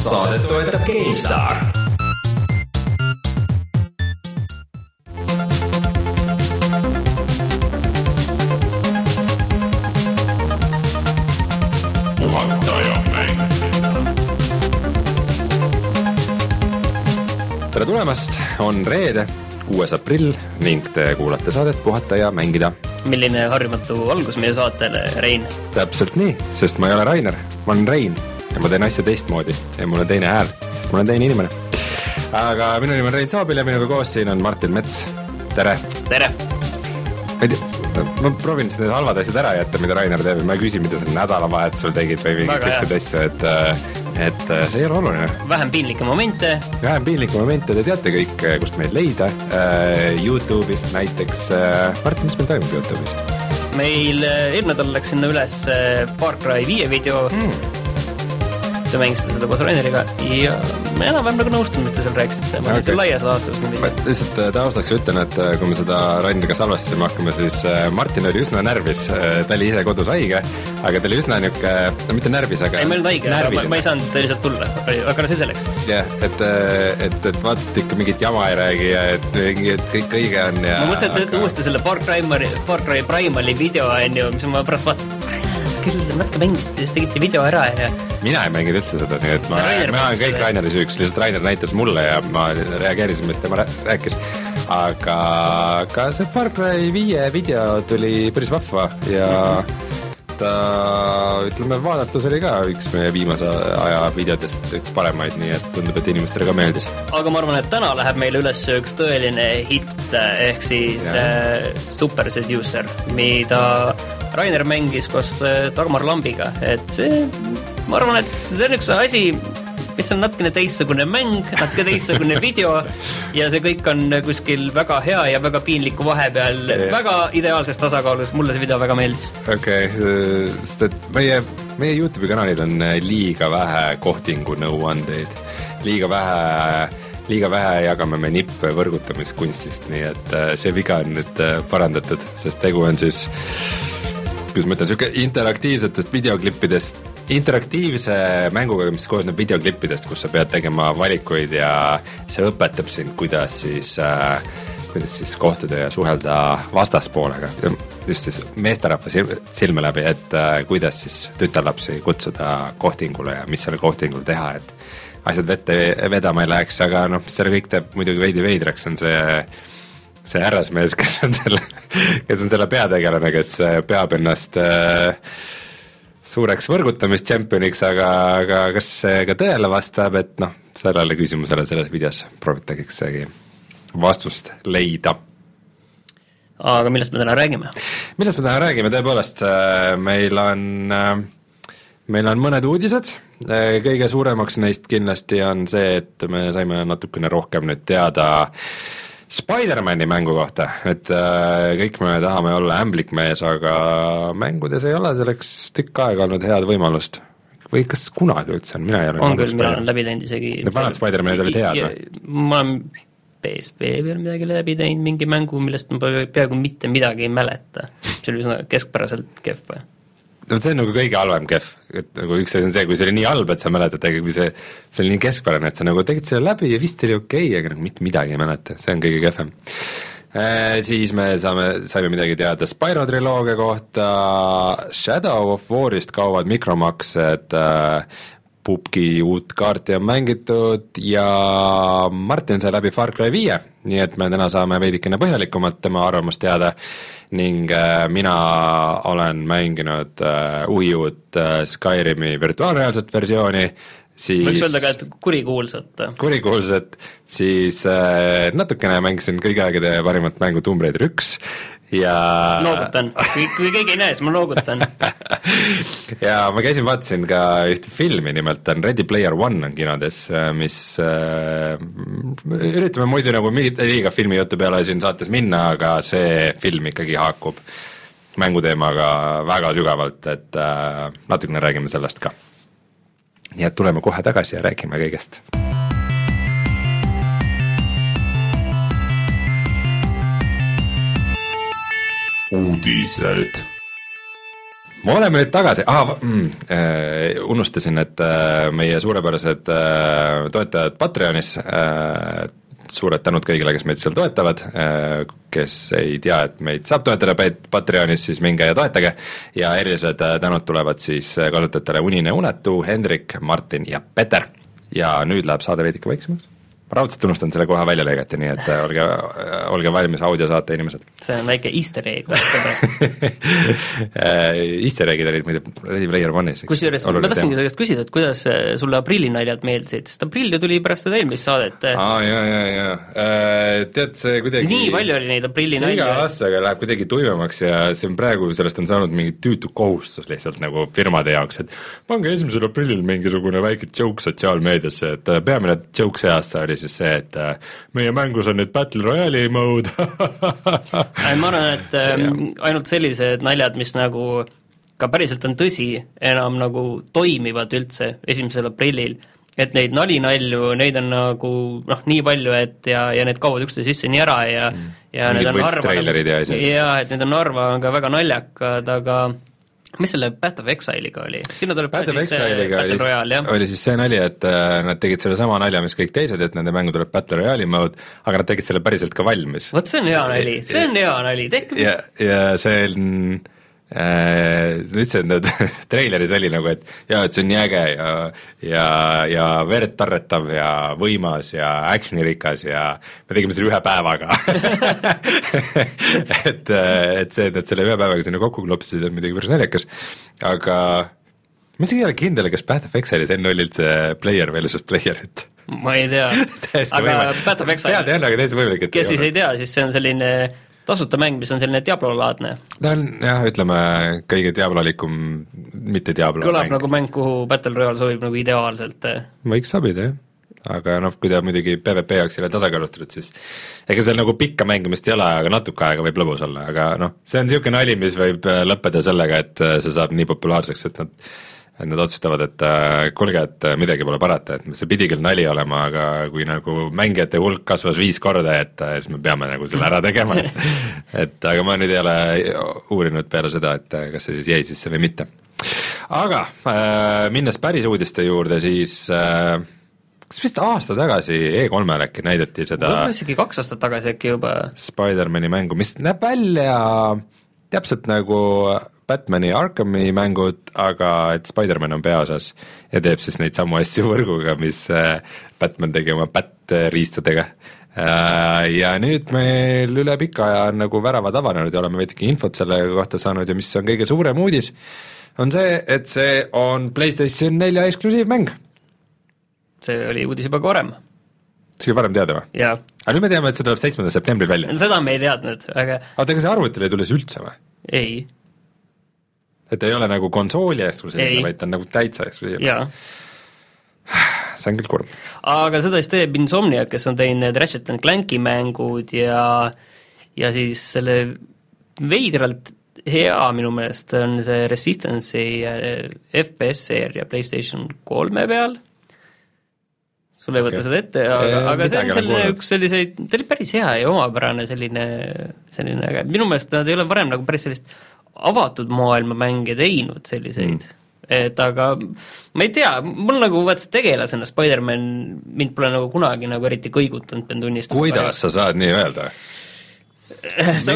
saadet toetab GameStar. tere tulemast, on reede, kuues aprill ning te kuulate saadet Puhata ja mängida. milline harjumatu algus meie saatele, Rein. täpselt nii, sest ma ei ole Rainer, ma olen Rein ja ma teen asja teistmoodi ja mul on teine hääl, sest ma olen teine inimene. aga minu nimi on Rein Saabil ja minuga koos siin on Martin Mets, tere. tere. ma ei tea, ma proovin siis need halvad asjad ära jätta, mida Rainer teeb ja ma ei küsi, mida sa nädalavahetusel tegid või mingeid siukseid asju, et et see ei ole oluline. vähem piinlikke momente. vähem piinlikke momente, te teate kõik, kust meid leida uh,. Youtube'ist näiteks Martin, mis meil toimub Youtube'is? meil eelmine nädal läks sinna üles Far Cry viie video mm te mängisite seda koos Raineriga ja me enam-vähem nagu nõustume, mis te seal rääkisite, ma okay. laias laastus niiviisi. lihtsalt taustaks ütlen, et kui me seda Raineriga salvestasime hakkame, siis Martin oli üsna närvis, ta oli ise kodus haige, aga ta oli üsna niisugune, no mitte närvis, aga ei, ma ei olnud haige, ma, ma ei saanud lihtsalt tulla, aga see selleks. jah, et, et, et vaata, et ikka mingit jama ei räägi ja et et kõik õige on ja ma mõtlesin, et teete aga... uuesti selle Far Cry, Far Cry Primali video, on ju, mis ma pärast vaatasin küll natuke mängisite, siis tegite video ära ja mina ei mänginud üldse seda, nii et ma, ma olen kõik Raineri süüks, lihtsalt Rainer näitas mulle ja ma reageerisin, mis tema rääkis. aga, aga see Far Cry viie video tuli päris vahva ja mm -hmm ta ütleme, vaadatus oli ka üks meie viimase aja videotest üks paremaid, nii et tundub, et inimestele ka meeldis. aga ma arvan, et täna läheb meile üles üks tõeline hitt ehk siis äh, Super Seducer, mida Rainer mängis koos äh, Dagmar Lambiga, et see, ma arvan, et see on üks asi, mis on natukene teistsugune mäng, natuke teistsugune video ja see kõik on kuskil väga hea ja väga piinliku vahepeal yeah., väga ideaalses tasakaalus, mulle see video väga meeldis. okei okay,, sest et meie, meie Youtube'i kanalil on liiga vähe kohtingu nõuandeid, liiga vähe liiga vähe jagame me nippe võrgutamiskunstist, nii et äh, see viga on nüüd äh, parandatud, sest tegu on siis kuidas ma ütlen, niisugune interaktiivsetest videoklippidest, interaktiivse mänguga, mis koosneb videoklippidest, kus sa pead tegema valikuid ja see õpetab sind, kuidas siis äh, kuidas siis kohtuda ja suhelda vastaspoolega, just siis meesterahva silme läbi, et äh, kuidas siis tütarlapsi kutsuda kohtingule ja mis sellel kohtingul teha, et asjad vette vedama ei läheks, aga noh, mis selle kõik teeb muidugi veidi veidraks, on see see härrasmees, kes on selle, kes on selle peategelane, kes äh, peab ennast äh, suureks võrgutamistšempioniks, aga, aga kas see ka tõele vastab, et noh, sellele küsimusele selles videos proovitaksegi vastust leida. aga millest me täna räägime? millest me täna räägime, tõepoolest äh, meil on, äh, meil on mõned uudised, kõige suuremaks neist kindlasti on see, et me saime natukene rohkem nüüd teada äh, Spider-mani mängu kohta, et äh, kõik me tahame olla ämblikmees, aga mängudes ei ole selleks tükk aega olnud head võimalust. või kas kunagi üldse on, mina ei ole on küll, mina olen läbi teinud isegi Need vanad Spider-manid olid head või? ma olen PSP peal midagi läbi teinud, mingi mängu, millest ma peaaegu mitte midagi ei mäleta. see oli üsna keskpäraselt kehv või? No see on nagu kõige halvem kehv, et nagu üks asi on see, kui see oli nii halb, et sa mäletad, aga kui see, see oli nii keskpärane, et sa nagu tegid selle läbi ja vist oli okei okay,, aga nagu mitte midagi ei mäleta, see on kõige kehvem. E,. Siis me saame, saime midagi teada Spyro triloogia kohta, Shadow of War'ist kaovad mikromaksed äh,, pubgi uut kaarti on mängitud ja Martin sai läbi Far Cry viie, nii et me täna saame veidikene põhjalikumalt tema arvamust teada ning äh, mina olen mänginud äh, Wii U-d äh, Skyrimi virtuaalreaalset versiooni, siis võiks öelda ka, et kurikuulsat. kurikuulsat, siis äh, natukene mängisin kõigi aegade parimat mängu Tomb Raider üks ja noogutan, kui, kui keegi ei näe, siis ma noogutan ja ma käisin, vaatasin ka ühte filmi, nimelt on Ready Player One on kinodes, mis äh, üritame muidu nagu mingit liiga filmijuttu peale siin saates minna, aga see film ikkagi haakub mänguteemaga väga sügavalt, et äh, natukene räägime sellest ka. nii et tuleme kohe tagasi ja räägime kõigest uudised. me oleme nüüd tagasi ah,, mm, äh, unustasin, et äh, meie suurepärased äh, toetajad Patreonis äh,, suured tänud kõigile, kes meid seal toetavad äh,, kes ei tea, et meid saab toetada Pat- Patreonis, siis minge ja toetage ja erilised äh, tänud tulevad siis äh, kasutajatele Unine Unetu, Hendrik, Martin ja Peter. ja nüüd läheb saade veidike väiksemaks. Ma raudselt unustan selle kohe välja lõigata, nii et äh, olge, olge valmis audiosaate inimesed. see on väike easter egg, praegu. Easter egg'id olid muidu Ready Player One'is. kusjuures ma tahtsingi su käest küsida, et kuidas äh, sulle aprillinaljad meeldisid, sest aprill ju tuli pärast seda eelmist saadet. aa, jaa, jaa, jaa, tead, see kuidagi nii palju oli neid see iga aprillinalju. aastaga läheb kuidagi tuimemaks ja see on praegu, sellest on saanud mingi tüütu kohustus lihtsalt nagu firmade jaoks, et pange esimesel aprillil mingisugune väike joke sotsiaalmeediasse, et äh, peamine joke see aasta oli siis see, et äh, meie mängus on nüüd Battle Royale'i mode ma arvan, et ähm, ainult sellised naljad, mis nagu ka päriselt on tõsi, enam nagu toimivad üldse esimesel aprillil. et neid nalinalju, neid on nagu noh, nii palju, et ja, ja need kaovad üksteise sisse nii ära ja mm. ja need on harva võltstreilerid ja et need on harva ka väga naljakad, aga mis selle Path of Exile'iga oli? sinna tuleb see Royale'iga Battle oli, Royale, oli siis see nali, et äh, nad tegid sellesama nalja, mis kõik teised, et nende mängu tuleb Battle Royale'i mode, aga nad tegid selle päriselt ka valmis. vot see on hea nali, see on hea nali, tehke ja, ja see on äh, ütlesin, et treileris oli nagu, et jaa, et see on nii äge ja ja, ja verd tarretav ja võimas ja actionirikas ja me tegime selle ühe päevaga. Et, et see, et nad selle ühe päevaga sinna kokku klopsisid, on muidugi päris naljakas, aga ma isegi ei ole kindel, kas Path of Exile'is enne oli üldse player versus player, et ma ei tea. Aga. Path of Exile tead jah, aga täiesti võimalik, et kes siis ei tea, siis see on selline tasuta mäng, mis on selline Diablo-laadne. ta on jah, ütleme kõige diablolikum, mitte Diablo kõlab mäng. nagu mäng, kuhu Battle Royale sobib nagu ideaalselt. võiks sobida jah, aga noh, kui ta muidugi PVP jaoks ei ole tasakaalustatud, siis ega seal nagu pikka mängimist ei ole, aga natuke aega võib lõbus olla, aga noh, see on niisugune nali, mis võib äh, lõppeda sellega, et äh, see saab nii populaarseks, et nad et nad otsustavad, et äh, kuulge, et äh, midagi pole parata, et see pidi küll nali olema, aga kui nagu mängijate hulk kasvas viis korda, et äh, siis me peame nagu selle ära tegema. et aga ma nüüd ei ole uurinud peale seda, et kas see siis jäi sisse või mitte. aga äh, minnes päris uudiste juurde, siis äh, kas vist aasta tagasi E3-l äkki näidati seda võib-olla isegi kaks aastat tagasi äkki juba. Spider-mani mängu, mis näeb välja täpselt nagu Batmani Arkhami mängud, aga et Spider-man on peaosas ja teeb siis neid samu asju võrguga, mis äh, Batman tegi oma Bat-riistadega. Ja nüüd meil üle pika aja on nagu väravad avanenud ja oleme veidike infot selle kohta saanud ja mis on kõige suurem uudis, on see, et see on PlayStation nelja eksklusiivmäng. see oli uudis juba varem see oli varem teada või? ja aga nüüd me teame, et see tuleb seitsmendal septembril välja. seda me ei teadnud, aga oota, ega see arvutile ei tule siis üldse või? ei, et ei ole nagu konsooli eksklusiivne, vaid ta on nagu täitsa eksklusiivne. see on küll kurb. aga seda siis teeb Insomniac, kes on teinud need Ratchet and Clanki mängud ja ja siis selle veidralt hea minu meelest on see Resistance'i äh, FPS seeria PlayStation kolme peal, sul ei võta seda ette, aga aga see on selline kuulnud. üks selliseid, ta oli päris hea ja omapärane selline, selline äge, minu meelest nad ei ole varem nagu päris sellist avatud maailma mänge teinud selliseid mm. et aga ma ei tea, mul nagu vaat see tegelasena Spider-man mind pole nagu kunagi nagu eriti kõigutanud, pean tunnistama. kuidas sa saad nii öelda? sa,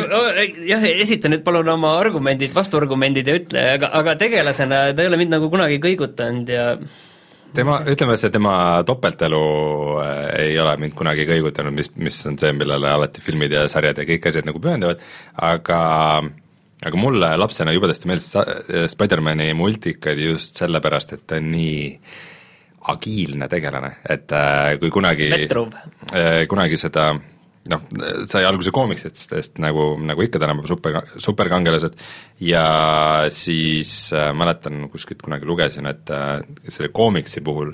jah, esita nüüd palun oma argumendid, vastuargumendid ja ütle, aga, aga tegelasena ta ei ole mind nagu kunagi kõigutanud ja tema, ütleme see tema topeltelu äh, ei ole mind kunagi kõigutanud, mis, mis on see, millele alati filmid ja sarjad ja kõik asjad nagu pühenduvad, aga aga mulle lapsena jubedasti meeldis sa- Spider-mani multikad just sellepärast, et ta on nii agiilne tegelane, et äh, kui kunagi äh, kunagi seda noh, sai alguse koomikstest nagu, nagu ikka tänapäeva super, superkangelased. Ja siis äh, mäletan kuskilt kunagi lugesin, et äh, selle koomiksi puhul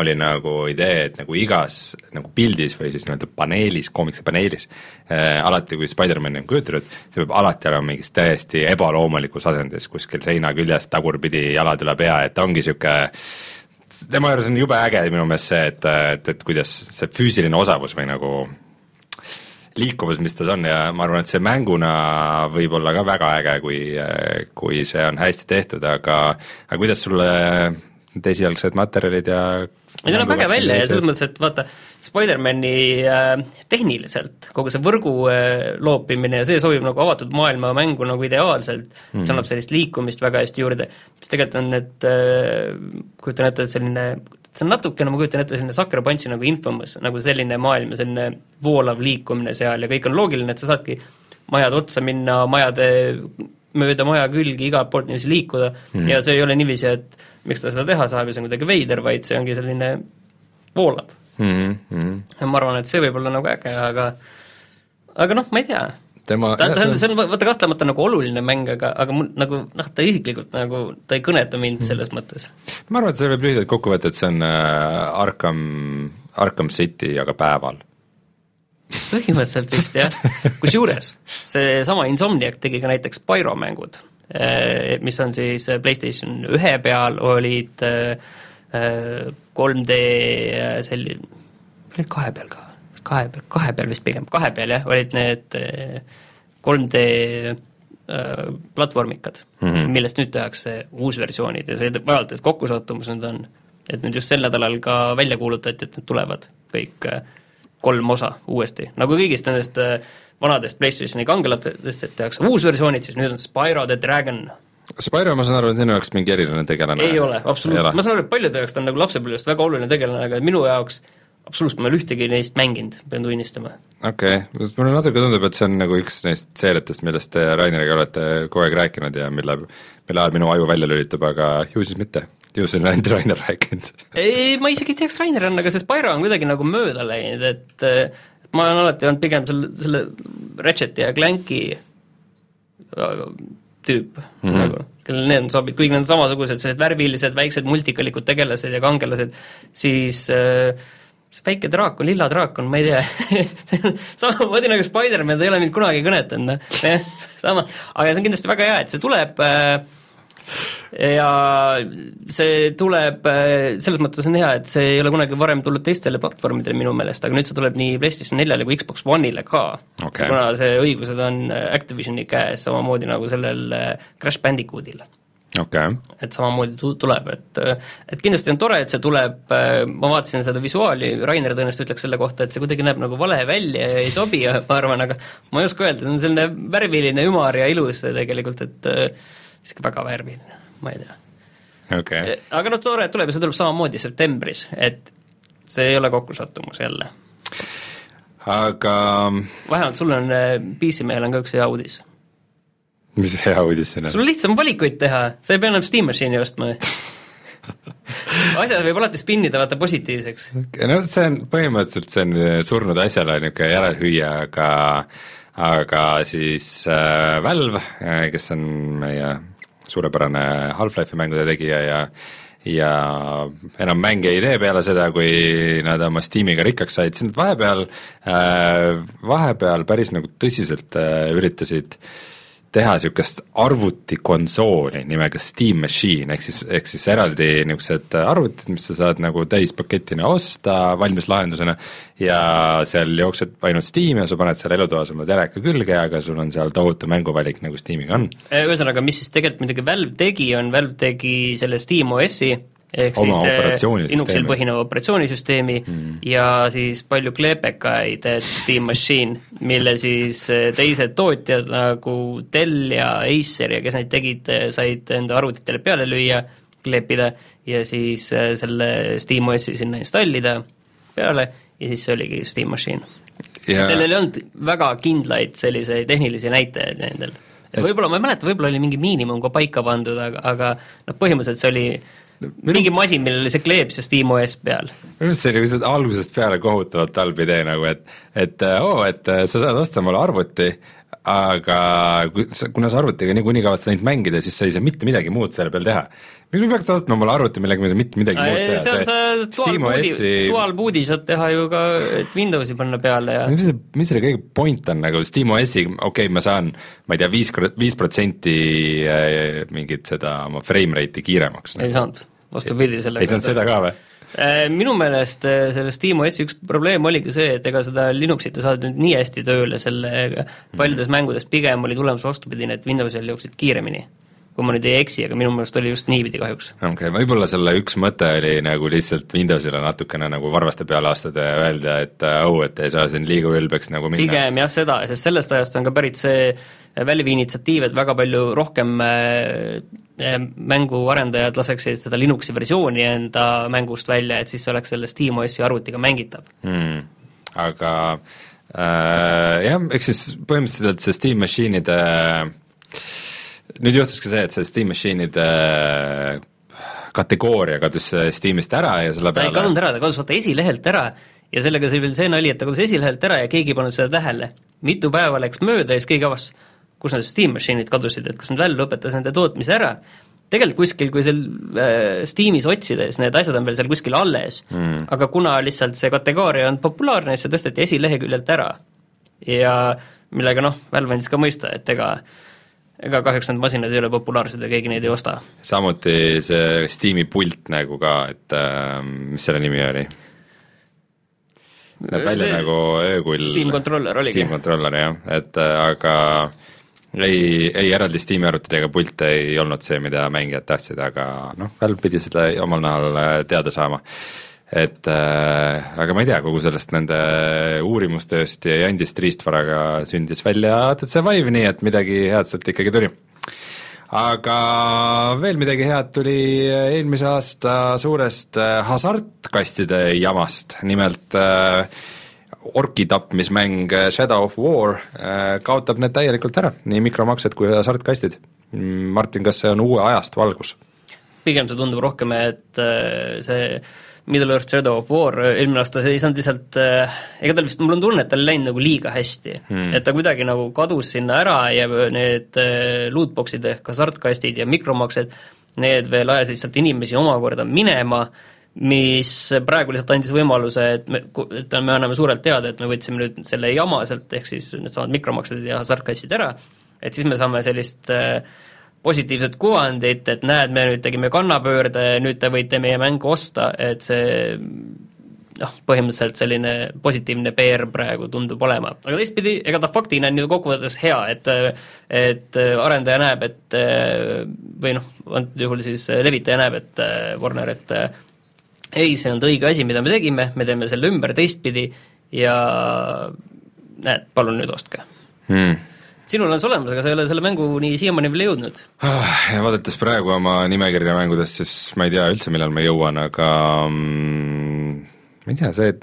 oli nagu idee, et nagu igas nagu pildis või siis nii-öelda paneelis, koomikse paneelis äh, alati, kui Spider-mani on kujutatud, see peab alati olema mingis täiesti ebaloomulikus asendis kuskil seina küljes tagurpidi jalad üle pea, et ta ongi niisugune tema juures on jube äge minu meelest see, et, et, et kuidas see füüsiline osavus või nagu liikuvus, mis tas on ja ma arvan, et see mänguna võib olla ka väga äge, kui, kui see on hästi tehtud, aga aga kuidas sulle need esialgsed materjalid ja ei ta näeb äge välja ja selles mõttes, et vaata, Spider-mani äh, tehniliselt kogu see võrgu äh, loopimine ja see sobib nagu avatud maailma mängu nagu ideaalselt mm, -hmm. see annab sellist liikumist väga hästi juurde, mis tegelikult on need äh,, kujutan ette, et selline see on natukene, ma kujutan ette, selline Sucker Punchi nagu Infamous, nagu selline maailm ja selline voolav liikumine seal ja kõik on loogiline, et sa saadki majade otsa minna, majade mööda maja külgi igalt poolt niiviisi liikuda mm. ja see ei ole niiviisi, et miks ta seda teha saab ja see on kuidagi veider, vaid see ongi selline voolav mm. -hmm. ja ma arvan, et see võib olla nagu äge, aga aga noh, ma ei tea, tema ta, ta, see on vaata kahtlemata nagu oluline mäng, aga, aga mul nagu noh, ta isiklikult nagu, ta ei kõneta mind mm. selles mõttes. ma arvan, et see võib lühidalt kokku võtta, et see on äh, Arkham, Arkham City, aga päeval põhimõtteliselt vist jah, kusjuures seesama Insomniac tegi ka näiteks Spyro mängud mis on siis äh, PlayStation ühe peal, olid 3D äh, selli-, olid kahe peal ka, kahe peal, kahe peal vist pigem, kahe peal jah, olid need 3D platvormikad mm, -hmm. millest nüüd tehakse uusversioonid ja see vaevalt, et kokkusattumus nüüd on. et nüüd just sel nädalal ka välja kuulutati, et need tulevad kõik kolm osa uuesti, nagu kõigist nendest äh, vanadest PlayStationi kangelatest, et tehakse uusversioonid, siis nüüd on Spyro the Dragon. Spyro, ma saan aru, on sinu jaoks mingi eriline tegelane? ei ole, absoluutselt, ma saan aru, et paljude jaoks ta on nagu lapsepõlvest väga oluline tegelane, aga minu jaoks absoluutselt ma ei ole ühtegi neist mänginud, pean tunnistama. okei okay., mulle natuke tundub, et see on nagu üks neist seeriatest, millest te Raineriga olete kogu aeg rääkinud ja mille, mille ajal minu aju välja lülitab, aga ju siis mitte ju siin on ainult Rainer rääkinud ei, ma isegi ei tea, kas Rainer on, aga see Spyro on kuidagi nagu mööda läinud, et ma olen alati olnud pigem selle, selle Ratcheti ja Clanki äh, tüüp mm -hmm. nagu, kellel need sobib, kuigi need on samasugused, sellised värvilised väiksed multikalikud tegelased ja kangelased, siis äh, see väike draakon, lilla draakon, ma ei tea. Samamoodi nagu Spider-man, ta ei ole mind kunagi kõnetanud, noh, sama, aga see on kindlasti väga hea, et see tuleb äh, ja see tuleb, selles mõttes on hea, et see ei ole kunagi varem tulnud teistele platvormidele minu meelest, aga nüüd see tuleb nii PlayStation neljale kui Xbox One'ile ka. Okay.. kuna see õigused on Activisioni käes, samamoodi nagu sellel äh, Crash Bandicootil okay.. et samamoodi tu-, tuleb, et et kindlasti on tore, et see tuleb, äh, ma vaatasin seda visuaali, Rainer tõenäoliselt ütleks selle kohta, et see kuidagi näeb nagu vale välja ja ei sobi, ma arvan, aga ma ei oska öelda, see on selline värviline, ümar ja ilus tegelikult, et äh, isegi väga värviline, ma ei tea okay.. aga noh, tore, et tuleb ja see tuleb samamoodi septembris, et see ei ole kokkusattumus jälle. aga vähemalt sul on, äh, PC-mehel on ka üks hea uudis. Mis hea uudis see on? sul on lihtsam valikuid teha, sa ei pea enam Steam Machine'i ostma asjad võib alati spinnida vaata positiivseks. no see on, põhimõtteliselt see on surnud asjale niisugune järelhüüa, aga aga siis äh, Valve, äh, kes on meie suurepärane Half-Life'i mängude tegija ja ja enam mänge ei tee peale seda, kui nad oma Steamiga rikkaks said, siis nad vahepeal äh,, vahepeal päris nagu tõsiselt äh, üritasid äh, teha niisugust arvutikonsooli nimega Steam Machine, ehk siis, ehk siis eraldi niisugused arvutid, mis sa saad nagu täispaketina osta valmis lahendusena ja seal jookseb ainult Steam ja sa paned seal elutoas oma teleka külge, aga sul on seal tohutu mänguvalik, nagu Steamiga on. ühesõnaga, mis siis tegelikult muidugi Valve tegi, on Valve tegi selle Steam OS-i ehk Oma siis eh, Linuxil põhineva operatsioonisüsteemi mm. ja siis palju kleepekaid, Steam Machine, mille siis eh, teised tootjad nagu Dell ja Acer ja kes neid tegid, eh, said enda arvutitele peale lüüa, kleepida ja siis selle Steam OS-i sinna installida peale ja siis see oligi Steam Machine ja.... sellel ei olnud väga kindlaid selliseid tehnilisi näitajaid nendel. võib-olla, ma ei mäleta, võib-olla oli mingi miinimum ka paika pandud, aga, aga noh, põhimõtteliselt see oli mingi masin, millel oli see kleeps ja SteamOS peal. minu meelest see oli lihtsalt algusest peale kohutavalt halb idee nagu, et et oo oh,, et sa saad osta mulle arvuti, aga kuna sa arvutiga niikuinii kavatsed ainult mängida, siis sa ei saa mitte midagi muud selle peal teha. miks ma peaks ostma mulle arvuti, millega ma ei saa mitte midagi muud teha? seal sa dual boot'i, dual boot'i saad teha ju ka, et Windowsi panna peale ja mis see, mis selle kõige point on nagu SteamOS-i, okei okay,, ma saan, ma ei tea, viis, viis protsenti äh, mingit seda oma frame rate'i kiiremaks. ei saanud, vastupidi sellega ei saanud seda ka või? Äh, minu meelest äh, selles SteamOS-i üks probleem oligi see, et ega seda Linuxit ei saadud nüüd nii hästi tööle sellega, paljudes mängudes pigem oli tulemus vastupidine, et Windowsil jooksid kiiremini kui ma nüüd ei eksi, aga minu meelest oli just niipidi kahjuks. okei okay,, võib-olla selle üks mõte oli nagu lihtsalt Windowsile natukene nagu varvaste peale astuda ja öelda, et oh, et ei saa siin liiga ülbeks nagu minna. pigem jah, seda, sest sellest ajast on ka pärit see Valve'i initsiatiiv, et väga palju rohkem äh, äh, mänguarendajad laseksid seda Linuxi versiooni enda mängust välja, et siis oleks selle SteamOS-i arvutiga mängitav hmm.. aga äh, jah, eks siis põhimõtteliselt see Steam Machine'ide nüüd juhtuski see, et see Steam Machine'ide kategooria kadus Steamist ära ja selle peale ta ei kadunud ära, ta kadus vaata esilehelt ära ja sellega sai veel see nali, et ta kadus esilehelt ära ja keegi ei pannud seda tähele. mitu päeva läks mööda ja siis keegi avastas, kus need Steam Machine'id kadusid, et kas nüüd Valve lõpetas nende tootmise ära, tegelikult kuskil, kui seal äh, Steamis otsides, need asjad on veel seal kuskil alles mm., aga kuna lihtsalt see kategooria on populaarne, siis see tõsteti esileheküljelt ära. ja millega noh, Valve andis ka mõista, et ega ega kahjuks need masinad ei ole populaarsed ja keegi neid ei osta. samuti see Steam'i pult nagu ka, et äh, mis selle nimi oli? näeb välja see nagu öökull Steam Controller oligi. Steam Controller jah, et äh, aga ei, ei eraldi Steam'i arvutid ega pult ei olnud see, mida mängijad tahtsid, aga noh, Valve pidi seda omal nahal äh, teada saama. Et äh, aga ma ei tea, kogu sellest nende uurimustööst ja jandist riistvaraga sündis välja ATC Vive, nii et midagi head sealt ikkagi tuli aga veel midagi head tuli eelmise aasta suurest äh, hasartkastide jamast, nimelt äh, orki tapmismäng Shadow of War äh, kaotab need täielikult ära, nii mikromaksed kui hasartkastid. Martin, kas see on uue ajastu algus? pigem see tundub rohkem, et äh, see Middle Earth Shadow of War eelmine aasta, see ei saanud lihtsalt, äh, ega tal vist, mul on tunne, et tal ei läinud nagu liiga hästi. Hmm.. et ta kuidagi nagu kadus sinna ära ja need lootbox'id ehk hasartkastid ja mikromaksed, need veel ajasid sealt inimesi omakorda minema mis praegu lihtsalt andis võimaluse, et me, et me anname suurelt teada, et me võtsime nüüd selle jama sealt, ehk siis needsamad mikromaksed ja hasartkassid ära, et siis me saame sellist äh, positiivset kuvandit, et näed, me nüüd tegime kannapöörde, nüüd te võite meie mängu osta, et see noh, põhimõtteliselt selline positiivne PR praegu tundub olema. aga teistpidi, ega ta faktina on ju kokkuvõttes hea, et et arendaja näeb, et või noh, antud juhul siis levitaja näeb, et Warner, et ei, see ei olnud õige asi, mida me tegime, me teeme selle ümber teistpidi ja näed, palun nüüd ostke hmm. Sinul on see olemas, aga sa ei ole selle mänguni siiamaani veel jõudnud. Ah, ja vaadates praegu oma nimekirja mängudest, siis ma ei tea üldse, millal ma jõuan, aga mm, ma ei tea, see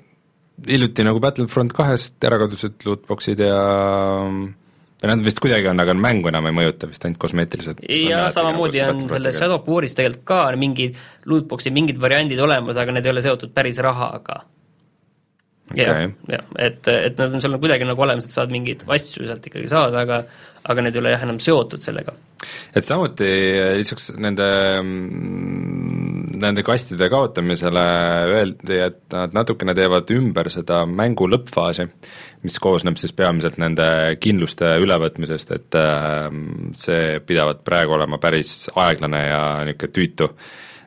hiljuti nagu Battlefront kahest ära kadusid lootbox'id ja või nad vist kuidagi on, aga mängu enam ei mõjuta vist, ainult kosmeetilised. ja samamoodi on selles Shadow of War'is tegelikult ka mingid lootbox'i mingid variandid olemas, aga need ei ole seotud päris rahaga. Okay. jah, jah, et, et nad on seal kuidagi nagu olemas, et saad mingeid asju sealt ikkagi saada, aga aga need ei ole jah, enam seotud sellega. et samuti lisaks nende, nende kastide kaotamisele öeldi, et nad natukene teevad ümber seda mängu lõppfaasi, mis koosneb siis peamiselt nende kindluste ülevõtmisest, et ähm, see pidavat praegu olema päris aeglane ja niisugune tüütu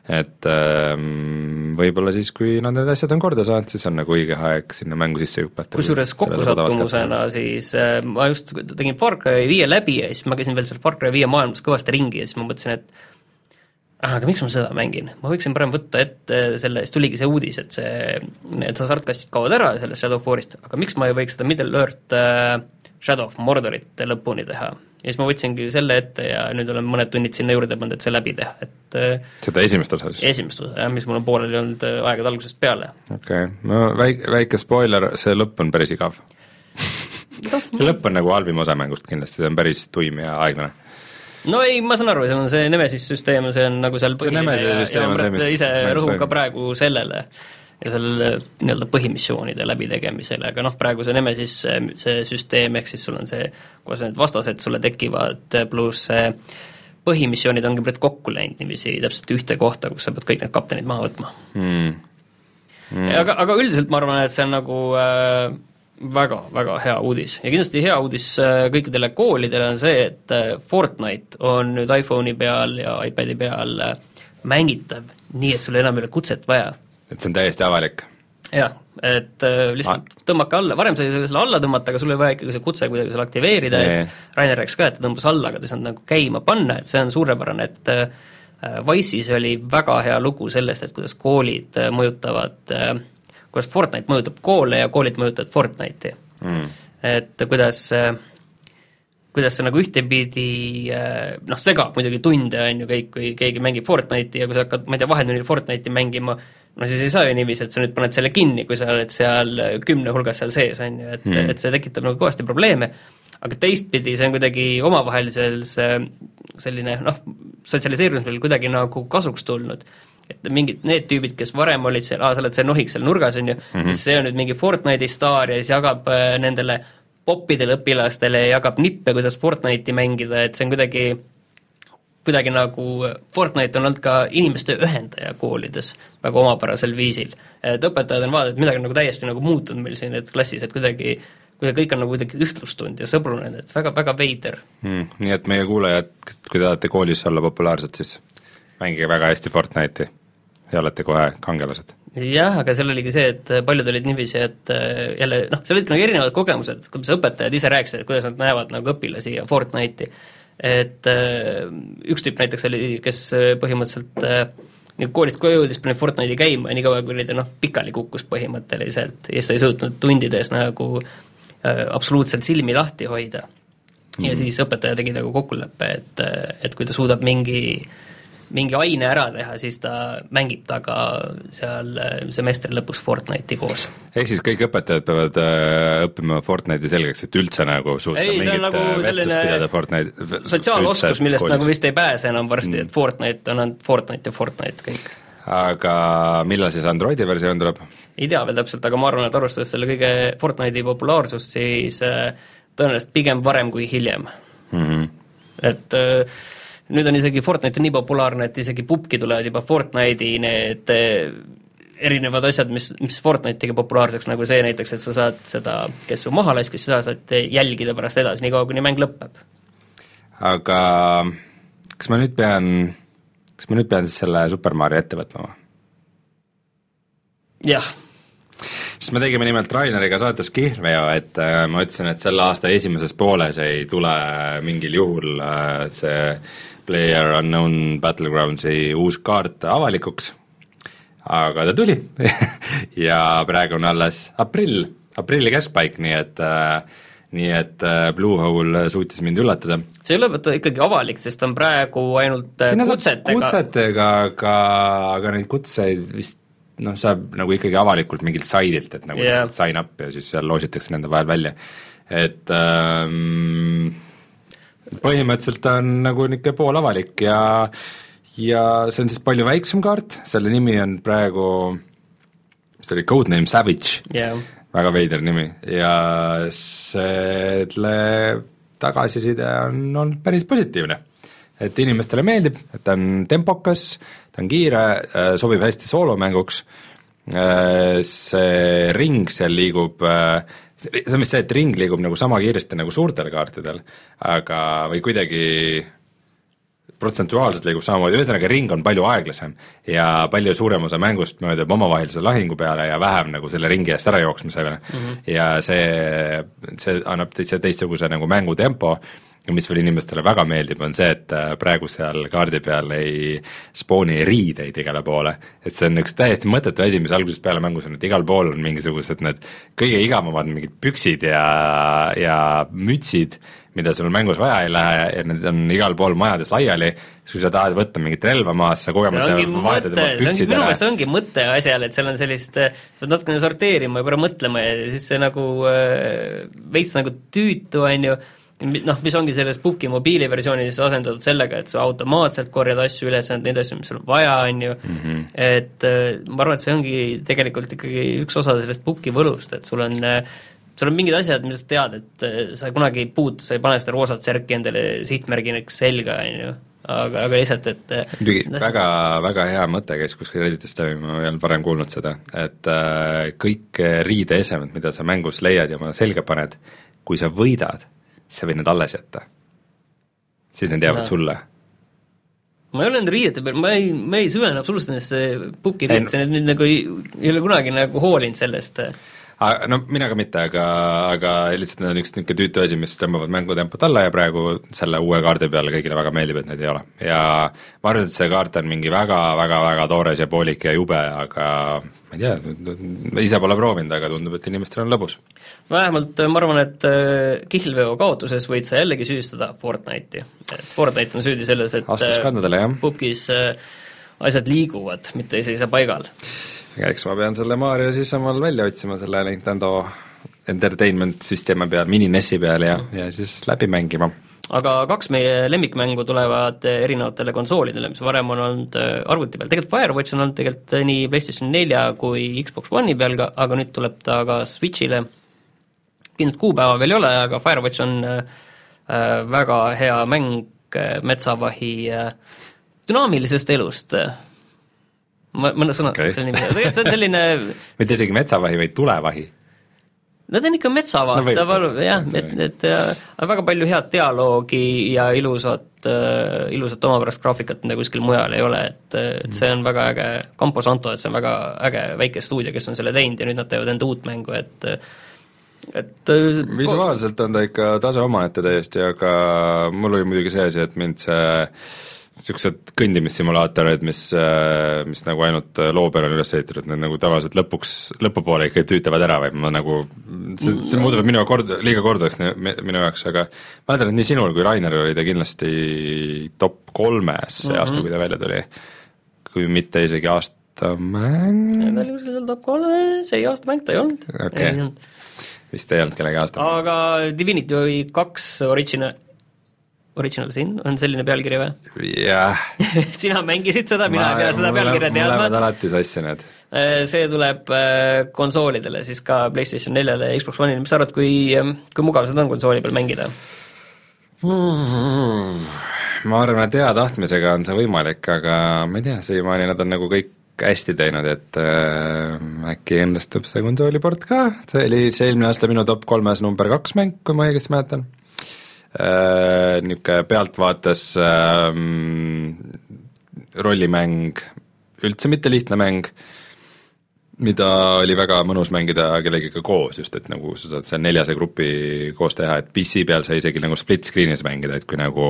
et ähm, võib-olla siis, kui nad need asjad on korda saanud, siis on nagu õige aeg sinna mängu sisse hüpata. kusjuures kokkusattumusena siis äh, ma just tegin Far Cry viie läbi ja siis ma käisin veel seal Far Cry viie maailmas kõvasti ringi ja siis ma mõtlesin, et ah, aga miks ma seda mängin, ma võiksin parem võtta ette selle, siis tuligi see uudis, et see, need hasartkastid kaovad ära sellest Shadow of War'ist, aga miks ma ei võiks seda Middle Earth äh, Shadow of Mordorit lõpuni teha. Ja siis ma võtsingi selle ette ja nüüd olen mõned tunnid sinna juurde pannud, et see läbi teha, et äh, seda esimest osa siis? esimest osa jah, mis mul on pooleli olnud äh, aegade algusest peale. okei okay., no väike, väike spoiler, see lõpp on päris igav no, see lõpp on nagu halvim osa mängust kindlasti, see on päris tuim ja aeglane no ei, ma saan aru, see on see Nemesis süsteem, see on nagu seal põhiline ja, ja Brett ise rõhub ka praegu sellele ja sellele nii-öelda põhimissioonide läbitegemisele, aga noh, praegu see Nemesis, see süsteem, ehk siis sul on see, kuidas need vastased sulle tekivad, pluss see põhimissioonid ongi praegu kokku läinud niiviisi täpselt ühte kohta, kus sa pead kõik need kaptenid maha võtma mm.. Mm. aga, aga üldiselt ma arvan, et see on nagu äh, väga, väga hea uudis ja kindlasti hea uudis kõikidele koolidele on see, et Fortnite on nüüd iPhone'i peal ja iPad'i peal mängitav, nii et sul enam ei ole kutset vaja. Et see on täiesti avalik? jah, et äh, lihtsalt ah. tõmmake alla, varem sai selle alla tõmmata, aga sul oli vaja ikkagi see kutse kuidagi seal aktiveerida, et Rainer rääkis ka, et ta tõmbas alla, aga ta ei saanud nagu käima panna, et see on suurepärane, et äh, Wise'is oli väga hea lugu sellest, et kuidas koolid äh, mõjutavad äh,, kuidas Fortnite mõjutab koole ja koolid mõjutavad Fortnite'i mm.. et kuidas äh, kuidas see nagu ühtepidi äh, noh, segab muidugi tunde, on ju, kõik, kui keegi mängib Fortnite'i ja kui sa hakkad, ma ei tea, vahetunnil Fortnite'i mängima, no siis ei saa ju niiviisi, et sa nüüd paned selle kinni, kui sa oled seal kümne hulgas seal sees, on ju, et mm., et see tekitab nagu kõvasti probleeme, aga teistpidi see on kuidagi omavahelisel see selline noh, sotsialiseerumisel kuidagi nagu kasuks tulnud et mingid need tüübid, kes varem olid seal, aa, sa oled see nohik seal nurgas, on ju mm, -hmm. siis see on nüüd mingi Fortnite'i staar ja siis jagab äh, nendele popidele õpilastele ja jagab nippe, kuidas Fortnite'i mängida, et see on kuidagi kuidagi nagu Fortnite on olnud ka inimeste ühendaja koolides väga omapärasel viisil. et õpetajad on vaadanud, et midagi on nagu täiesti nagu muutunud meil siin et klassis, et kuidagi kuidagi kõik on nagu kuidagi ühtlustunud ja sõbrunenud, et väga, väga veider hmm,. Nii et meie kuulajad, kui te tahate koolis olla populaarsed, siis mängige väga hästi Fortnite'i ja olete kohe kangelased jah, aga seal oligi see, et paljud olid niiviisi, et äh, jälle noh, seal olid nagu erinevad kogemused, kuidas õpetajad ise rääkisid, et kuidas nad näevad nagu õpilasi ja Fortnite'i. Et äh, üks tüüp näiteks oli, kes äh, põhimõtteliselt nii koolist koju jõudis, pani Fortnite'i käima ja niikaua, kui ta noh, pikali kukkus põhimõtteliselt ja siis ta ei suutnud tundides nagu äh, absoluutselt silmi lahti hoida. ja mm -hmm. siis õpetaja tegi temaga kokkuleppe, et, et kui ta suudab mingi äh, mingi aine ära teha, siis ta mängib taga seal äh, semestri lõpus Fortnite'i koos. ehk siis kõik õpetajad peavad äh, õppima Fortnite'i selgeks, et üldse nagu suuta mingit nagu äh, vestlust pidada Fortnite sotsiaaloskus, millest koolis. nagu vist ei pääse enam varsti mm., et Fortnite on ainult Fortnite ja Fortnite kõik. aga millal siis Androidi versioon tuleb? ei tea veel täpselt, aga ma arvan, et arvestades selle kõige Fortnite'i populaarsust, siis tõenäoliselt pigem varem kui hiljem mm. -hmm. et äh, nüüd on isegi Fortnite nii populaarne, et isegi pubki tulevad juba Fortnite'i need eh, erinevad asjad, mis, mis Fortnite'iga populaarseks, nagu see näiteks, et sa saad seda, kes su maha laskis, seda saad jälgida pärast edasi, niikaua kuni mäng lõpeb. aga kas ma nüüd pean, kas ma nüüd pean siis selle Super Mario ette võtma või? jah siis me tegime nimelt Raineriga saates kihlveo, et äh, ma ütlesin, et selle aasta esimeses pooles ei tule mingil juhul äh, see Player Unknown Battlegroundsi uus kaart avalikuks, aga ta tuli ja praegu on alles aprill, aprilli keskpaik, nii et äh, nii et äh, Bluehole suutis mind üllatada. see ei ole vaata ikkagi avalik, sest on praegu ainult äh, Sinna kutsetega. kutsetega, aga, aga neid kutseid vist noh, saab nagu ikkagi avalikult mingilt saidilt, et nagu yeah. lihtsalt sign up ja siis seal loositakse nende vahel välja, et ähm, põhimõtteliselt on nagu niisugune poolavalik ja ja see on siis palju väiksem kaart, selle nimi on praegu, mis ta oli, Codename Savage yeah., väga veider nimi ja selle tagasiside on olnud päris positiivne. et inimestele meeldib, et ta on tempokas, ta on kiire, sobib hästi soolomänguks, see ring seal liigub äh, see on vist see, et ring liigub nagu sama kiiresti nagu suurtel kaartidel, aga, või kuidagi protsentuaalselt liigub samamoodi, ühesõnaga ring on palju aeglasem ja palju suurem osa mängust möödub omavahelise lahingu peale ja vähem nagu selle ringi eest ära jooksmisele mm. -hmm. ja see, see annab täitsa teistsuguse nagu mängutempo mis veel inimestele väga meeldib, on see, et äh, praegu seal kaardi peal ei spooni riideid igale poole. et see on üks täiesti mõttetu asi, mis algusest peale mängus on, et igal pool on mingisugused need kõige igavamad mingid püksid ja, ja mütsid, mida sul mängus vaja ei lähe ja need on igal pool majades laiali, kui sa tahad võtta mingit relva maas, sa kogemata vahetad oma püksid ära. minu meelest see ongi mõte asjal, et seal on sellist, pead natukene sorteerima ja korra mõtlema ja siis see nagu äh, veits nagu tüütu, on ju, noh, mis ongi selles Puhki mobiiliversioonis asendatud sellega, et sa automaatselt korjad asju üles, neid asju, mis sul on vaja, on ju, mhm. et äh, ma arvan, et see ongi tegelikult ikkagi üks osa sellest Puhki võlust, et sul on äh, sul on mingid asjad, mida sa tead, et äh, sa kunagi ei puutu, sa ei pane seda roosat särki endale sihtmärgiks selga, on ju, aga, aga lihtsalt, et muidugi väga, väga hea mõte käis kuskil Redditist läbi, ma ei olnud varem kuulnud seda, et äh, kõik riideesemed, mida sa mängus leiad ja oma selga paned, kui sa võidad, sa võid need alles jätta. siis need jäävad no. sulle. ma ei ole nende riiete peal, ma ei, ma ei süvene absoluutselt nendesse pubgiriidesse, need nüüd nagu ei, ei ole kunagi nagu hoolinud sellest. No mina ka mitte, aga, aga lihtsalt need on üks niisugune tüütu asi, mis tõmbavad mängutempot alla ja praegu selle uue kaardi peale kõigile väga meeldib, et neid ei ole. ja ma arvan, et see kaart on mingi väga, väga, väga toores ja poolik ja jube, aga ma ei tea, ise pole proovinud, aga tundub, et inimestel on lõbus. vähemalt ma arvan, et äh, kihlveo kaotuses võid sa jällegi süüdistada Fortnite'i. et Fortnite on süüdi selles, et jah. pubgis äh, asjad liiguvad, mitte ei seisa paigal eks ma pean selle Mario siis omal välja otsima, selle Nintendo Entertainment süsteemi peal, mini-NES-i peal ja, ja siis läbi mängima. aga kaks meie lemmikmängu tulevad erinevatele konsoolidele, mis varem on olnud äh, arvuti peal, tegelikult Firewatch on olnud tegelikult nii PlayStation nelja kui Xbox One'i peal aga nüüd tuleb ta ka Switch'ile, kindlat kuupäeva veel ei ole, aga Firewatch on väga hea mäng metsavahi dünaamilisest elust ma, ma sõnastaks okay. selle nimi, tegelikult see on selline mitte isegi metsavahi, vaid tulevahi? Nad on ikka metsavaht no,, palun, jah, et, et äh, väga palju head dialoogi ja ilusat äh,, ilusat omapärast graafikat, mida kuskil mujal ei ole, et, et see on väga äge, Campo Santo, et see on väga äge väike stuudio, kes on selle teinud ja nüüd nad teevad enda uut mängu, et et äh, visuaalselt on ta ikka tase omaette täiesti, aga mul oli muidugi see asi, et mind see niisugused kõndimissimulaatorid, mis, äh, mis nagu ainult äh, loo peale on üles ehitatud, need nagu tavaliselt lõpuks, lõpupoole ikka tüütavad ära, vaid ma nagu, see, see muutub minu kord, liiga korduvaks minu jaoks, aga mäletan, et nii sinul kui Rainer oli ta kindlasti top kolmes see mm -hmm. aasta, kui ta välja tuli. kui mitte isegi aastamäng. ta oli kuskil seal top kolmes, ei aastamäng ta ei olnud okay.. vist ei olnud kellegi aasta. aga Divinity kaks Origin Original Sin on selline pealkiri või? jah. sina mängisid seda, mina ei pea seda pealkirja teadma. mul lähevad alati sassi need. Äh, see tuleb äh, konsoolidele siis ka PlayStation neljale ja Xbox One'ile, mis sa arvad, kui, ähm, kui mugav seda on konsooli peal mängida hmm.? ma arvan, et hea tahtmisega on see võimalik, aga ma ei tea, siiamaani nad on nagu kõik hästi teinud, et äh, äkki õnnestub see konsooliport ka, see oli see eelmine aasta minu top kolmes number kaks mäng, kui ma õigesti mäletan niisugune pealtvaates ähm, rollimäng, üldse mitte lihtne mäng, mida oli väga mõnus mängida kellegagi koos, just et nagu sa saad seal neljase grupi koos teha, et PC peal sai isegi nagu split screen'is mängida, et kui nagu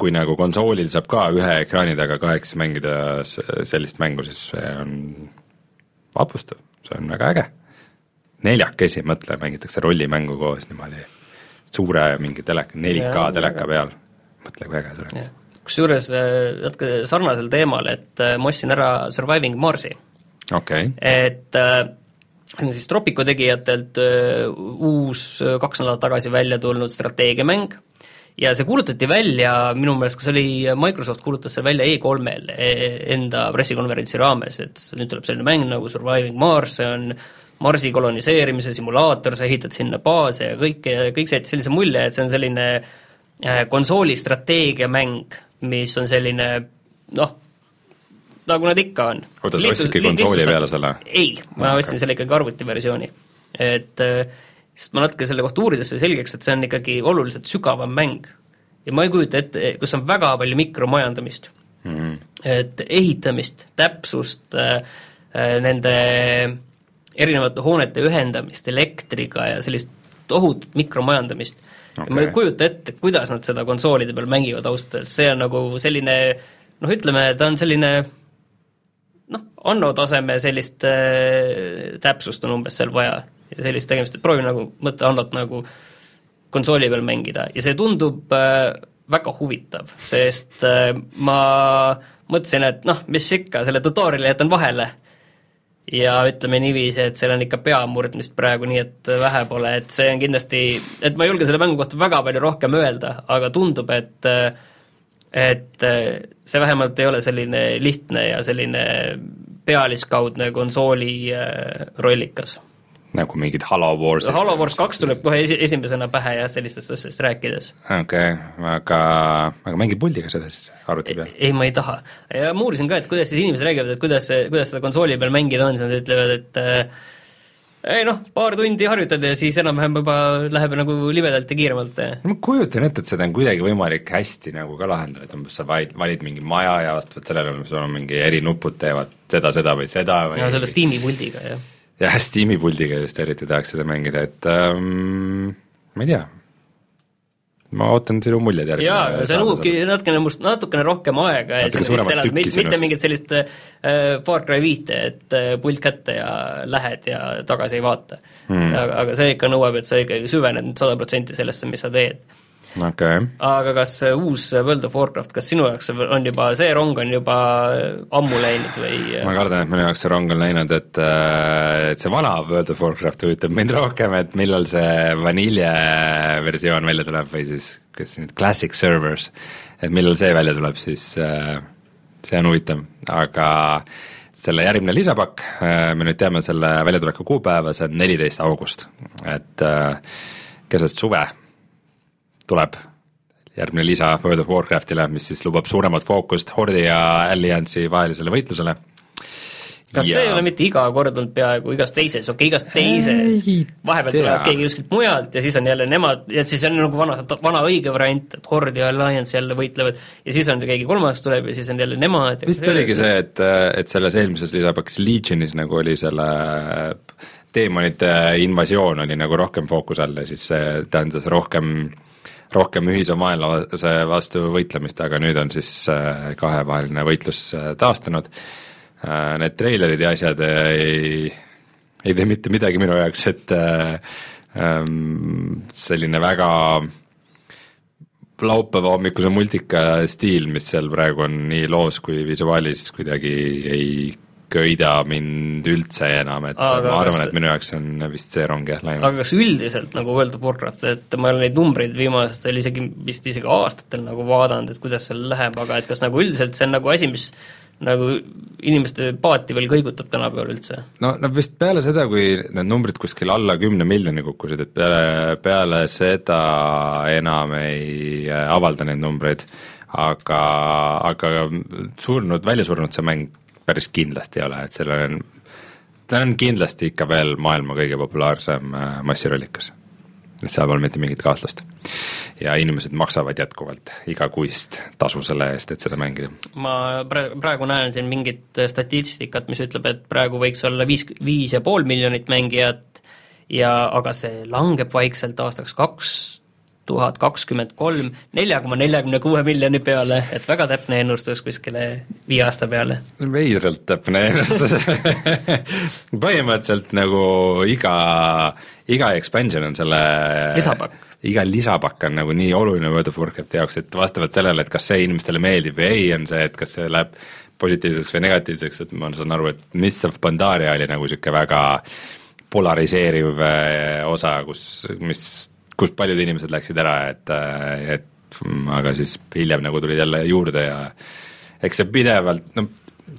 kui nagu konsoolil saab ka ühe ekraani taga kaheksa mängida sellist mängu, siis see on vapustav, see on väga äge. neljakesi, mõtle, mängitakse rollimängu koos niimoodi suure mingi teleka, 4K teleka peal, mõtle kui äge see oleks. kusjuures natuke sarnasel teemal, et äh, ma ostsin ära Surviving Marsi. Okay.. et äh, see on siis Tropico tegijatelt uus kaks nädalat tagasi välja tulnud strateegiamäng. Ja see kuulutati välja, minu meelest kas oli Microsoft kuulutas selle välja E3-l e, enda pressikonverentsi raames, et nüüd tuleb selline mäng nagu Surviving Mars, see on Marsi koloniseerimise simulaator, sa ehitad sinna baase ja kõike ja kõik see jättis sellise mulje, et see on selline äh, konsooli strateegiamäng, mis on selline noh, nagu nad ikka on. oota, sa ostsidki konsooli peale selle? ei, ma okay. ostsin selle ikkagi arvutiversiooni. et äh, sest ma natuke selle kohta uurides sai selgeks, et see on ikkagi oluliselt sügavam mäng. ja ma ei kujuta ette, kus on väga palju mikromajandamist mm. -hmm. et ehitamist, täpsust äh,, nende erinevate hoonete ühendamist elektriga ja sellist tohutut mikromajandamist. Okay.. ma ei kujuta ette, kuidas nad seda konsoolide peal mängivad ausalt öeldes, see on nagu selline noh, ütleme, ta on selline noh, Anno taseme sellist äh, täpsust on umbes seal vaja ja sellist tegemist, et proovi nagu mõtle Annot nagu konsooli peal mängida. Ja see tundub äh, väga huvitav, sest äh, ma mõtlesin, et noh, mis ikka, selle tutorial'i jätan vahele ja ütleme niiviisi, et seal on ikka peamurdmist praegu nii, et vähe pole, et see on kindlasti, et ma ei julge selle mängu kohta väga palju rohkem öelda, aga tundub, et et see vähemalt ei ole selline lihtne ja selline pealiskaudne konsooli äh, rollikas nagu mingid Halo Wars. Halo Wars kaks tuleb kohe esi-, esimesena pähe jah, sellistest asjadest rääkides. okei okay,, aga, aga mängi puldiga seda siis arvuti peal? ei, ma ei taha. ja ma uurisin ka, et kuidas siis inimesed räägivad, et kuidas, kuidas seda konsooli peal mängida on, siis nad ütlevad, et ei noh, paar tundi harjutad ja siis enam-vähem juba läheb nagu libedalt ja kiiremalt. ma kujutan ette, et seda on kuidagi võimalik hästi nagu ka lahendada, et umbes sa valid, valid mingi maja ja vastavalt sellele sul on mingi erinupud teevad seda, seda või seda või ja selle Steam'i puldiga, jah. Jah, Steam'i puldiga just eriti tahaks seda mängida, et ähm, ma ei tea. Ma ootan sinu muljeid järgi. jaa, see nõuabki natukene must, natukene rohkem aega, et sellest elada, mitte mingit sellist äh, Far Cry viite, et äh, pult kätte ja lähed ja tagasi ei vaata. Hmm.. aga, aga see ikka nõuab, et sa ikkagi süvened sada protsenti sellesse, mis sa teed okay.. aga kas uus World of Warcraft, kas sinu jaoks on juba, see rong on juba ammu läinud või? ma kardan, et minu jaoks see rong on läinud, et, äh, et see vana World of Warcraft huvitab mind rohkem, et millal see vanilje versioon välja tuleb või siis kas nüüd classic servers, et millal see välja tuleb, siis äh, see on huvitav, aga selle järgmine lisapakk, äh, me nüüd teame selle väljatuleku kuupäeva, see on neliteist august, et keset suve tuleb. Järgmine lisa World of Warcraftile, mis siis lubab suuremat fookust Hordi ja Alliance'i vahelisele võitlusele. kas ja... see ei ole mitte iga kord olnud peaaegu igas teises, okei okay,, igas teises, vahepeal tulevad keegi kuskilt mujalt ja siis on jälle nemad, ja siis on nagu vana, vana õige variant, et Hord ja Alliance jälle võitlevad ja siis on keegi kolmas tuleb ja siis on jälle nemad vist oligi see, et, et selles eelmises lisapakis Legionis nagu oli selle teemonite invasioon oli nagu rohkem fookuse all ja siis see tähendas rohkem äh, rohkem ühise vaenlase vastu võitlemist, aga nüüd on siis äh, kahevaheline võitlus äh, taastunud. Äh, need treilerid ja asjad ei, ei tee mitte midagi minu jaoks, et ähm, selline väga laupäeva hommikuse multika stiil, mis seal praegu on nii loos kui visuaalis, kuidagi ei köida mind üldse enam, et aga ma arvan kas..., et minu jaoks on vist see rong jah läinud. aga kas üldiselt nagu World of Warcraft, et ma olen neid numbreid viimastel isegi, vist isegi aastatel nagu vaadanud, et kuidas seal läheb, aga et kas nagu üldiselt see on nagu asi, mis nagu inimeste paati veel kõigutab tänapäeval üldse? no, no vist peale seda, kui need numbrid kuskil alla kümne miljoni kukkusid, et peale, peale seda enam ei avalda neid numbreid, aga, aga surnud, välja surnud see mäng päris kindlasti ei ole, et sellel on, ta on kindlasti ikka veel maailma kõige populaarsem äh, massirallikas. et seal pole mitte mingit kahtlust. ja inimesed maksavad jätkuvalt igakuist tasu selle eest, et seda mängida. ma praegu näen siin mingit statistikat, mis ütleb, et praegu võiks olla viis, viis ja pool miljonit mängijat ja aga see langeb vaikselt aastaks kaks tuhat kakskümmend kolm nelja koma neljakümne kuue miljoni peale, et väga täpne ennustus kuskile viie aasta peale. veidralt täpne ennustus põhimõtteliselt nagu iga, iga expansion on selle lisapakk. iga lisapakk on nagu nii oluline World of Warcrafti jaoks, et vastavalt sellele, et kas see inimestele meeldib või ei, on see, et kas see läheb positiivseks või negatiivseks, et ma saan aru, et Mists of Pandaria oli nagu niisugune väga polariseeriv eh, osa, kus, mis kust paljud inimesed läksid ära, et, et aga siis hiljem nagu tulid jälle juurde ja eks see pidevalt, noh,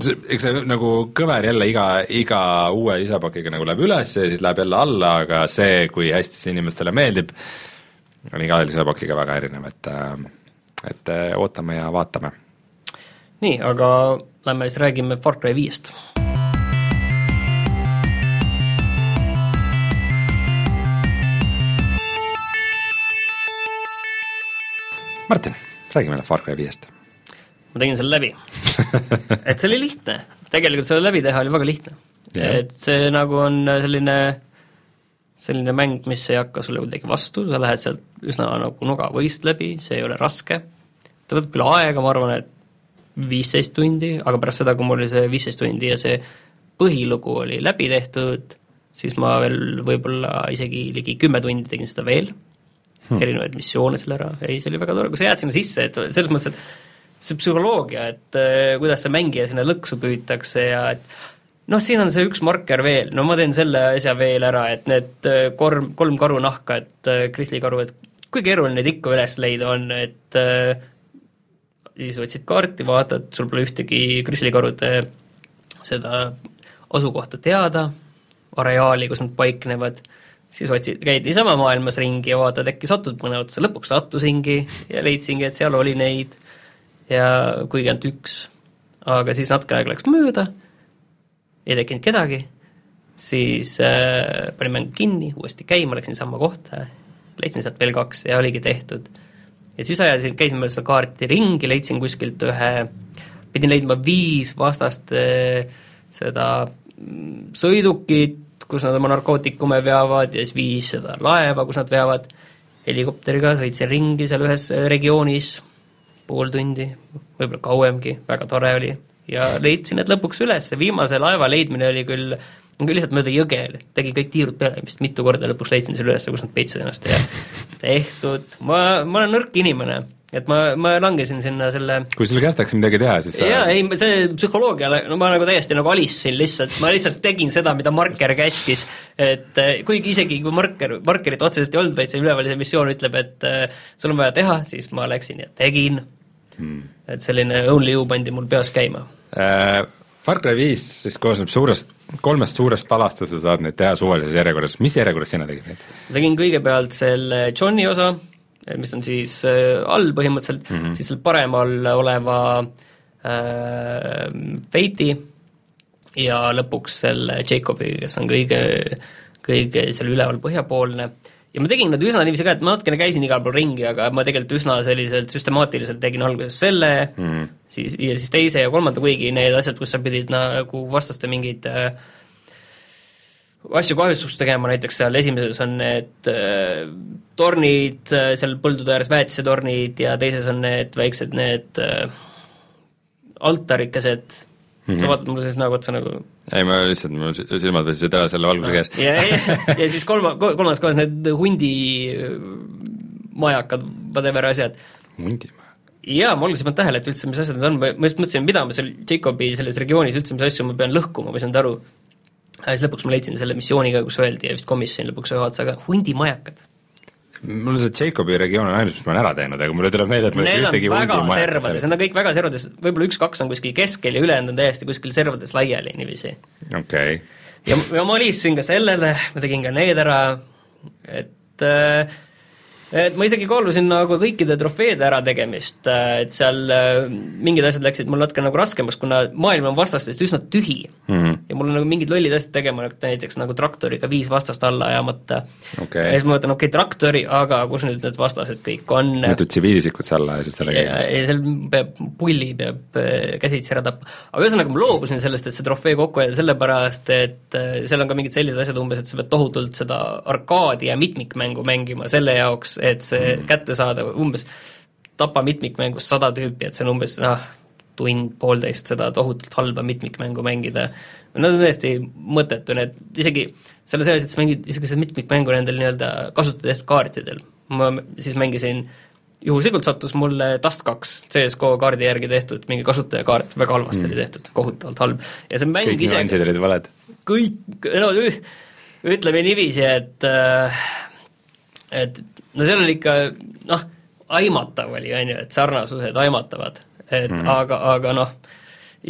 eks see nagu kõver jälle iga, iga uue lisapakiga nagu läheb üles ja siis läheb jälle alla, aga see, kui hästi see inimestele meeldib, on iga lisapakiga väga erinev, et et ootame ja vaatame. nii, aga lähme siis räägime Far Cry viiest Martin, räägi meile Far Cry viiest. ma tegin selle läbi. Et see oli lihtne, tegelikult selle läbi teha oli väga lihtne. Yeah.. et see nagu on selline, selline mäng, mis ei hakka sulle kuidagi vastu, sa lähed sealt üsna nagu nogavõist läbi, see ei ole raske, ta võtab küll aega, ma arvan, et viisteist tundi, aga pärast seda, kui mul oli see viisteist tundi ja see põhilugu oli läbi tehtud, siis ma veel võib-olla isegi ligi kümme tundi tegin seda veel hmm. erinevaid missioone seal ära, ei, see oli väga tore, kui sa jääd sinna sisse, et selles mõttes, et see psühholoogia, et äh, kuidas see mängija sinna lõksu püütakse ja et noh, siin on see üks marker veel, no ma teen selle asja veel ära, et need äh, kolm, kolm karunahka, et äh, kristlikaru, et kui keeruline neid ikka üles leida on, et äh, siis võtsid kaarti, vaatad, sul pole ühtegi krislikarude seda asukohta teada, areaali, kus nad paiknevad siis otsid, käid niisama maailmas ringi ja vaatad, äkki satud mõne otsa, lõpuks sattusingi ja leidsingi, et seal oli neid ja kuigi ainult üks. aga siis natuke aega läks mööda, ei tekkinud kedagi, siis äh, panin mängu kinni, uuesti käima, läksin samma kohta, leidsin sealt veel kaks ja oligi tehtud. ja siis ajasin, käisin mööda seda kaarti ringi, leidsin kuskilt ühe, pidin leidma viis vastast äh, seda mm, sõidukit, kus nad oma narkootikume veavad ja siis viis seda laeva, kus nad veavad, helikopteriga sõitsin ringi seal ühes äh, regioonis pool tundi, võib-olla kauemgi, väga tore oli, ja leidsin need lõpuks üles, viimase laeva leidmine oli küll küll lihtsalt mööda jõge, tegi kõik tiirud peale, vist mitu korda lõpuks leidsin selle üles, kus nad peitsid ennast. Ja tehtud, ma, ma olen nõrk inimene et ma, ma langesin sinna selle kui sulle kästakse midagi teha, siis sa jaa, ei, see psühholoogia, no ma nagu täiesti nagu alistasin lihtsalt, ma lihtsalt tegin seda, mida marker käskis, et eh, kuigi isegi kui marker, markerit otseselt ei olnud, vaid see üleval see missioon ütleb, et äh, sul on vaja teha, siis ma läksin ja tegin hmm., et selline only you pandi mul peas käima äh,. Far Cry viis siis koosneb suurest, kolmest suurest palast ja sa saad neid teha suvalises järjekorras, mis järjekorras sina tegid neid? tegin kõigepealt selle Johni osa, mis on siis äh, all põhimõtteliselt mm, -hmm. siis seal paremal oleva äh, Fate'i ja lõpuks selle Jacobi, kes on kõige, kõige seal üleval põhjapoolne ja ma tegin nad üsna niiviisi ka, et ma natukene käisin igal pool ringi, aga ma tegelikult üsna selliselt süstemaatiliselt tegin alguses selle mm., siis, ja siis teise ja kolmanda, kuigi need asjad, kus sa pidid nagu vastaste mingeid äh, asju kahjustust tegema, näiteks seal esimeses on need äh, tornid äh, seal põldude ääres, väetisetornid ja teises on need väiksed need äh, altarikesed mm, -hmm. sa vaatad mulle siis näo otsa nagu ei, ma lihtsalt, mul silmad väsisid ära selle valguse käes. ja, ja, ja siis kolma, kolmandas kohas need hundi äh, majakad, whatever asjad. hundimaja? jaa, ma alguses ei pannud tähele, et üldse, mis asjad need on, ma just mõtlesin, mida ma seal Jacobi selles regioonis üldse, mis asju ma pean lõhkuma, ma ei saanud aru. ja siis lõpuks ma leidsin selle missiooniga, kus öeldi ja vist komisjon lõpuks ühe otsaga, hundimajakad mul see Jacobi regioon on ainus, mis ma olen ära teinud, aga mulle tuleb meelde, et ma Need ühtegi väga servades, need on kõik väga servades, võib-olla üks-kaks on kuskil keskel ja ülejäänud on täiesti kuskil servades laiali niiviisi. okei okay.. ja, ja ma alistusin ka sellele, ma tegin ka need ära, et äh, et ma isegi kaalusin nagu kõikide trofeede ärategemist, äh, et seal äh, mingid asjad läksid mul natuke nagu raskemaks, kuna maailm on vastastest üsna tühi mm. -hmm. ja mul on nagu mingid lollid asjad tegema, näiteks nagu traktoriga viis vastast alla ajamata okay.. ja siis ma mõtlen, okei okay,, traktori, aga kus nüüd need vastased kõik on? mitu tsiviilisikut sa alla ajasid sellega? ja, ja seal peab, pulli peab äh, käsitsi ära tappa. aga ühesõnaga ma loobusin sellest, et see trofee kokku hoida, sellepärast et seal on ka mingid sellised asjad umbes, et sa pead tohutult seda arkaadi ja mitmikmängu mängima selle jaoks, et see mm. kätte saada umbes tapa mitmikmängus sada tüüpi, et see on umbes noh, tund-poolteist seda tohutult halba mitmikmängu mängida, no see on täiesti mõttetu, need isegi selles asjas, et sa mängid isegi seda mitmikmängu nendel nii-öelda kasutada tehtud kaartidel, ma siis mängisin juhuslikult sattus mulle Dust kaks CSGO kaardi järgi tehtud mingi kasutajakaart, väga halvasti mm. oli tehtud, kohutavalt halb. ja see mäng kõik nüansid olid valed? kõik, no ütleme niiviisi, et äh, et no seal oli ikka noh, aimatav oli, on ju, et sarnasused aimatavad, et mm. aga, aga noh,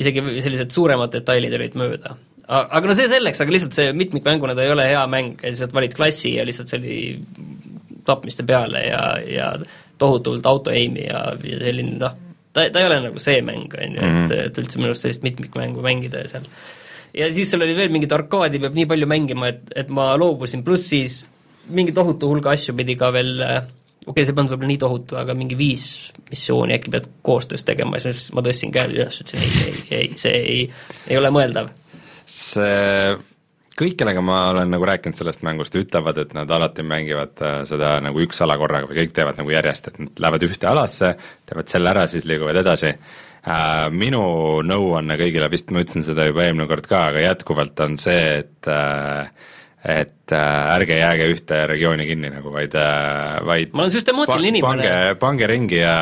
isegi sellised suuremad detailid olid mööda. aga no see selleks, aga lihtsalt see mitmikmänguna ta ei ole hea mäng, lihtsalt valid klassi ja lihtsalt see oli tapmiste peale ja, ja tohutult auto-aim'i ja, ja selline noh, ta, ta ei ole nagu see mäng, on ju, et, mhm. et üldse minu arust sellist mitmikmängu mängida ja seal ja siis seal oli veel mingit arkaadi peab nii palju mängima, et, et ma loobusin, pluss siis mingi tohutu hulga asju pidi ka veel äh, okei okay,, see ei polnud võib-olla nii tohutu, aga mingi viis missiooni äkki pead koostöös tegema ja siis ma tõstsin käed üles, ütlesin ei, ei, ei, see ei, ei ole mõeldav. see, kõik, kellega ma olen nagu rääkinud sellest mängust, ütlevad, et nad alati mängivad äh, seda nagu üks ala korraga või kõik teevad nagu järjest, et nad lähevad ühte alasse, teevad selle ära, siis liiguvad edasi äh,. Minu nõuanne kõigile, vist ma ütlesin seda juba eelmine kord ka, aga jätkuvalt on see, et äh, et äh, ärge jääge ühte regiooni kinni nagu, vaid äh,, vaid ma olen süstemaatiline inimene. pange, pange ringi ja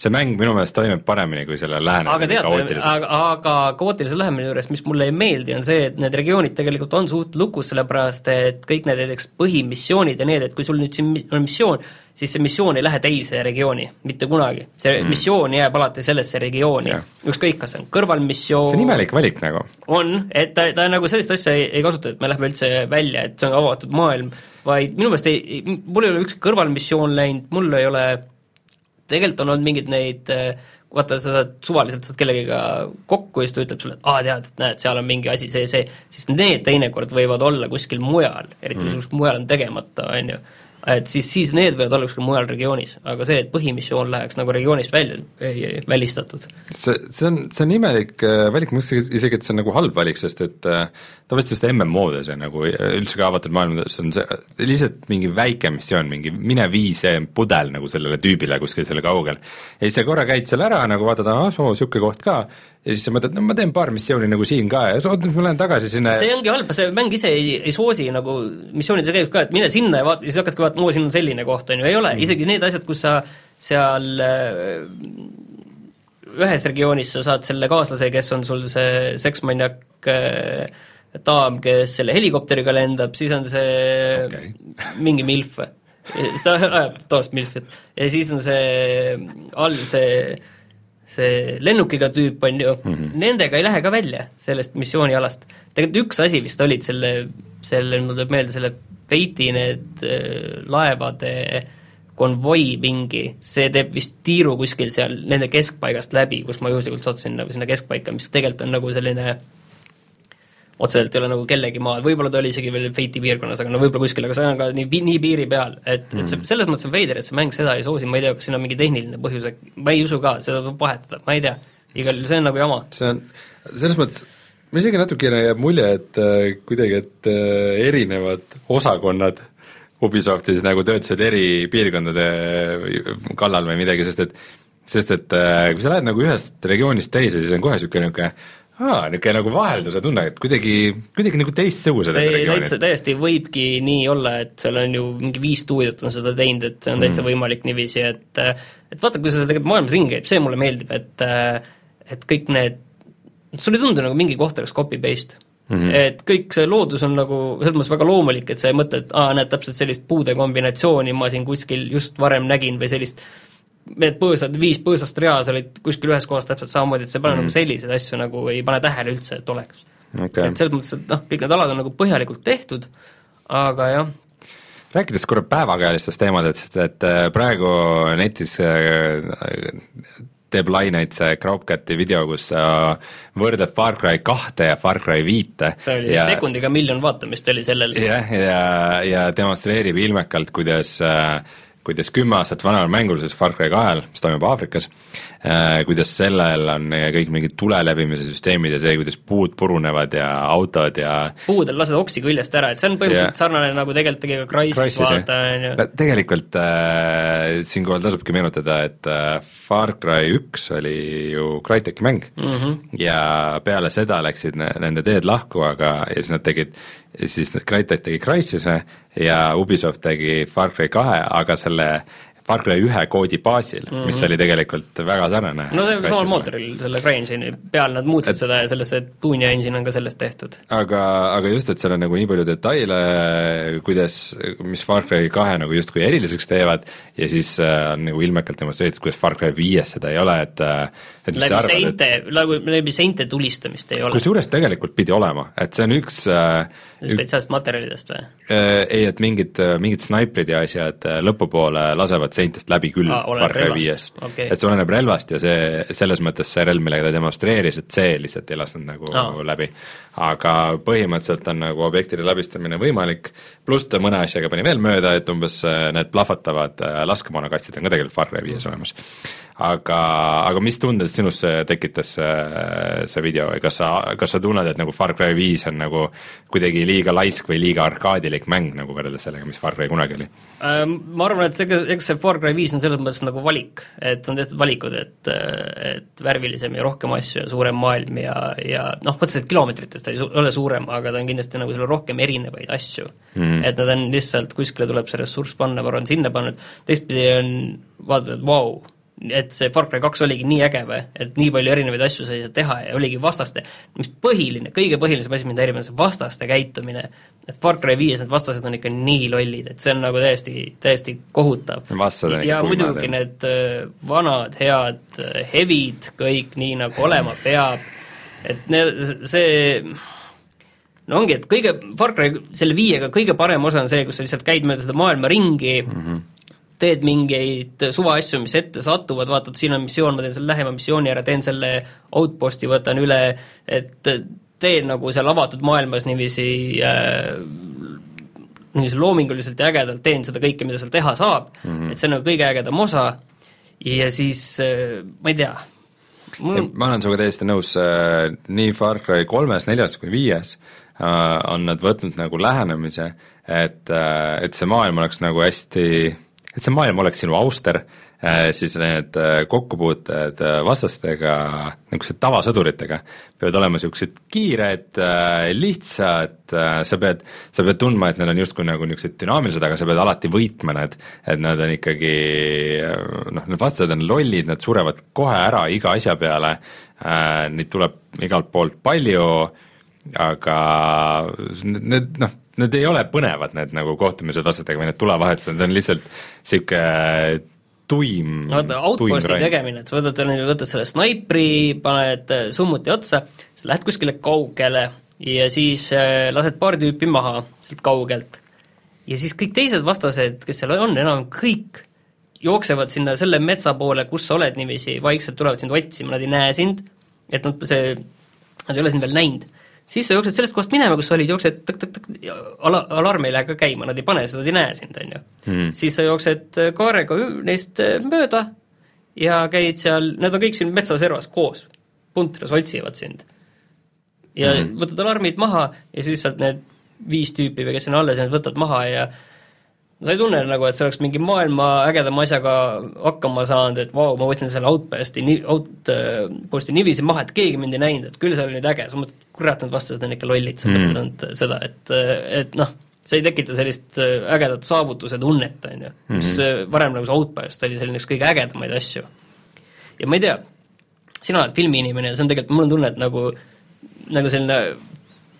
see mäng minu meelest toimib paremini, kui selle lähenemine aga tead, aga, aga kaootilise lähenemise juures, mis mulle ei meeldi, on see, et need regioonid tegelikult on suht lukus, sellepärast et kõik need näiteks põhimissioonid ja need, et kui sul nüüd siin on missioon, siis see missioon ei lähe teise regiooni mitte kunagi. see mm. missioon jääb alati sellesse regiooni yeah., ükskõik, kas see on kõrvalmissioon see on imelik valik nagu. on, et ta, ta nagu sellist asja ei, ei kasuta, et me lähme üldse välja, et see on avatud maailm, vaid minu meelest ei, mul ei ole ükski kõrvalmissioon läinud, mul ei ole tegelikult on olnud mingeid neid vaata, sa saad suvaliselt saad kellegagi kokku ja siis ta ütleb sulle, et aa, tead, et näed, seal on mingi asi, see, see, siis need teinekord võivad olla kuskil mujal, eriti kui mm. mujal on tegemata, on ju et siis, siis need võivad olla kuskil mujal regioonis, aga see, et põhimissioon läheks nagu regioonist välja, ei, ei välistatud. see, see on, see on imelik äh, valik, ma mõtlesin isegi, et see on nagu halb valik, sest et äh, tavaliselt just MMO-des ja nagu üldse ka avatud maailmades on see lihtsalt mingi väike missioon, mingi mine vii see pudel nagu sellele tüübile kuskil selle kaugel. ja siis sa korra käid seal ära nagu vaatad, ahah, oo, niisugune koht ka, ja siis sa mõtled, no ma teen paar missiooni nagu siin ka ja oot, nüüd ma lähen tagasi sinna see ongi halb, see mäng ise ei, ei soosi nagu missioonides käib ka, et mine sinna ja vaata, siis hakkadki vaatama, oo, siin on selline koht, on ju, ei ole mm., isegi need asjad, kus sa seal äh, ühes regioonis sa saad selle kaaslase, kes on sul see seksmaniak äh, daam, kes selle helikopteriga lendab, siis on see okay. mingi milf siis ta ajab tavaliselt milfit ja siis on see all see see lennukiga tüüp, on ju mm, -hmm. nendega ei lähe ka välja sellest missioonialast. tegelikult üks asi vist olid selle, selle, mul tuleb meelde, selle Feiti need äh, laevade konvoi mingi, see teeb vist tiiru kuskil seal nende keskpaigast läbi, kus ma juhuslikult sattusin nagu sinna keskpaika, mis tegelikult on nagu selline äh, otseselt ei ole nagu kellegi maal, võib-olla ta oli isegi veel Fate'i piirkonnas, aga no võib-olla kuskil, aga see on ka nii, nii piiri peal, et mm., et see, mhm. selles mõttes on veider, et see mäng seda ei soosi, ma ei tea, kas siin on mingi tehniline põhjus, ma ei usu ka, seda tuleb vahetada, ma ei tea. igal see on nagu jama. see on, selles mõttes mul isegi natukene jääb mulje, et äh, kuidagi, et äh, erinevad osakonnad Ubisoftis nagu töötasid eri piirkondade kallal või midagi, sest et sest et äh, kui sa lähed nagu ühest regioonist teise, siis on kohe niisugune, niisugune aa, niisugune nagu vahelduse tunne, et kuidagi, kuidagi nagu teistsugused see täitsa, täiesti võibki nii olla, et seal on ju mingi viis stuudiot on seda teinud, et see on täitsa mm. võimalik niiviisi, et et vaata, kui sa tegelikult maailmas ringi käib, see mulle meeldib, et et kõik need, sulle ei tundu nagu mingi koht oleks copy-paste mm. -hmm. et kõik see loodus on nagu selles mõttes väga loomulik, et sa ei mõtle, et aa, näed, täpselt sellist puude kombinatsiooni ma siin kuskil just varem nägin või sellist need põõsad, viis põõsast reas olid kuskil ühes kohas täpselt samamoodi, et sa ei pane mm. nagu selliseid asju nagu, ei pane tähele üldse, et oleks okay.. et selles mõttes, et noh, kõik need alad on nagu põhjalikult tehtud, aga jah, rääkides korra päevakajalistest teemadest, et äh, praegu netis äh, teeb laineid see Crowcati video, kus sa võrdled Far Cry kahte ja Far Cry viite. see oli ja, sekundiga miljon vaatamist oli sellel. jah, ja, ja, ja demonstreerib ilmekalt, kuidas äh, kuidas kümme aastat vanal mängul, siis Far Cry kahel, mis toimub Aafrikas äh,, kuidas sellel on kõik mingid tule levimise süsteemid ja see, kuidas puud purunevad ja autod ja puudel lased oksi küljest ära, et see on põhimõtteliselt ja... sarnane nagu tegelikult tegi ka Crysis, vaata, on ju. tegelikult äh, siinkohal tasubki meenutada, et äh, Far Cry üks oli ju Crytek'i mäng mm -hmm. ja peale seda läksid ne nende teed lahku, aga ja siis nad tegid siis Crytek tegi Crysis'e ja Ubisoft tegi Far Cry kahe, aga selle Far Cry ühe koodi baasil mm, -hmm. mis mhm. oli tegelikult väga sarnane. no samal mootoril, selle CryEngine'i peal nad muutsid et, seda ja sellest see Tuunia engine on ka sellest tehtud. aga, aga just, et seal on nagu nii palju detaile, kuidas, mis Far Cry kahe nagu justkui eriliseks teevad ja siis äh, nagu ilmekalt demonstreeritud, kuidas Far Cry viies seda ei ole, et äh, et läbi arvad, seinte et..., nagu läbi seinte tulistamist ei ole. kusjuures tegelikult pidi olema, et see on üks äh, spetsiaalsest materjalidest või? Äh, ei, et mingid, mingid snaiprid ja asjad lõpupoole lasevad seintest läbi küll ah, Far Cry viies okay.. et see oleneb relvast ja see, selles mõttes see relv, millega ta demonstreeris, et see lihtsalt ei lasknud nagu ah. läbi. Aga põhimõtteliselt on nagu objektide läbistamine võimalik, pluss ta mõne asjaga pani veel mööda, et umbes äh, need plahvatavad äh, laskemoonakastid on ka tegelikult Far Cry viies olemas aga, aga mis tunded sinus tekitas see, see video või kas sa, kas sa tunned, et nagu Far Cry viis on nagu kuidagi liiga laisk või liiga arkaadilik mäng nagu võrreldes sellega, mis Far Cry kunagi oli? Ähm, ma arvan, et ega, eks see Far Cry viis on selles mõttes nagu valik, et on tehtud valikud, et, et värvilisem ja rohkem asju ja suurem maailm ja, ja noh, otseselt kilomeetritest ta ei su-, ole suurem, aga ta on kindlasti nagu seal rohkem erinevaid asju mm. -hmm. et nad on lihtsalt, kuskile tuleb see ressurss panna, ma arvan, sinna pannud, teistpidi on vaatad, et vau wow,, et see Far Cry kaks oligi nii äge või, et nii palju erinevaid asju sai teha ja oligi vastaste, mis põhiline, kõige põhilisem asi, mida häirib, on see vastaste käitumine. et Far Cry viies need vastased on ikka nii lollid, et see on nagu täiesti, täiesti kohutav. ja muidugi need äh, vanad head äh, hevid kõik nii, nagu olema peab, et need, see no ongi, et kõige, Far Cry selle viiega kõige parem osa on see, kus sa lihtsalt käid mööda seda maailma ringi mm, -hmm teed mingeid suvaasju, mis ette satuvad, vaatad, siin on missioon, ma teen selle lähema missiooni ära, teen selle outpost'i, võtan üle, et teen nagu seal avatud maailmas niiviisi äh, niiviisi loominguliselt ja ägedalt teen seda kõike, mida seal teha saab. Mm, -hmm. et see on nagu kõige ägedam osa. Ja siis äh, ma ei tea, mul ma olen sinuga täiesti nõus, äh, nii Far Cry kolmes, neljas kui viies äh, on nad võtnud nagu lähenemise, et, et see maailm oleks nagu hästi, et see maailm oleks sinu auster Äh, siis need äh, kokkupuuted äh, vastastega, niisugused tavasõduritega, peavad olema niisugused kiired, lihtsad, sa pead, sa pead tundma, et need on justkui nagu niisugused dünaamilised, aga sa pead alati võitma need, et nad on ikkagi noh, need vastased on lollid, nad surevad kohe ära iga asja peale, neid tuleb igalt poolt palju, aga need noh, need ei ole põnevad, need nagu kohtumised vastastega või need tulevahetused, need on lihtsalt niisugune tuim. vaata, outposti tegemine, et sa võtad, võtad selle snaipri, paned äh, summuti otsa, siis lähed kuskile kaugele ja siis äh, lased paar tüüpi maha sealt kaugelt. ja siis kõik teised vastased, kes seal on, enam kõik jooksevad sinna selle metsa poole, kus sa oled niiviisi, vaikselt tulevad sind otsima, nad ei näe sind, et nad, see, nad ei ole sind veel näinud siis sa jooksed sellest kohast minema, kus sa olid, jooksed tõk-tõk-tõk, ala, alarm ei lähe ka käima, nad ei pane seda, nad ei näe sind, on ju mm.. siis sa jooksed äh, kaarega neist äh, mööda ja käid seal, nad on kõik siin metsaservas koos, puntras otsivad sind. ja mm. võtad alarmid maha ja siis sealt need viis tüüpi või kes on alles jäänud, võtad maha ja sa ei tunne nagu, et sa oleks mingi maailma ägedama asjaga hakkama saanud, et vau, ma võtsin selle outposti, outposti niiviisi maha, et keegi mind ei näinud, et küll see oli nüüd äge, sa mõtled, kurat, need vastased on ikka lollid, sa mm. mõtled ainult seda, et, et noh, see ei tekita sellist ägedat saavutuse tunnet, on ju, mis mm. varem nagu see outpost oli selline üks kõige ägedamaid asju. ja ma ei tea, sina oled filmiinimene ja see on tegelikult, mul on tunne, et nagu, nagu selline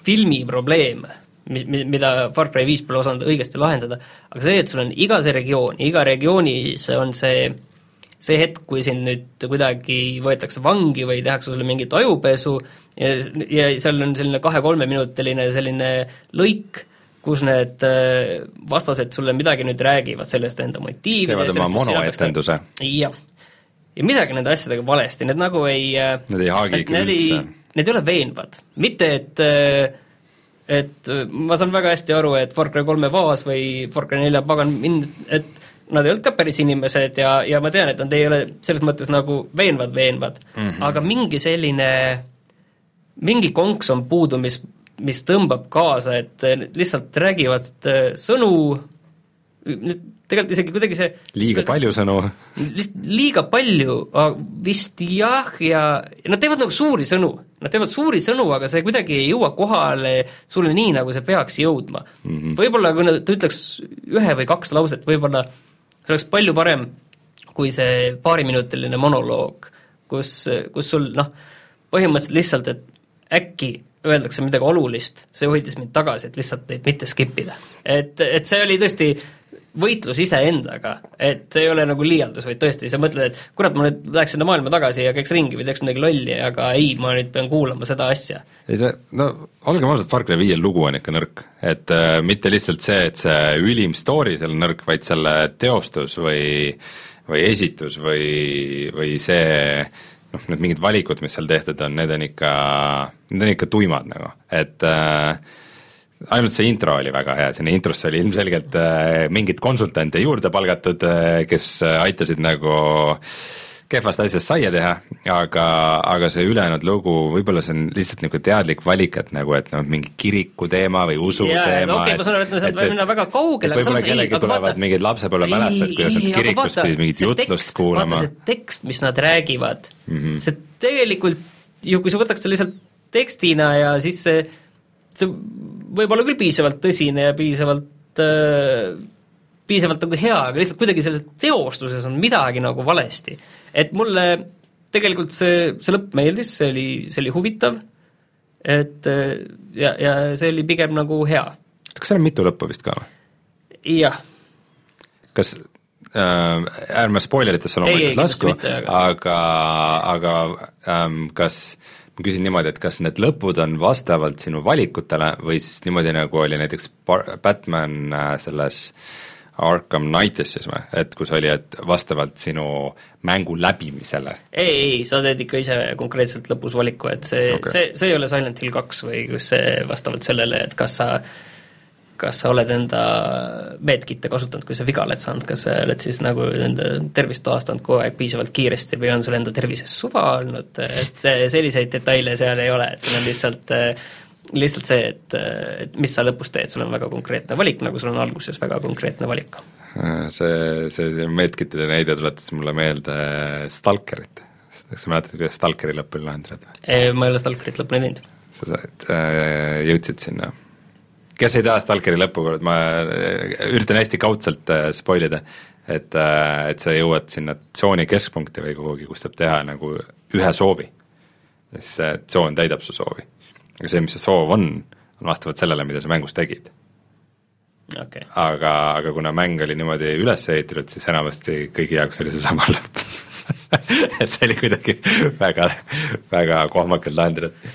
filmi probleem mis, mida Far Cry viis pole osanud õigesti lahendada, aga see, et sul on iga see regioon, iga regioonis on see see hetk, kui sind nüüd kuidagi võetakse vangi või tehakse sulle mingit ajupesu ja, ja seal on selline kahe-kolmeminutiline selline lõik, kus need äh, vastased sulle midagi nüüd räägivad sellest enda motiividest teevad oma monoetenduse. jah. ja midagi nende asjadega valesti, need nagu ei äh, Need ei haagi ikka üldse. Need ei ole veenvad, mitte et äh, et äh, ma saan väga hästi aru, et Far Cry kolme vaas või Far Cry nelja pagan mind, et nad ei olnud ka päris inimesed ja, ja ma tean, et nad ei ole selles mõttes nagu veenvad, veenvad mm, -hmm. aga mingi selline, mingi konks on puudu, mis, mis tõmbab kaasa, et lihtsalt räägivad äh, sõnu, tegelikult isegi kuidagi see liiga palju sõnu. lihtsalt liiga palju, vist jah, ja nad teevad nagu suuri sõnu. Nad teevad suuri sõnu, aga see kuidagi ei jõua kohale sulle nii, nagu see peaks jõudma mm -hmm.. võib-olla kui ta ütleks ühe või kaks lauset, võib-olla see oleks palju parem kui see paariminutiline monoloog, kus, kus sul noh, põhimõtteliselt lihtsalt, et äkki öeldakse midagi olulist, see hoidis mind tagasi, et lihtsalt neid mitte skip ida. et, et see oli tõesti võitlus iseendaga, et see ei ole nagu liialdus, vaid tõesti, sa mõtled, et kurat, ma nüüd läheks sinna maailma tagasi ja käiks ringi või teeks midagi lolli, aga ei, ma nüüd pean kuulama seda asja. ei see, no olgem ausad, Far Cry viie lugu on ikka nõrk, et äh, mitte lihtsalt see, et see ülim story seal on nõrk, vaid selle teostus või või esitus või, või see noh, need mingid valikud, mis seal tehtud on, need on ikka, need on ikka tuimad nagu, et äh, ainult see intro oli väga hea, sinna introsse oli ilmselgelt äh, mingeid konsultante juurde palgatud äh,, kes äh, aitasid nagu kehvast asjast saia teha, aga, aga see ülejäänud lugu, võib-olla see on lihtsalt niisugune teadlik valik, et nagu, et noh, mingi kiriku teema või usu ja, teema. okei okay,, ma saan aru, et no sealt võib minna väga kaugele. võib-olla kellelgi tulevad vaata, mingid lapsepõlvemälestused, kuidas nad kirikus pidid mingit jutlust tekst, kuulama. see tekst, mis nad räägivad mm, -hmm. see tegelikult ju, kui sa võtaks selle lihtsalt tekstina ja siis see see võib olla küll piisavalt tõsine ja piisavalt äh, piisavalt nagu hea, aga lihtsalt kuidagi selles teostuses on midagi nagu valesti. et mulle tegelikult see, see lõpp meeldis, see oli, see oli huvitav, et äh, ja, ja see oli pigem nagu hea. kas seal on mitu lõppu vist ka või? jah. kas äh,, ärme spoileritesse loomulikult lasku, aga, aga ähm, kas äh, ma küsin niimoodi, et kas need lõpud on vastavalt sinu valikutele või siis niimoodi, nagu oli näiteks Batman äh, selles Arkham Knightis siis või, et kus oli, et vastavalt sinu mängu läbimisele? ei, ei, sa teed ikka ise konkreetselt lõpus valiku, et see okay., see, see ei ole Silent Hill kaks või kus see vastavalt sellele, et kas sa kas sa oled enda medkit'e kasutanud, kui sa viga oled saanud, kas sa oled siis nagu enda tervist taastanud kogu aeg piisavalt kiiresti või on sul enda tervises suva olnud, et selliseid detaile seal ei ole, et sul on lihtsalt lihtsalt see, et, et mis sa lõpus teed, sul on väga konkreetne valik, nagu sul on alguses väga konkreetne valik. see, see, see medkitide näide tuletas mulle meelde Stalkerit. kas sa mäletad, kuidas Stalkeri lõppu lahendad ma ei ole Stalkerit lõpuni teinud. sa said, jõudsid sinna? Kes ei tea Stalkeri lõppu, ma äh, üritan hästi kaudselt äh, spoil ida, et, et sa jõuad sinna tsooni keskpunkti või kuhugi, kus saab teha nagu ühe soovi. siis see tsoon täidab su soovi aga see, mis see soov on, on vastavalt sellele, mida sa mängus tegid okay.. aga, aga kuna mäng oli niimoodi üles ehitatud, siis enamasti kõigi jaoks oli seesama lõpp et see oli kuidagi väga, väga kohmakalt lahendatud.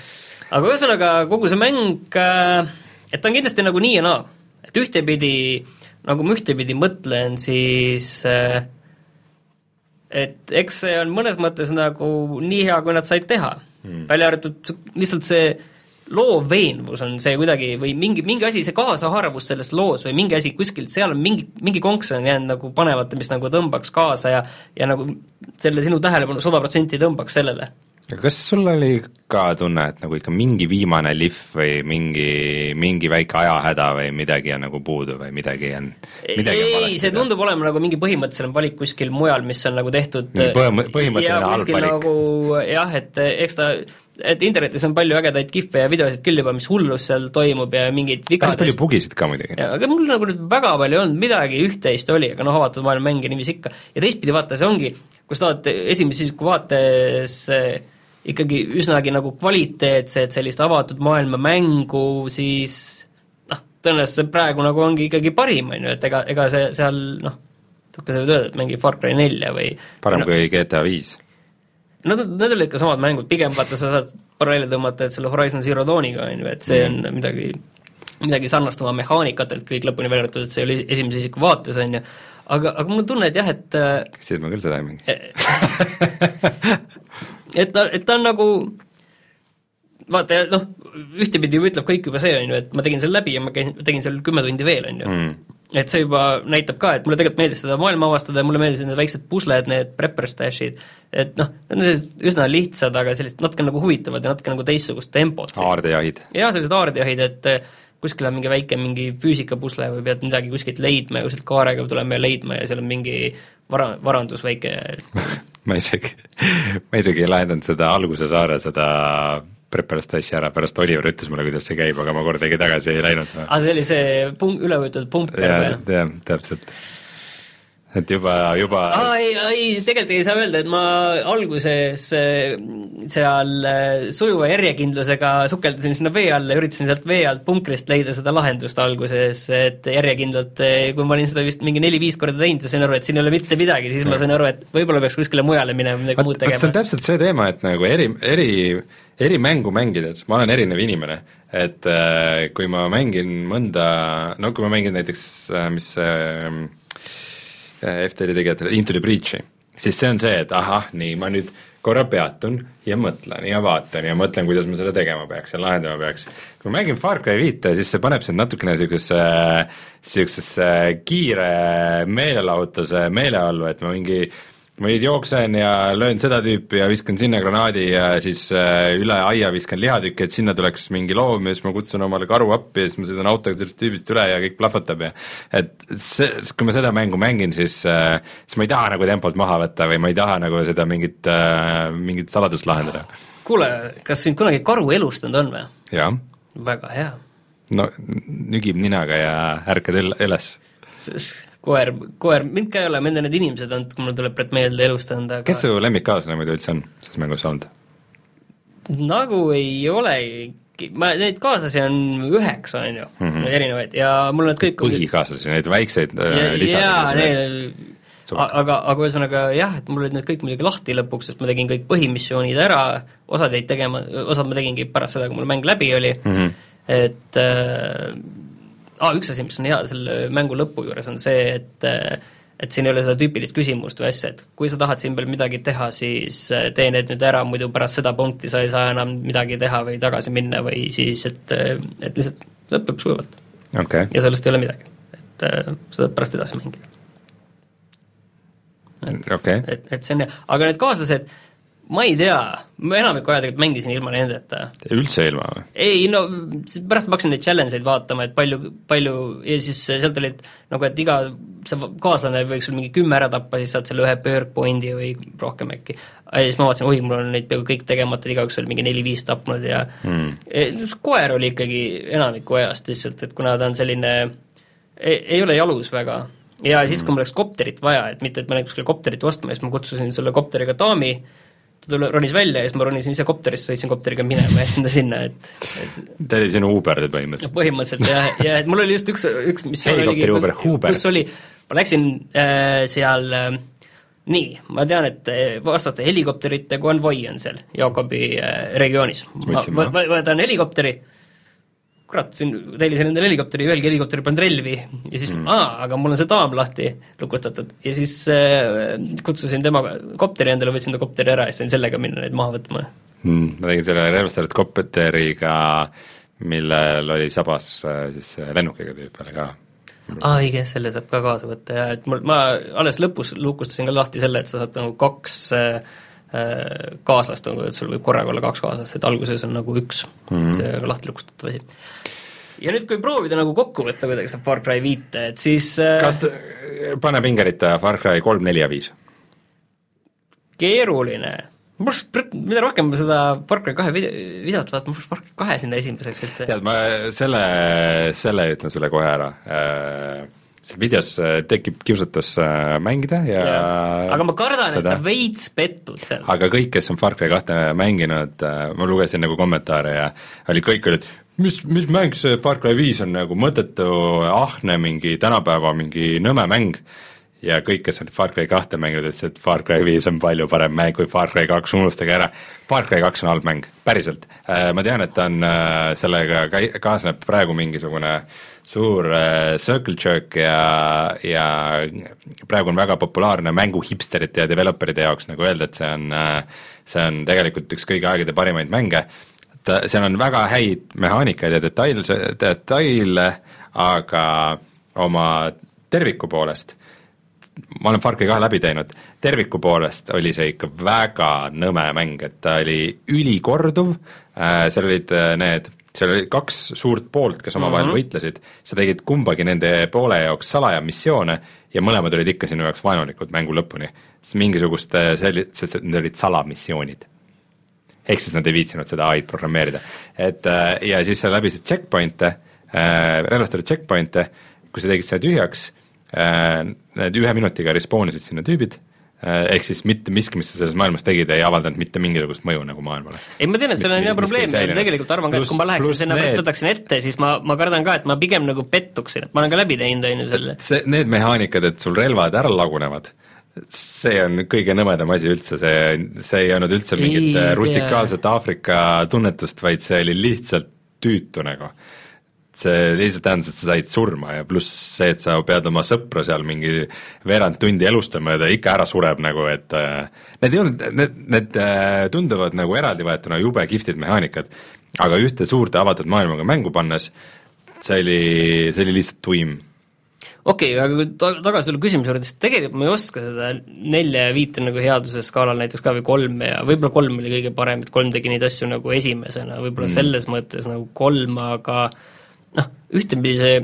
aga ühesõnaga, kogu see mäng, äh, et ta on kindlasti nagu nii ja naa, et ühtepidi, nagu ma ühtepidi mõtlen, siis äh, et eks see on mõnes mõttes nagu nii hea, kui nad said teha hmm., välja arvatud lihtsalt see loo veenvus on see kuidagi või mingi, mingi asi, see kaasahaarvus selles loos või mingi asi kuskil, seal on mingi, mingi konks on jäänud nagu panemata, mis nagu tõmbaks kaasa ja ja nagu selle sinu tähelepanu sada protsenti tõmbaks sellele. Kas sul oli ka tunne, et nagu ikka mingi viimane lihv või mingi, mingi väike ajahäda või midagi on nagu puudu või midagi on midagi ei, see tundub olema nagu mingi põhimõtteline valik kuskil mujal, mis on nagu tehtud põhimõtteline halb valik. nagu jah, et eks ta et internetis on palju ägedaid kihve ja videosid küll juba, mis hullus seal toimub ja mingeid vigadest päris palju bugisid ka muidugi. aga mul nagu nüüd väga palju ei olnud, midagi üht-teist oli, aga noh, avatud maailma mänge niiviisi ikka. ja teistpidi vaata, see ongi, kus tahad esimese isiku vaates eh, ikkagi üsnagi nagu kvaliteetset sellist avatud maailma mängu, siis noh, tõenäoliselt see praegu nagu ongi ikkagi parim, on ju, et ega, ega see seal noh, niisugune sa võid öelda, et mingi Far Cry nelja või parem no, kui GTA viis. Nad, need olid ikka samad mängud, pigem vaata, sa saad paralleele tõmmata, et selle Horizon Zero Dawniga, on ju, et see on mm. midagi, midagi sarnast oma mehaanikatelt kõik lõpuni välja arvatud, et see oli esimese isiku vaates, on ju, aga, aga mul on tunne, et jah, et siis ma küll seda ei mängi et ta, et ta on nagu vaata, noh, ühtepidi ütleb kõik juba see, on ju, et ma tegin selle läbi ja ma käin, tegin seal kümme tundi veel, on ju mm et see juba näitab ka, et mulle tegelikult meeldis seda maailma avastada ja mulle meeldisid need väiksed pusled, need prepper stash'id, et noh, need on sellised üsna lihtsad, aga sellised natuke nagu huvitavad ja natuke nagu teistsugust tempot. aardejahid. jah, sellised aardejahid, et eh, kuskil on mingi väike mingi füüsikapusle või pead midagi kuskilt leidma ja kuskilt kaarega tulema ja leidma ja seal on mingi vara, varandus väike ma isegi, ma isegi ei lahendanud seda alguse saare, seda pärast asja ära, pärast Oliver ütles mulle, kuidas see käib, aga ma kordagi tagasi ei läinud. aa, see oli see punk-, ülevõetud punker või? jah, täpselt. Et juba, juba ei, ei, tegelikult ei saa öelda, et ma alguses äh, seal äh, sujuva järjekindlusega sukeldasin sinna vee alla ja üritasin sealt vee alt punkrist leida seda lahendust alguses, et järjekindlalt, äh, kui ma olin seda vist mingi neli-viis korda teinud ja sain aru, et siin ei ole mitte midagi, siis ma sain aru, et võib-olla peaks kuskile mujale minema, midagi muud tegema. see on täpselt see teema, et nagu eri, eri eri mängu mängides, ma olen erinev inimene, et äh, kui ma mängin mõnda, no kui ma mängin näiteks äh,, mis äh, FTL-i tegijatele, Into the Breach'i, siis see on see, et ahah, nii, ma nüüd korra peatun ja mõtlen ja vaatan ja mõtlen, kuidas ma seda tegema peaks ja lahendama peaks. kui ma mängin Far Cry viite, siis see paneb sind natukene niisugusesse, niisugusesse kiire meelelahutuse meeleollu, et ma mingi äh, ma nüüd jooksen ja löön seda tüüpi ja viskan sinna granaadi ja siis äh, üle aia viskan lihatükki, et sinna tuleks mingi loom ja siis ma kutsun omale karu appi ja siis ma sõidan autoga sellest tüübist üle ja kõik plahvatab ja et see, kui ma seda mängu mängin, siis, äh, siis ma ei taha nagu tempolt maha võtta või ma ei taha nagu seda mingit, äh, mingit saladust lahendada. kuule, kas sind kunagi karu elustanud on või? jah. väga hea. no nügib ninaga ja ärkad üles koer, koer, mind ka ei ole, mind on need inimesed olnud, kui mul tuleb praegu meelde elustanud, aga kes su lemmikkaaslane muidu üldse on selles mängus olnud? nagu ei olegi, ma, neid kaaslasi on üheksa, on ju mm, -hmm. erinevaid ja mul nad kõik põhikaaslasi, neid väikseid äh, lisasid? need aga, aga ühesõnaga jah, et mul olid need kõik muidugi lahti lõpuks, sest ma tegin kõik põhimissioonid ära, osad jäid tegema, osad ma tegingi pärast seda, kui mul mäng läbi oli mm, -hmm. et äh, aa, üks asi, mis on hea selle mängu lõpu juures, on see, et et siin ei ole seda tüüpilist küsimust või asja, et kui sa tahad siin veel midagi teha, siis tee need nüüd ära, muidu pärast seda punkti sa ei saa enam midagi teha või tagasi minna või siis, et, et lihtsalt lõpeb sujuvalt okay.. ja sellest ei ole midagi, et sa saad pärast edasi mängida. et okay., et, et see on hea, aga need kaaslased, ma ei tea, ma enamikku aja tegelikult mängisin ilma nendeta. üldse ilma või? ei no pärast ma hakkasin neid challenge eid vaatama, et palju, palju ja siis sealt olid nagu, et iga see kaaslane võiks sul mingi kümme ära tappa, siis saad selle ühe perk point'i või rohkem äkki. ja siis ma vaatasin, oi, mul on neid peaaegu kõik tegemata, igaüks oli mingi neli-viis tapnud ja mm. koer oli ikkagi enamiku ajast lihtsalt, et kuna ta on selline, ei ole jalus väga ja siis, kui mul läks kopterit vaja, et mitte, et ma läksin kuskile kopterit ostma, siis ma kutsusin selle kopteriga daami, ta tule, ronis välja ja siis ma ronisin ise kopterisse, sõitsin kopteriga minema ja jätsin ta sinna, et, et ta oli sinu Uber põhimõtteliselt? põhimõtteliselt jah, ja et mul oli just üks, üks missioon oligi, kus, kus oli, ma läksin äh, seal äh, nii, ma tean, et äh, vastaste helikopterite konvoi on seal Jakobi äh, regioonis. ma võtan helikopteri äh,, kurat, siin tellisin endale helikopteri, ühelgi helikopteril polnud relvi ja siis mm. aa, aga mul on see daam lahti lukustatud ja siis äh, kutsusin tema kopteri endale, võtsin ta kopteri ära ja sain sellega minna neid maha võtma mm,. ma tegin selle relvastatud kopteriga, millel oli sabas äh, siis lennukiga tüüp peale ka. aa, õige, selle saab ka kaasa võtta ja et mul, ma alles lõpus lukustasin ka lahti selle, et sa saad nagu kaks äh, Äh, kaaslast on, et sul võib korraga olla kaks kaaslast, et alguses on nagu üks mm, -hmm. see lahti lukustatav asi. ja nüüd, kui proovida nagu kokku võtta kuidagi seda Far Cry viite, et siis äh, kas ta, pane pingeritta Far Cry kolm, neli ja viis? keeruline, ma oleks, mida rohkem ma seda Far Cry kahe video, videot vaatan, ma peaks Far Cry kahe sinna esimeseks, see tead, ma selle, selle ütlen sulle kohe ära äh,, seal videos äh, tekib kiusatus äh, mängida ja, ja. aga ma kardan, et sa veits pettud seal. aga kõik, kes on Far Cry kahte mänginud, äh, ma lugesin nagu kommentaare ja oli, kõik olid, mis, mis mäng see Far Cry viis on nagu mõttetu, ahne mingi tänapäeva mingi nõme mäng, ja kõik, kes on Far Cry kahte mänginud, ütlesid, et Far Cry viis on palju parem mäng kui Far Cry kaks, unustage ära. Far Cry kaks on halb mäng, päriselt. ma tean, et on, sellega ka-, kaasneb praegu mingisugune äh, suur äh, circle jerk ja, ja praegu on väga populaarne mänguhipsterite ja developerite jaoks nagu öelda, et see on äh,, see on tegelikult üks kõigi aegade parimaid mänge, et seal on väga häid mehaanikaid ja detail, detaile, aga oma terviku poolest ma olen Far Cry kahe läbi teinud, terviku poolest oli see ikka väga nõme mäng, et ta oli ülikorduv äh,, seal olid äh, need seal oli kaks suurt poolt, kes omavahel mm -hmm. võitlesid, sa tegid kumbagi nende poole jaoks salaja missioone ja mõlemad olid ikka sinu jaoks vaenulikud mängu lõpuni. sest mingisugust selli-, sest need olid salamissioonid. ehk siis nad ei viitsinud seda ai-d programmeerida. et äh, ja siis sa läbisid checkpoint'e, äh, relvastatud checkpoint'e, kui sa tegid selle tühjaks, äh, need ühe minutiga respawn isid sinna tüübid Äh, ehk siis mitte miski, mis sa selles maailmas tegid, ei avaldanud mitte mingisugust mõju nagu maailmale. ei, ma tean, et seal on hea probleem tegelikult arvan ka, et kui ma läheksin sinna need..., võtaksin ette, siis ma, ma kardan ka, et ma pigem nagu pettuksin, et ma olen ka läbi teinud, on ju, selle. see, need mehaanikad, et sul relvad ära lagunevad, see on kõige nõmedam asi üldse, see, see ei olnud üldse mingit ei, rustikaalset Aafrika tunnetust, vaid see oli lihtsalt tüütu nagu see lihtsalt tähendas, et sa said surma ja pluss see, et sa pead oma sõpra seal mingi veerand tundi elustama ja ta ikka ära sureb nagu, et äh, need ei olnud, need, need äh, tunduvad nagu eraldivõetuna jube kihvtid mehaanikad, aga ühte suurde avatud maailmaga mängu pannes, see oli, see oli lihtsalt tuim okei okay,, aga kui ta-, tagasi tulla küsimuse juurde, siis tegelikult ma ei oska seda nelja ja viite nagu headuse skaalal näiteks ka või kolme ja võib-olla kolm oli kõige parem, et kolm tegi neid asju nagu esimesena, võib-olla mm. selles mõttes nagu kolm, aga äh, noh, ühtepidi see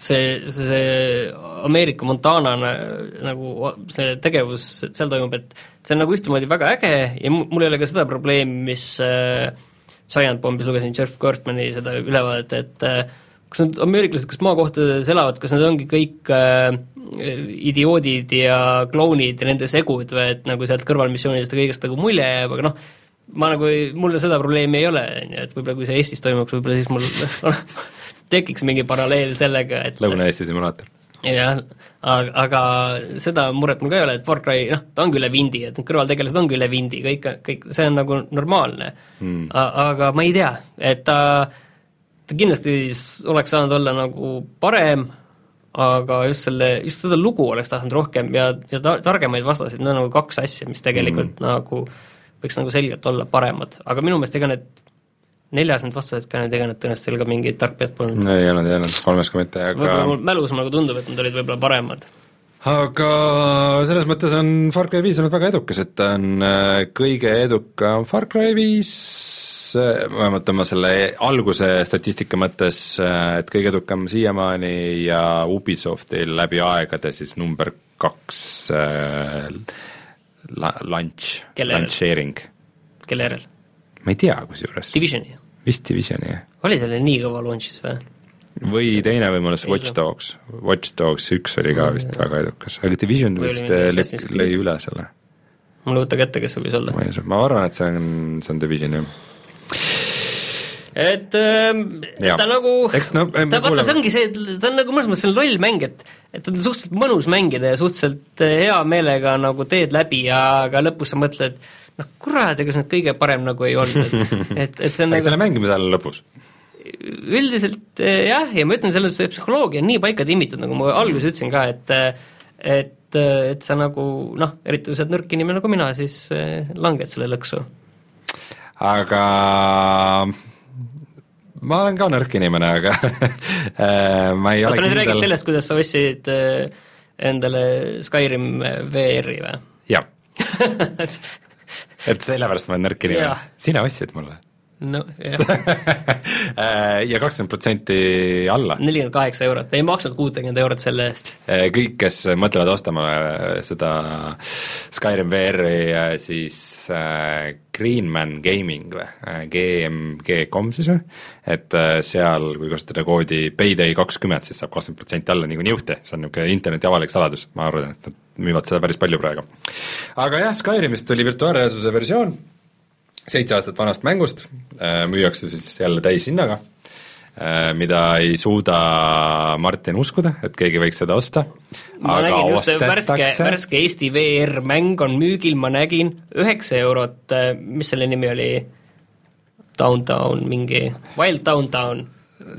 see, see, see Ameerika Montana nagu see tegevus seal toimub, et see on nagu ühtemoodi väga äge ja mul ei ole ka seda probleemi, mis äh, Giant Bombis lugesin Jeff Kurtmani seda ülevaadet, et äh, kas need ameeriklased, kes maakohtades elavad, kas need ongi kõik äh, idioodid ja klounid ja nende segud või et nagu sealt kõrvalmissioonidest ja kõigest nagu mulje jääb, aga noh, ma nagu, mul seda probleemi ei ole, on ju, et võib-olla kui see Eestis toimuks, võib-olla siis mul tekiks mingi paralleel sellega, et Lõuna-Eesti simulaator. jah, aga, aga seda muret mul ka ei ole, et Far Cry, noh, ta ongi üle vindi, et need kõrvaltegelased ongi üle vindi, kõik, kõik, see on nagu normaalne mm.. aga ma ei tea, et ta ta kindlasti oleks saanud olla nagu parem, aga just selle, just seda lugu oleks tahtnud rohkem ja, ja ta-, targemaid vastaseid, need on nagu kaks asja, mis tegelikult mm. nagu võiks nagu selgelt olla paremad, aga minu meelest ega need neljas need vastased ka, need ega need tõenäoliselt seal ka mingid tarkpead polnud ei olnud, ei olnud, kolmes ka mitte, võib-olla aga mul mälus nagu tundub, et nad olid võib-olla paremad. aga selles mõttes on Far Cry viis olnud väga edukas, et ta on äh, kõige edukam Far Cry viis, vähemalt oma selle alguse statistika mõttes, äh, et kõige edukam siiamaani ja Ubisoftil läbi aegade siis number kaks äh, la-, launch, järel? launcheering. kelle järel? Ma ei tea kusjuures, Divisioni? vist Divisioni, jah. oli seal nii kõva launch siis või? või teine võimalus Watch. Dogs, Watch Dogs üks oli ka vist väga edukas, aga Division vist Creed? lõi üle selle mul ei kujuta ka ette, kes see võis olla. ma ei usu, ma arvan, et see on, see on Division jah. et ähm, ta nagu, no, ta vaata, see ongi see, ta on nagu mõnes mõttes selline lollmäng, et et on suhteliselt mõnus mängida ja suhteliselt äh, hea meelega nagu teed läbi ja aga lõpus sa mõtled, noh kurat, ega see nüüd kõige parem nagu ei olnud, et et, et see on aga nagu selle mängimise ajal lõpus. üldiselt eh, jah, ja ma ütlen, selle see psühholoogia on nii paika timmitud, nagu ma alguses ütlesin ka, et et, et sa nagu noh, eriti kui sa oled nõrk inimene nagu mina, siis eh, langed selle lõksu. aga ma olen ka nõrk inimene, aga ma ei kas ole sa nüüd räägid kindel sellest, kuidas sa ostsid eh, endale Skyrim VR-i või? jah, et sellepärast ma olen nõrk inimene. Sina ostsid mulle. No jah, Äh, ja kakskümmend protsenti alla. nelikümmend kaheksa eurot, ei maksnud kuutekümmet eurot selle eest. kõik, kes mõtlevad ostma äh, seda Skyrim VR-i, siis äh, Greenman Gaming või? Äh, GMG.com siis või, et äh, seal, kui kasutada koodi Payday kakskümmend, siis saab kakskümmend protsenti alla nagu niuhti, see on niisugune interneti avalik saladus, ma arvan, et nad müüvad seda päris palju praegu. aga jah, Skyrimist tuli virtuaalreaalsuse versioon, seitse aastat vanast mängust, müüakse siis jälle täishinnaga, mida ei suuda Martin uskuda, et keegi võiks seda osta. ma nägin just värske, värske Eesti VR-mäng on müügil, ma nägin üheksa eurot, mis selle nimi oli, Downtown mingi, Wild Downtown.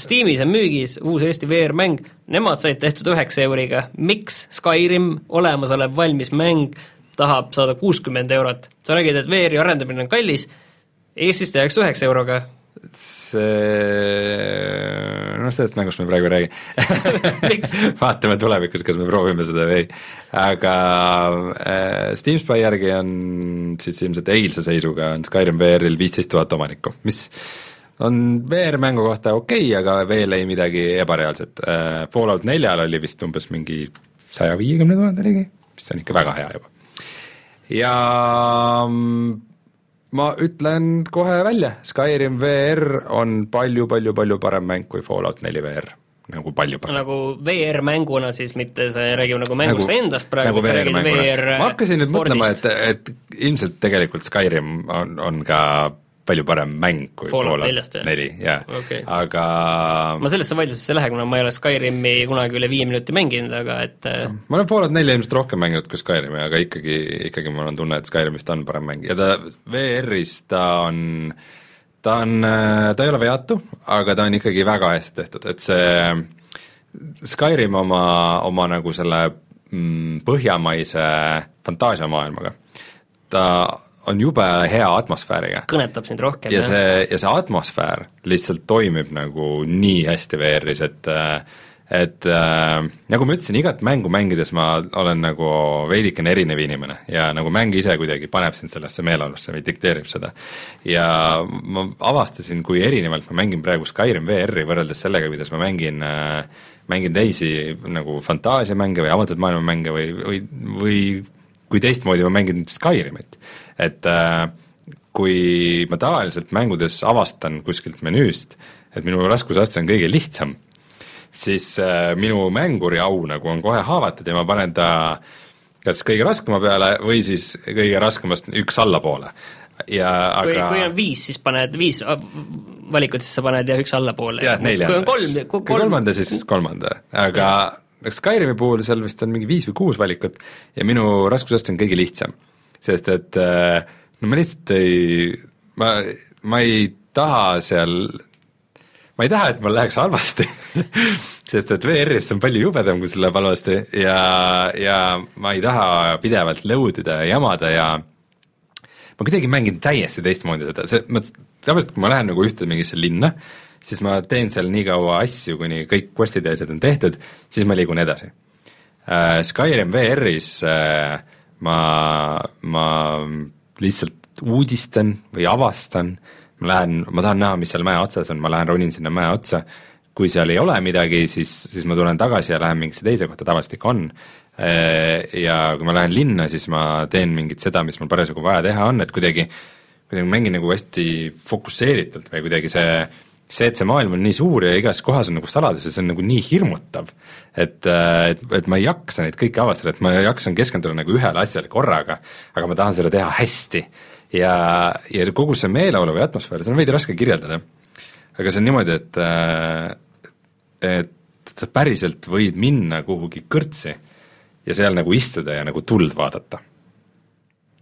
Steamis on müügis uus Eesti VR-mäng, nemad said tehtud üheksa euriga, miks Skyrim, olemasolev valmis mäng, tahab saada kuuskümmend eurot? sa räägid, et VR-i arendamine on kallis, Eestis tehakse üheksa euroga, see, noh sellest mängust me praegu ei räägi. Vaatame tulevikus, kas me proovime seda või ei. aga äh, Steam Spy järgi on siis ilmselt eilse seisuga on Skyrim VR-il viisteist tuhat omanikku, mis on VR-mängu kohta okei okay,, aga veel ei midagi ebareaalset äh,. Fallout neljal oli vist umbes mingi saja viiekümne tuhande ligi, mis on ikka väga hea juba. ja mm, ma ütlen kohe välja, Skyrim VR on palju-palju-palju parem mäng kui Fallout neli VR, nagu palju parem. nagu VR-mänguna siis, mitte sa ei räägi nagu mängust nagu, endast praegu nagu sa räägid. VR ma hakkasin nüüd mõtlema, et, et ilmselt tegelikult Skyrim on, on ka palju parem mäng kui Fallout neli, Okei. aga ma sellesse vaidlusesse ei lähe, kuna ma ei ole Skyrimi kunagi üle viie minuti mänginud, aga et äh, ma olen Fallout nelja ilmselt rohkem mänginud kui Skyrimi, aga ikkagi, ikkagi mul on tunne, et Skyrimist on parem mäng. Ja ta VR-is ta on ta on, ta ei ole veatu, aga ta on ikkagi väga hästi tehtud, et see Skyrim oma, oma nagu selle mm, põhjamaise fantaasiamaailmaga, ta on jube hea atmosfääriga kõnetab sind rohkem ja see, ja see atmosfäär lihtsalt toimib nagu nii hästi VR-is, et et äh, nagu ma ütlesin, igat mängu mängides ma olen nagu veidikene erinev inimene ja nagu mäng ise kuidagi paneb sind sellesse meeleolusse või dikteerib seda. ja ma avastasin, kui erinevalt ma mängin praegu Skyrim VR-i võrreldes sellega, kuidas ma mängin äh, mängin teisi nagu fantaasiamänge või avatud maailma mänge või, või, või kui teistmoodi ma mängin Skyrimit, et äh, kui ma tavaliselt mängudes avastan kuskilt menüüst, et minu raskusaste on kõige lihtsam, siis äh, minu mänguri au nagu on kohe haavatud ja ma panen ta kas kõige raskema peale või siis kõige raskemast üks allapoole. ja kui aga kui on viis, siis paned viis äh, valikut, siis sa paned jah, üks allapoole. jah, neljanda. kui on kolm, kui kolm, kolmanda, siis kolmanda, aga Skyrimi puhul seal vist on mingi viis või kuus valikut ja minu raskusaste on kõige lihtsam. Sest et äh, no ma lihtsalt ei, ma, ma ei taha seal ma ei taha, et mul läheks halvasti. Sest et VR-is on palju jubedam, kui sul läheb halvasti. Ja, ja ma ei taha pidevalt load ida ja jamada ja ma kuidagi mängin täiesti teistmoodi seda, see, ma tavaliselt, kui ma lähen nagu ühte mingisse linna, siis ma teen seal nii kaua asju, kuni kõik quest'id ja asjad on tehtud, siis ma liigun edasi. Äh,. Skyrim VR-is äh, ma, ma lihtsalt uudistan või avastan, ma lähen, ma tahan näha, mis seal mäe otsas on, ma lähen ronin sinna mäe otsa, kui seal ei ole midagi, siis, siis ma tulen tagasi ja lähen mingisse teise kohta, tavaliselt ikka on, ja kui ma lähen linna, siis ma teen mingit seda, mis mul parasjagu vaja teha on, et kuidagi, kuidagi mängin nagu hästi fokusseeritult või kuidagi see see, et see maailm on nii suur ja igas kohas on nagu saladus ja see on nagu nii hirmutav, et, et, et ma ei jaksa neid kõiki avastada, et ma jaksan keskenduda nagu ühele asjale korraga, aga ma tahan seda teha hästi. ja, ja kogu see meeleolu või atmosfäär, seda on veidi raske kirjeldada. aga see on niimoodi, et, et sa päriselt võid minna kuhugi kõrtsi ja seal nagu istuda ja nagu tuld vaadata.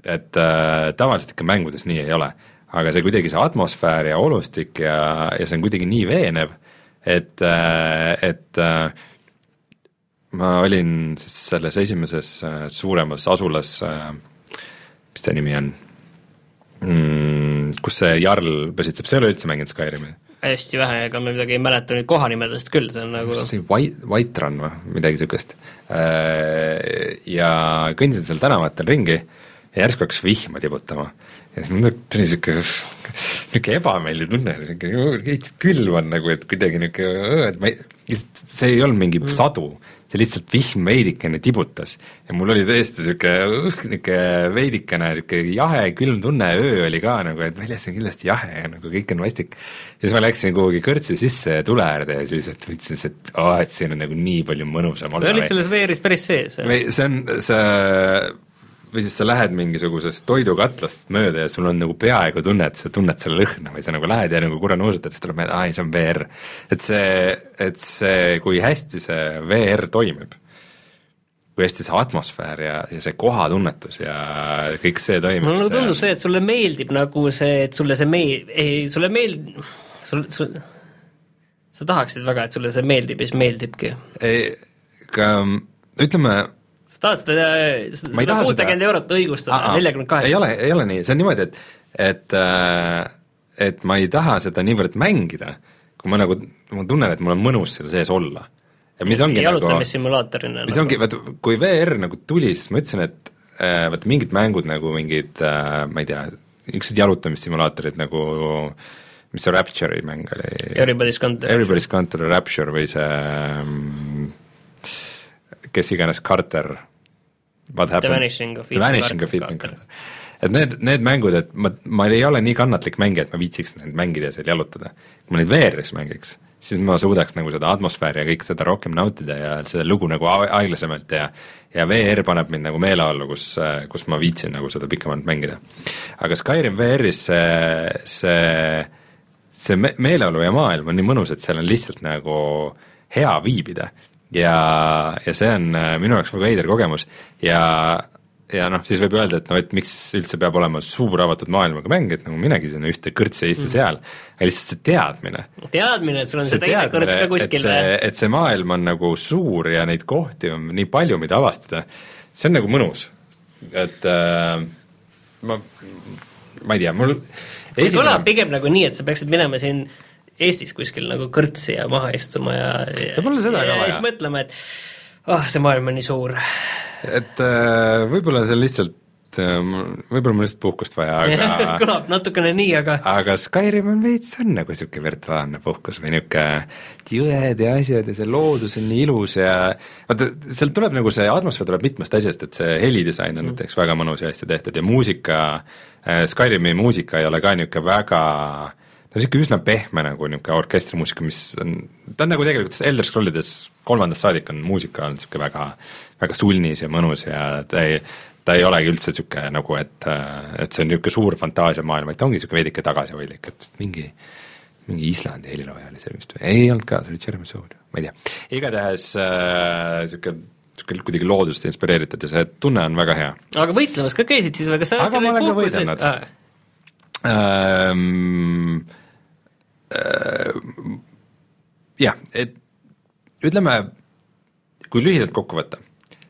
et äh, tavaliselt ikka mängudes nii ei ole aga see kuidagi, see atmosfäär ja olustik ja, ja see on kuidagi nii veenev, et, et ma olin siis selles esimeses suuremas asulas, mis ta nimi on mm,, kus see Jarl pesitseb, sa ei ole üldse mänginud Skyrimi? hästi vähe, ega ma midagi ei mäleta nüüd kohanimedest küll, see on nagu see White, White Run või midagi niisugust. Ja kõndisin seal tänavatel ringi ja järsku hakkas vihma tibutama ja siis mul tuli niisugune, niisugune ebameeldiv tunne, külm on nagu, et kuidagi niisugune, et ma ei, see ei olnud mingi mm. sadu, see lihtsalt vihm veidikene tibutas. ja mul oli tõesti niisugune, niisugune veidikene niisugune jahe, külm tunne, öö oli ka nagu, et väljas on kindlasti jahe ja nagu kõik on vastik. ja siis ma läksin kuhugi kõrtsi sisse tule äärde ja siis lihtsalt mõtlesin, et aa oh,, et siin on nagu nii palju mõnusam olla. sa olid selles VR-is päris sees? see on, see või siis sa lähed mingisugusest toidukatlast mööda ja sul on nagu peaaegu tunne, et sa tunned selle lõhna või sa nagu lähed ja nagu korra nuusutad, siis tuleb meelde, aa ei, see on VR. et see, et see, kui hästi see VR toimib, kui hästi see atmosfäär ja, ja see kohatunnetus ja kõik see toimib. mulle tundub see, et sulle meeldib nagu see, et sulle see mee-, ei, sulle meeld-, sul, sul, sa tahaksid väga, et sulle see meeldib ja siis meeldibki? ei, aga ütleme sa tahad seda, seda kuutekümmet eurot õigustada neljakümne kaheksa? ei ole, ei ole nii, see on niimoodi, et, et äh, et ma ei taha seda niivõrd mängida, kui ma nagu, ma tunnen, et mul on mõnus seal sees olla. ja mis ongi nagu mis nagu. ongi, vaata, kui VR nagu tuli, siis ma ütlesin, et äh, vaata mingid mängud nagu mingid äh, ma ei tea, niisugused jalutamissimulaatorid nagu mis see Rapture'i mäng oli? Everybody's Gone to Rapture. Everybody's Gone to Rapture või see um, kes iganes Carter, What happened? The Vanishing of Ethan Carter. et need, need mängud, et ma, ma ei ole nii kannatlik mängija, et ma viitsiks neid mängida ja seal jalutada. kui ma neid VR-is mängiks, siis ma suudaks nagu seda atmosfääri ja kõik seda rohkem nautida ja seda lugu nagu aeglasemalt ja ja VR paneb mind nagu meeleollu, kus, kus ma viitsin nagu seda pikemalt mängida. aga Skyrim VR-is see, see, see me-, meeleolu ja maailm on nii mõnus, et seal on lihtsalt nagu hea viibida ja, ja see on äh, minu jaoks väga veider kogemus ja ja noh, siis võib öelda, et no et miks üldse peab olema suur avatud maailmaga mäng, et nagu minegi sinna ühte kõrtsi istu mm. seal, aga lihtsalt see teadmine. teadmine, et sul on see, see teine kõrts ka kuskil. et see maailm on nagu suur ja neid kohti on nii palju, mida avastada, see on nagu mõnus. et äh, ma, ma ei tea, mul see esimene... kõlab pigem nagu nii, et sa peaksid minema siin Eestis kuskil nagu kõrtsi ja maha istuma ja ja pole seda ka vaja. siis mõtlema, et ah oh,, see maailm on nii suur. et äh, võib-olla see lihtsalt äh, võib-olla mul lihtsalt puhkust vaja, aga kõlab natukene nii, aga aga Skyrim on veits, on nagu niisugune virtuaalne puhkus või niisugune jõed ja asjad ja see loodus on nii ilus ja vaata, sealt tuleb nagu see atmosfäär tuleb mitmest asjast, et see helidisain on mm. näiteks väga mõnus ja hästi tehtud ja muusika, äh, Skyrimi muusika ei ole ka niisugune väga äh, ta on niisugune üsna pehme nagu niisugune orkestrimuusika, mis on, ta on nagu tegelikult Elder Scrollides kolmandast saadik on muusika olnud niisugune väga, väga sulnis ja mõnus ja ta ei, ta ei olegi üldse niisugune nagu, et, et see on niisugune suur fantaasiamaailm, vaid ta ongi niisugune veidike tagasihoidlik, et mingi mingi Islandi helilooja oli see vist või, ei olnud ka, see oli Jeremy Soule, ma ei tea. igatahes niisugune äh, niisugune kuidagi loodusest inspireeritud ja see tunne on väga hea. aga võitlemas ka käisid siis või? Kas sa aga ma olen ka võidelnud. Ah.. Äh, jah, et ütleme, kui lühidalt kokku võtta,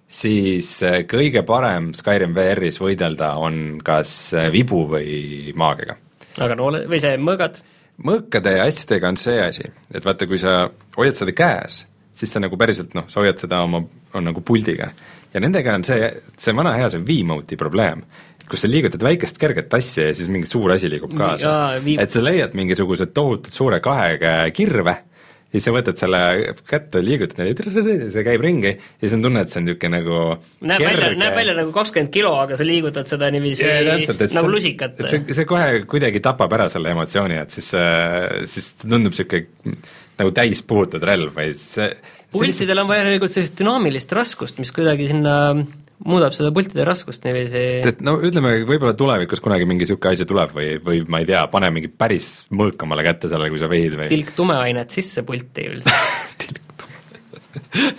siis äh, kõige parem Skyrim VR-is võidelda on kas äh, vibu või maagiga. aga noole, või see mõõgad? mõõkade ja asjadega on see asi, et vaata, kui sa hoiad seda käes, siis sa nagu päriselt noh, sa hoiad seda oma, on nagu puldiga. ja nendega on see, see vana hea, see V-mode'i probleem, kus sa liigutad väikest kerget asja ja siis mingi suur asi liigub kaasa. et sa leiad mingisugused tohutult suure kahe käe kirve ja siis sa võtad selle kätte, liigutad ja see käib ringi ja siis on tunne, et see on niisugune nagu näeb kerge. välja, näeb välja nagu kakskümmend kilo, aga sa liigutad seda niiviisi nagu lusikat. see, see kohe kuidagi tapab ära selle emotsiooni, et siis, siis tundub niisugune nagu täis puhutud relv või see pultidel on vaja tegelikult sellist dünaamilist raskust, mis kuidagi sinna muudab seda pultide raskust niiviisi. et no ütleme, võib-olla tulevikus kunagi mingi niisugune asi tuleb või, või ma ei tea, pane mingi päris mõõkamale kätte sellele, kui sa vehid või tilk tumeainet sisse pulti üldiselt tilk tume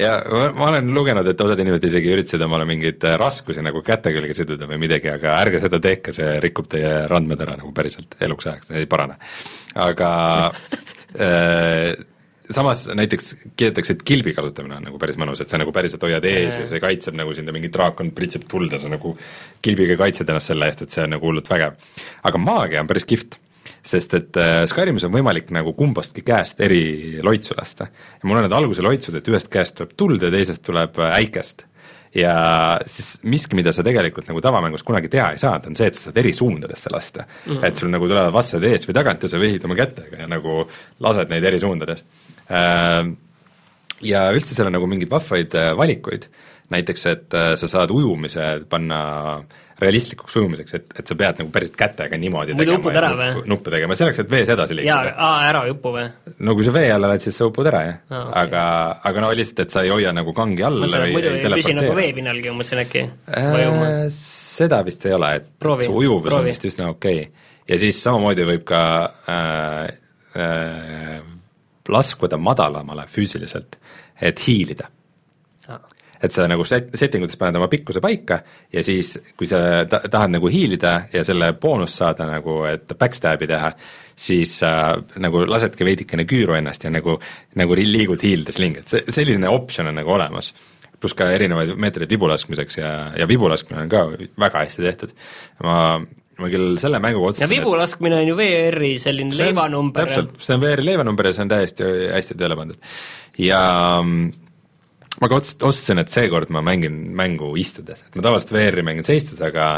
ja ma, ma olen lugenud, et osad inimesed isegi üritasid omale mingeid raskusi nagu käte külge siduda või midagi, aga ärge seda tehke, see rikub teie randmed ära nagu päriselt eluks ajaks, ei parane. aga äh, samas näiteks kiidetakse, et kilbi kasutamine on nagu päris mõnus, et sa nagu päriselt hoiad ees ja see kaitseb nagu sind ja mingi draakon pritsib tuld ja sa nagu kilbiga kaitsed ennast selle eest, et see on nagu hullult vägev. aga maagia on päris kihvt, sest et äh, Skyrimis on võimalik nagu kumbastki käest eri loitsu lasta. ja mul on need alguse loitsud, et ühest käest tuleb tuld ja teisest tuleb äh, äikest ja siis miski, mida sa tegelikult nagu tavamängus kunagi teha ei saanud, on see, et sa saad eri suundadesse lasta mm. -hmm. et sul nagu tulevad vastased eest või tagant ja sa vehid oma kätega ja nagu lased neid eri suundades. Äh, ja üldse seal on nagu mingeid vahvaid äh, valikuid, näiteks et äh, sa saad ujumise panna realistlikuks ujumiseks, et, et sa pead nagu päriselt kätega niimoodi muidu upud ära või? nuppe tegema, selleks, et vees edasi liikuda. jaa, ära ei upu või? no kui sa vee all oled, siis sa upud ära, jah ah,. Okay. aga, aga no lihtsalt, et sa ei hoia nagu kangi all et muidu ei püsi nagu veepinnalgi, ma mõtlesin äkki äh, seda vist ei ole, et Proovi. see ujuvus Proovi. on vist üsna okei okay.. ja siis samamoodi võib ka äh, äh, laskuda madalamale füüsiliselt, et hiilida. Et sa nagu set-, setting utes paned oma pikkuse paika ja siis, kui sa ta-, tahad nagu hiilida ja selle boonust saada nagu, et backstab'i teha, siis sa äh, nagu lasedki veidikene küüru ennast ja nagu, nagu liigud hiildes ringi, et see, selline optsioon on nagu olemas. Pluss ka erinevaid meetodeid vibulaskmiseks ja, ja vibulaskmine on ka väga hästi tehtud. ma ma küll selle mänguga otseselt ja vibu laskmine on ju VR-i selline see on, leivanumber. täpselt, see on VR-i leivanumber ja see on täiesti hästi tööle pandud. ja mm, ma ka ots-, otsustasin, et seekord ma mängin mängu istudes, et ma tavaliselt VR-i mängin seistes, aga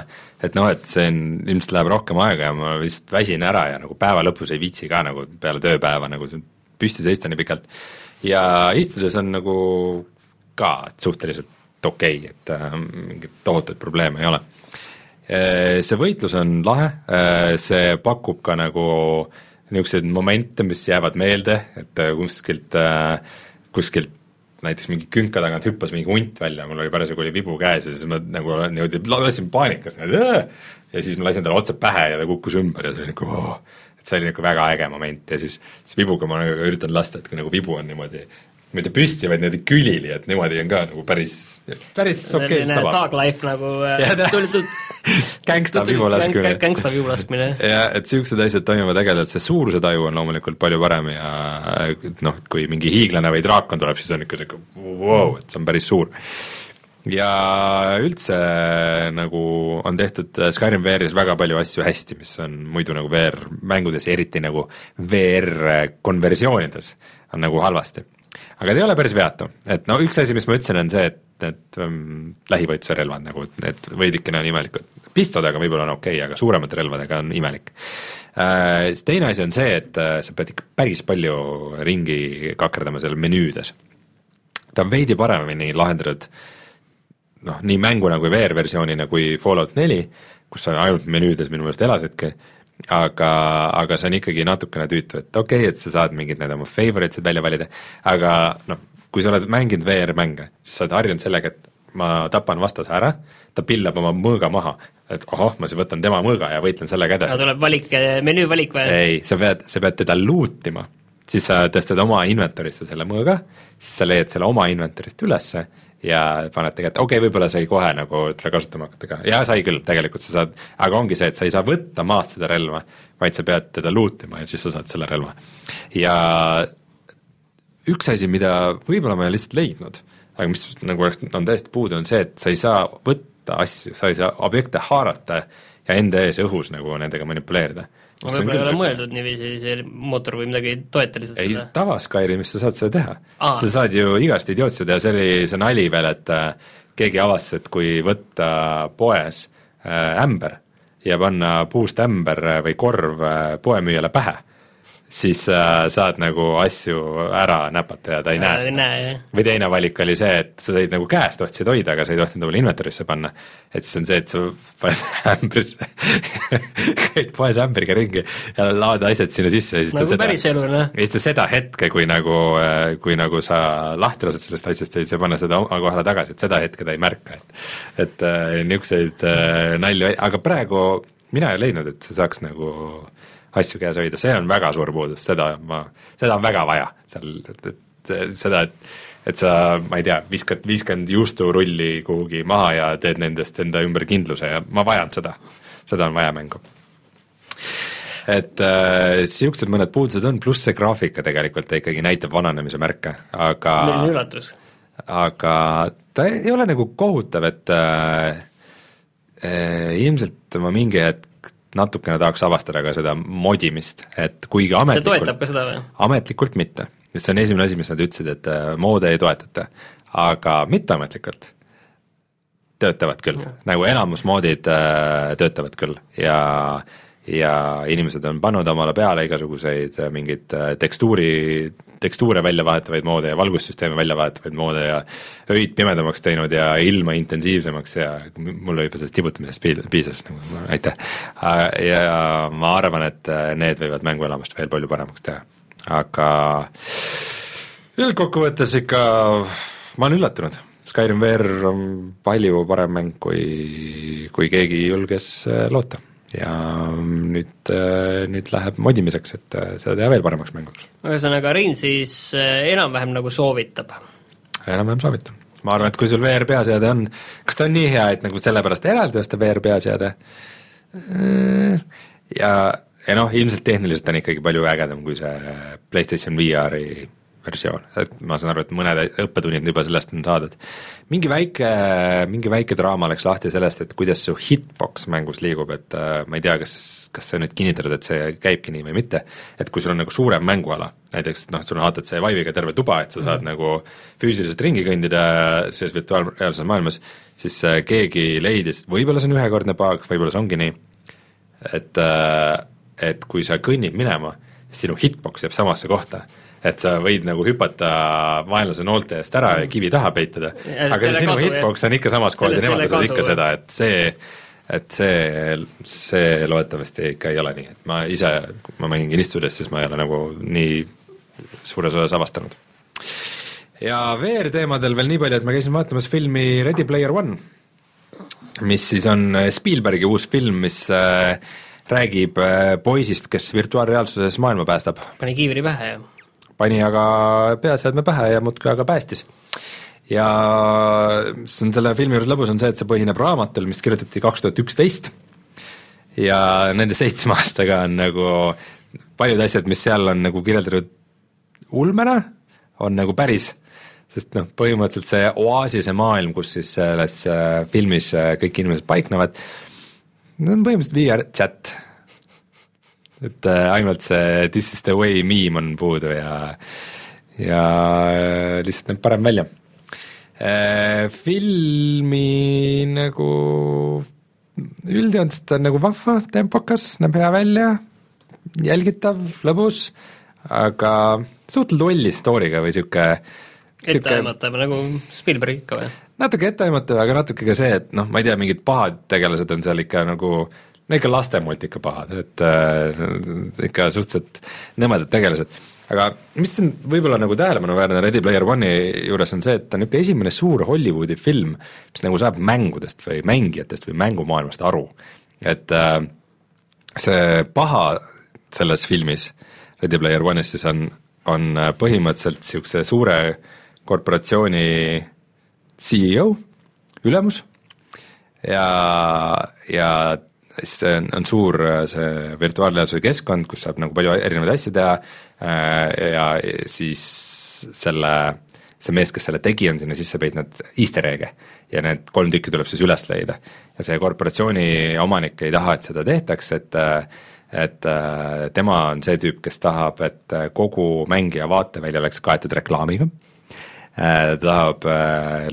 et noh, et see on, ilmselt läheb rohkem aega ja ma lihtsalt väsin ära ja nagu päeva lõpus ei viitsi ka nagu peale tööpäeva nagu püsti seista nii pikalt. ja istudes on nagu ka suhteliselt okei okay,, et äh, mingit tohutuid probleeme ei ole see võitlus on lahe, äh, see pakub ka nagu niisuguseid momente, mis jäävad meelde, et äh, kuskilt, kuskilt näiteks mingi künka tagant hüppas mingi hunt välja, mul oli parasjagu oli vibu käes ja siis ma nagu niimoodi lasin paanikas niimoodi ja siis ma lasin talle otse pähe ja ta kukkus ümber ja see oli nagu oh, et see oli nagu väga äge moment ja siis, siis vibuga ma nagu üritan lasta, et kui nagu vibu on niimoodi mitte püsti, vaid niimoodi külili, et niimoodi on ka nagu päris, päris okei okay, tava. Dog life nagu tuli, tuli gängsta vibulaskmine. gängsta vibulaskmine. jah, et niisugused asjad toimuvad ägedalt, see suuruse taju on loomulikult palju parem ja noh, kui mingi hiiglane või draakon tuleb, siis on ikka sihuke vau, et see on päris suur ja üldse nagu on tehtud Skyrim VR-is väga palju asju hästi, mis on muidu nagu VR-mängudes, eriti nagu VR-konversioonides on nagu halvasti aga ta ei ole päris veatu, et no üks asi, mis ma ütlesin, on see, et need um, lähivõitluse relvad nagu, need veidikene on imelikud. pistodega võib-olla on okei okay,, aga suuremate relvadega on imelik äh,. Teine asi on see, et äh, sa pead ikka päris palju ringi kakerdama seal menüüdes. ta on veidi paremini lahendatud noh, nii mänguna kui VR-versioonina kui Fallout neli, kus sa ainult menüüdes minu meelest elasidki aga, aga see on ikkagi natukene tüütu, et okei okay,, et sa saad mingid need oma favorites'id välja valida, aga noh, kui sa oled mänginud VR-mänge, siis sa oled harjunud sellega, et ma tapan vastase ära, ta pillab oma mõõga maha, et ohoh, ma siis võtan tema mõõga ja võitlen sellega edasi. tuleb valik, menüüvalik või? ei, sa pead, sa pead teda loot ima, siis sa tõstad oma inventorisse selle mõõga, siis sa leiad selle oma inventorist ülesse ja paned tegelikult, okei okay,, võib-olla sai kohe nagu teda kasutama hakata ka, jaa, sai küll, tegelikult sa saad, aga ongi see, et sa ei saa võtta maast seda relva, vaid sa pead teda loot ima ja siis sa saad selle relva. ja üks asi, mida võib-olla ma ei ole lihtsalt leidnud, aga mis nagu oleks, on täiesti puudu, on see, et sa ei saa võtta asju, sa ei saa objekte haarata ja enda ees õhus nagu nendega manipuleerida. Ma võib-olla ei ole mõeldud niiviisi, see mootor või midagi ei toeta lihtsalt ei, seda? tavaskyrimis sa saad seda teha. Sa saad ju igast idiootsid ja see oli see nali veel, et äh, keegi avastas, et kui võtta poes äh, ämber ja panna puust ämber äh, või korv poemüüjale pähe, siis äh, saad nagu asju ära näpata ja ta ei näe ei seda või teine valik oli see, et sa said nagu käes tohtisid hoida, aga sa ei tohtinud omale inventorisse panna. et siis on see, et sa paned ämbrisse käid poes ämbriga ringi ja laod asjad sinna sisse ja siis ta nagu seda elu, noh. ja siis ta seda hetke, kui nagu, kui nagu sa lahti lased sellest asjast, siis sa paned seda oma kohale tagasi, et seda hetke ta ei märka, et et äh, niisuguseid äh, nalju, aga praegu mina ei leidnud, et sa saaks nagu asju käes hoida, see on väga suur puudus, seda ma, seda on väga vaja seal, et, et seda, et et sa, ma ei tea, viskad viiskümmend juusturulli kuhugi maha ja teed nendest enda ümber kindluse ja ma vajan seda, seda on vaja mängu et äh, mõned puudused on, pluss see graafika tegelikult ikkagi näitab vananemise märke, aga milline üllatus. aga ta ei ole nagu kohutav, et äh, äh, ilmselt ma mingi hetk natukene tahaks avastada ka seda modimist, et kuigi ametlikult ametlikult mitte, see on esimene asi, mis nad ütlesid, et äh, moode ei toetata, aga mitteametlikult töötavad küll, nagu enamus moodid äh, töötavad küll. Ja ja inimesed on pannud omale peale igasuguseid äh, mingeid äh, tekstuuri, tekstuure välja vahetavaid moode ja valgussüsteeme välja vahetavaid moode ja öid pimedamaks teinud ja ilma intensiivsemaks ja mul juba sellest tibutamisest piis-, piisas, nagu aitäh. ja ma arvan, et äh, need võivad mänguelamust veel palju paremaks teha, aga üldkokkuvõttes ikka ma olen üllatunud, Skyrim VR on palju parem mäng, kui, kui keegi julges loota ja nüüd, nüüd läheb modimiseks, et seda teha veel paremaks mänguks. ühesõnaga, Rein siis eh, enam-vähem nagu soovitab. enam-vähem soovitan. ma arvan, et kui sul VR peaseade on, kas ta on nii hea, et nagu sellepärast eraldi osta VR peaseade, ja, ja noh, ilmselt tehniliselt on ikkagi palju ägedam kui see PlayStation VR-i versioon, et ma saan aru, et mõned õppetunnid juba sellest on saadud. mingi väike, mingi väike draama läks lahti sellest, et kuidas su hitbox mängus liigub, et äh, ma ei tea, kas, kas sa nüüd kinnitad, et see käibki nii või mitte, et kui sul on nagu suurem mänguala, näiteks noh, sul on HTC Vive'iga terve tuba, et sa saad mm -hmm. nagu füüsiliselt ringi kõndida selles virtuaalreaalses maailmas, siis äh, keegi leidis, võib-olla see on ühekordne bug, võib-olla see ongi nii, et äh, et kui sa kõnnid minema, sinu hitbox jääb samasse kohta et sa võid nagu hüpata vaenlase noolte eest ära ja kivi taha peitada, aga sinu hitbox on ikka samas kohas ja nemad teevad ikka seda, et see et see, see loodetavasti ikka ei ole nii, et ma ise, kui ma mängin Kinnistudes, siis ma ei ole nagu nii suures osas avastanud. ja VR-teemadel veel nii palju, et ma käisin vaatamas filmi Ready Player One, mis siis on Spielbergi uus film, mis äh, räägib äh, poisist, kes virtuaalreaalsuses maailma päästab. pani kiivri pähe ja pani aga peaseadme pähe ja muudkui aga päästis. ja see on selle filmi juures lõbus, on see, et see põhineb raamatul, mis kirjutati kaks tuhat üksteist. Ja nende seitsme aastaga on nagu paljud asjad, mis seal on nagu kirjeldatud ulmena, on nagu päris, sest noh, põhimõtteliselt see oaasise maailm, kus siis selles äh, filmis äh, kõik inimesed paiknevad, on põhimõtteliselt VR chat et äh, ainult see This is the way meme on puudu ja, ja äh, lihtsalt näeb parem välja. Äh, filmi nagu üldjoontes ta on nagu vahva, tempokas, näeb hea välja, jälgitav, lõbus, aga suhteliselt lolli story'ga või sihuke etteaimatav, nagu Spielberg ikka või? natuke etteaimatav, aga natuke ka see, et noh, ma ei tea, mingid pahad tegelased on seal ikka nagu no ikka lastemultika pahad, et äh, ikka suhteliselt nõmedad tegelased. aga mis on võib-olla nagu tähelepanuväärne Ready Player One'i juures, on see, et ta on niisugune esimene suur Hollywoodi film, mis nagu saab mängudest või mängijatest või mängumaailmast aru. et äh, see paha selles filmis, Ready Player One'is siis on, on põhimõtteliselt niisuguse suure korporatsiooni CEO, ülemus, ja, ja siis on, on suur äh, see virtuaalreaalsuse keskkond, kus saab nagu palju erinevaid asju teha äh, ja siis selle, see mees, kes selle tegi, on sinna sisse peitnud easter egg'e. Ja need kolm tükki tuleb siis üles leida. ja see korporatsiooni omanik ei taha, et seda tehtaks, et et tema on see tüüp, kes tahab, et kogu mängija vaateväli oleks kaetud reklaamiga. Ta tahab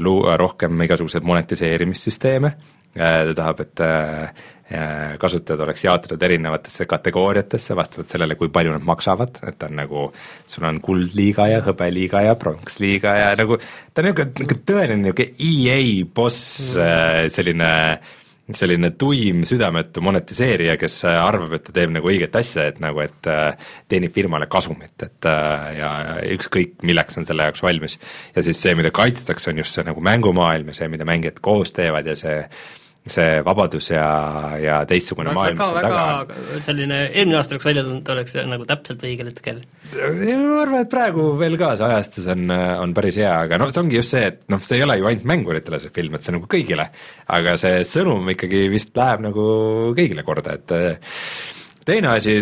luua rohkem igasuguseid monetiseerimissüsteeme, ta tahab, et kasutajad oleks jaotatud erinevatesse kategooriatesse vastavalt sellele, kui palju nad maksavad, et on nagu, sul on kuldliiga ja hõbeliiga ja pronksliiga ja nagu ta on niisugune, niisugune tõeline niisugune EA boss mm., selline selline tuim südametu monetiseerija, kes arvab, et ta teeb nagu õiget asja, et nagu, et teenib firmale kasumit, et ja, ükskõik, milleks on selle jaoks valmis. ja siis see, mida kaitstakse, on just see nagu mängumaailm ja see, mida mängijad koos teevad ja see see vabadus ja, ja teistsugune maailm seal taga selline, eelmine aasta oleks välja tulnud, oleks nagu täpselt õigel hetkel. ma arvan, et praegu veel ka see ajastus on, on päris hea, aga noh, see ongi just see, et noh, see ei ole ju ainult mänguritele see film, et see nagu kõigile, aga see sõnum ikkagi vist läheb nagu kõigile korda, et teine asi,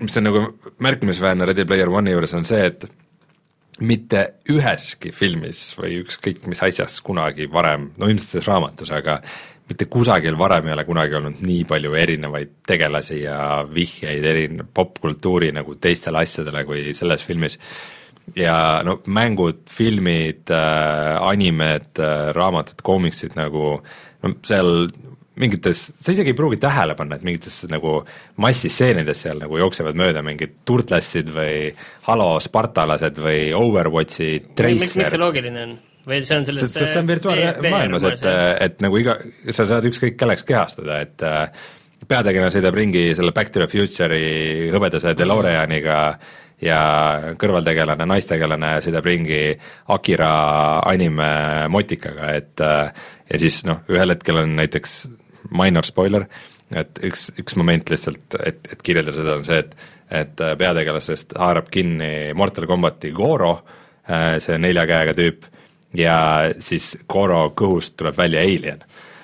mis on nagu märkimisväärne Ready Player One'i juures, on see, et mitte üheski filmis või ükskõik mis asjas kunagi varem, no ilmselt selles raamatus, aga mitte kusagil varem ei ole kunagi olnud nii palju erinevaid tegelasi ja vihjeid eri-, popkultuuri nagu teistele asjadele kui selles filmis. ja no mängud, filmid äh,, animed äh,, raamatud, koomiksid nagu no seal mingites, sa isegi ei pruugi tähele panna, et mingites nagu massistseenides seal nagu jooksevad mööda mingid turtlassid või Halo spartalased või Overwatchi treiser. miks see loogiline on? Või see on selles see, see on virtuaalmaailmas, et, et nagu iga, sa saad ükskõik kelleks kehastuda, et äh, peategelane sõidab ringi selle Back to the Future'i hõbedase DeLoreaniga ja kõrvaltegelane, naistegelane sõidab ringi Akira anime motikaga, et äh, ja siis noh, ühel hetkel on näiteks minor spoiler, et üks, üks moment lihtsalt, et, et kirjeldada seda, on see, et et peategelasest haarab kinni Mortal Combati Goro, äh, see nelja käega tüüp ja siis Goro kõhust tuleb välja alien.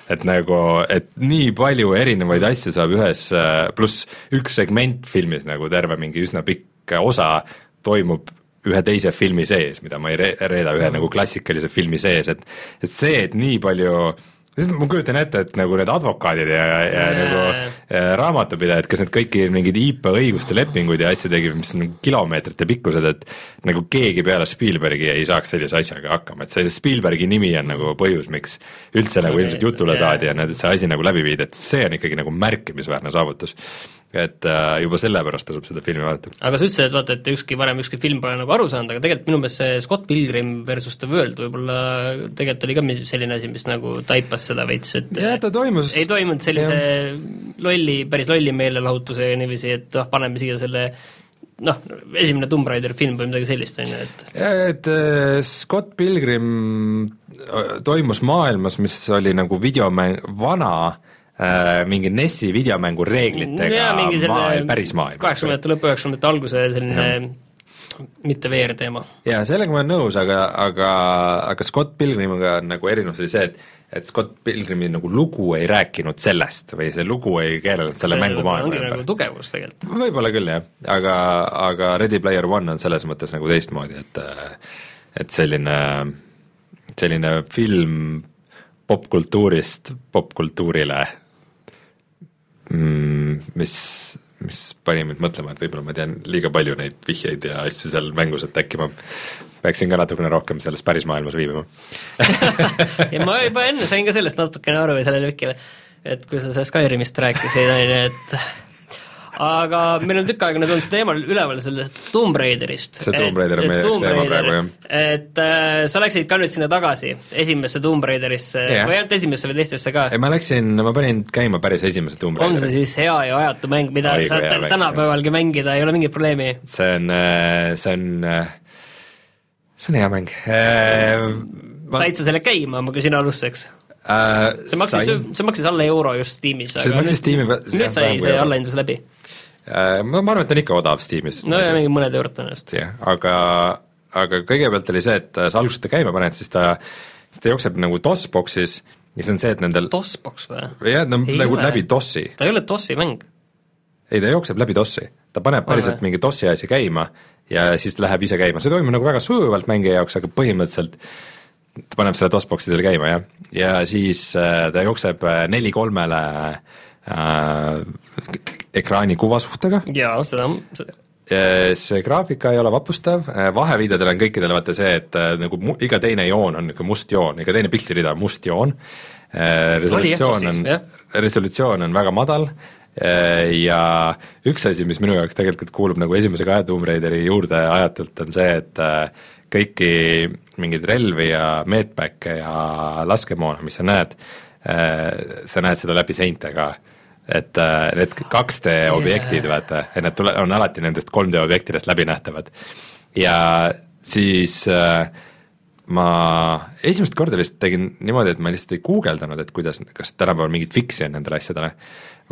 et nagu, et nii palju erinevaid asju saab ühes, pluss üks segment filmis nagu terve mingi üsna pikk osa toimub ühe teise filmi sees, mida ma ei re-, reeda ühe nagu klassikalise filmi sees, et et see, et nii palju siis ma kujutan ette, et nagu need advokaadid ja, ja, ja nagu ja, raamatupidajad, kes need kõiki mingeid IP õiguste lepinguid ja asju tegid, mis on kilomeetrite pikkused, et nagu keegi peale Spielbergi ei saaks sellise asjaga hakkama, et see Spielbergi nimi on nagu põhjus, miks üldse nagu ilmselt jutule saadi ja need, see asi nagu läbi viidi, et see on ikkagi nagu märkimisväärne saavutus et äh, juba sellepärast tasub seda filmi vaadata. aga sa ütlesid, et vaata, et ükski varem ükski film pole nagu aru saanud, aga tegelikult minu meelest see Scott Pilgrim versus The World võib-olla tegelikult oli ka selline asi, mis nagu taipas seda veits, et jah, ta toimus ei toimunud sellise ja. lolli, päris lolli meelelahutuse niiviisi, et ah, paneme siia selle noh, esimene Tomb Raider film või midagi sellist, on ju, et et äh, Scott Pilgrim äh, toimus maailmas, mis oli nagu videomäng, vana äh, mingi NES-i videomängu reeglitega maailm, päris maailm. kaheksakümnendate lõpu, üheksakümnendate alguse selline ja. mitte VR-teema. jaa, sellega ma olen nõus, aga, aga, aga Scott Pilgrimiga on nagu erinevus oli see, et et Scott Pilgrimi nagu lugu ei rääkinud sellest või see lugu ei keelanud selle mängumaailma ümber. nagu tugevus tegelikult. võib-olla küll jah, aga, aga Ready Player One on selles mõttes nagu teistmoodi, et et selline, selline film popkultuurist popkultuurile mm, mis, mis pani mind mõtlema, et võib-olla ma tean liiga palju neid vihjeid ja asju seal mängus, et äkki ma peaksin ka natukene rohkem selles päris maailmas viibima. Ja ma juba enne sain ka sellest natukene aru sellele Vikile, et kui sa sellest Skyrimist rääkisid, on ju, et aga meil on tükk aega nüüd olnud see teema üleval sellest Tomb Raiderist. see Tomb Raider on meie üks teema praegu, jah. et äh, sa läksid ka nüüd sinna tagasi, esimesse Tomb Raiderisse yeah. või ainult esimesse või teistesse ka? ei, ma läksin, ma panin käima päris esimese Tomb Raideri. on see siis hea ja ajatu mäng, mida Ai, saad tänapäevalgi mängida, ei ole mingit probleemi? see on, äh, see on, äh, see on hea mäng äh, ma... said sa selle käima, ma küsin alustuseks? Uh, see maksis, see maksis alla euro just Steamis. see maksis Steam'i nüüd sai see allahindlus läbi Äh, ma, ma arvan, et ta on ikka odav Steamis. no ja mingi mõned eurot tõenäoliselt. jah, aga, aga kõigepealt oli see, et sa alguses ta käima paned, siis ta, siis ta jookseb nagu DOS-boksis ja see on see, et nendel DOS-box või? jah, no Ei nagu ole. läbi DOS-i. ta ei ole DOS-i mäng. ei, ta jookseb läbi DOS-i. ta paneb päriselt mingi DOS-i asja käima ja siis läheb ise käima, see toimub nagu väga sujuvalt mängija jaoks, aga põhimõtteliselt ta paneb selle DOS-box'i seal käima, jah. ja siis äh, ta jookseb äh, neli kolmele äh, ekraani kuvasuhtega jaa, seda, seda see graafika ei ole vapustav, vaheviidedel on kõikidel vaata see, et nagu mu, iga teine joon on niisugune must joon, iga teine piltirida on must joon, resolutsioon on resolutsioon on väga madal. Ja üks asi, mis minu jaoks tegelikult kuulub nagu esimese kahe Tomb Raideri juurde ajatult, on see, et kõiki mingeid relvi ja medpacke ja laskemoona, mis sa näed, sa näed seda läbi seinte ka et äh, need 2D objektid, vaata, et need tule-, on alati nendest 3D objektidest läbinähtavad. ja siis äh, ma esimest korda vist tegin niimoodi, et ma lihtsalt ei guugeldanud, et kuidas, kas tänapäeval mingit fix'i on nendele asjadele,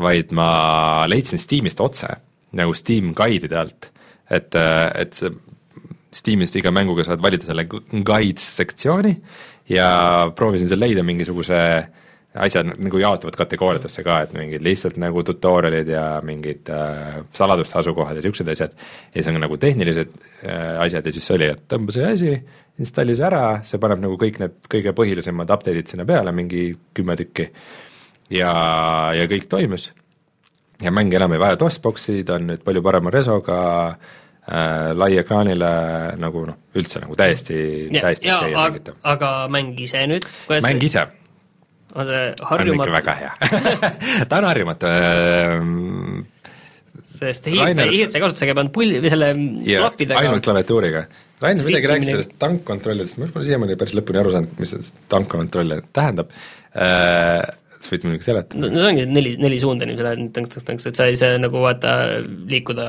vaid ma leidsin Steamist otse, nagu Steam guide'ide alt, et, et see Steamist iga mänguga saad valida selle guides sektsiooni ja proovisin seal leida mingisuguse asjad nagu jaotuvad kategooriatesse ka, et mingid lihtsalt nagu tutorial'id ja mingid äh, saladuste asukohad ja niisugused asjad, ja siis on nagu tehnilised äh, asjad ja siis see oli, et tõmba see asi, installi see ära, see paneb nagu kõik need kõige põhilisemad update'id sinna peale, mingi kümme tükki, ja, ja kõik toimis. ja mäng enam ei vaja DOS-box'i, ta on nüüd palju parema resoga äh,, lai ekraanile nagu noh, üldse nagu täiesti, täiesti okei aga, aga mäng ise nüüd, mäng ise on see on ikka harjumatu, väga hea ta on harjumatu ähm, sest hiirt Rainer- sai, hiirt sai kasutusega pannud pulli või selle klappidega ainult klaviatuuriga. Rainer midagi rääkis sellest tankkontrollidest, ma pole siiamaani päris lõpuni aru saanud, mis see tankkontroll tähendab äh, sa võid muidugi seletada no see ongi neli, neli suunda niiviisi lähed tõnks, tõnks, tõnks, et sa ei saa nagu vaata liikuda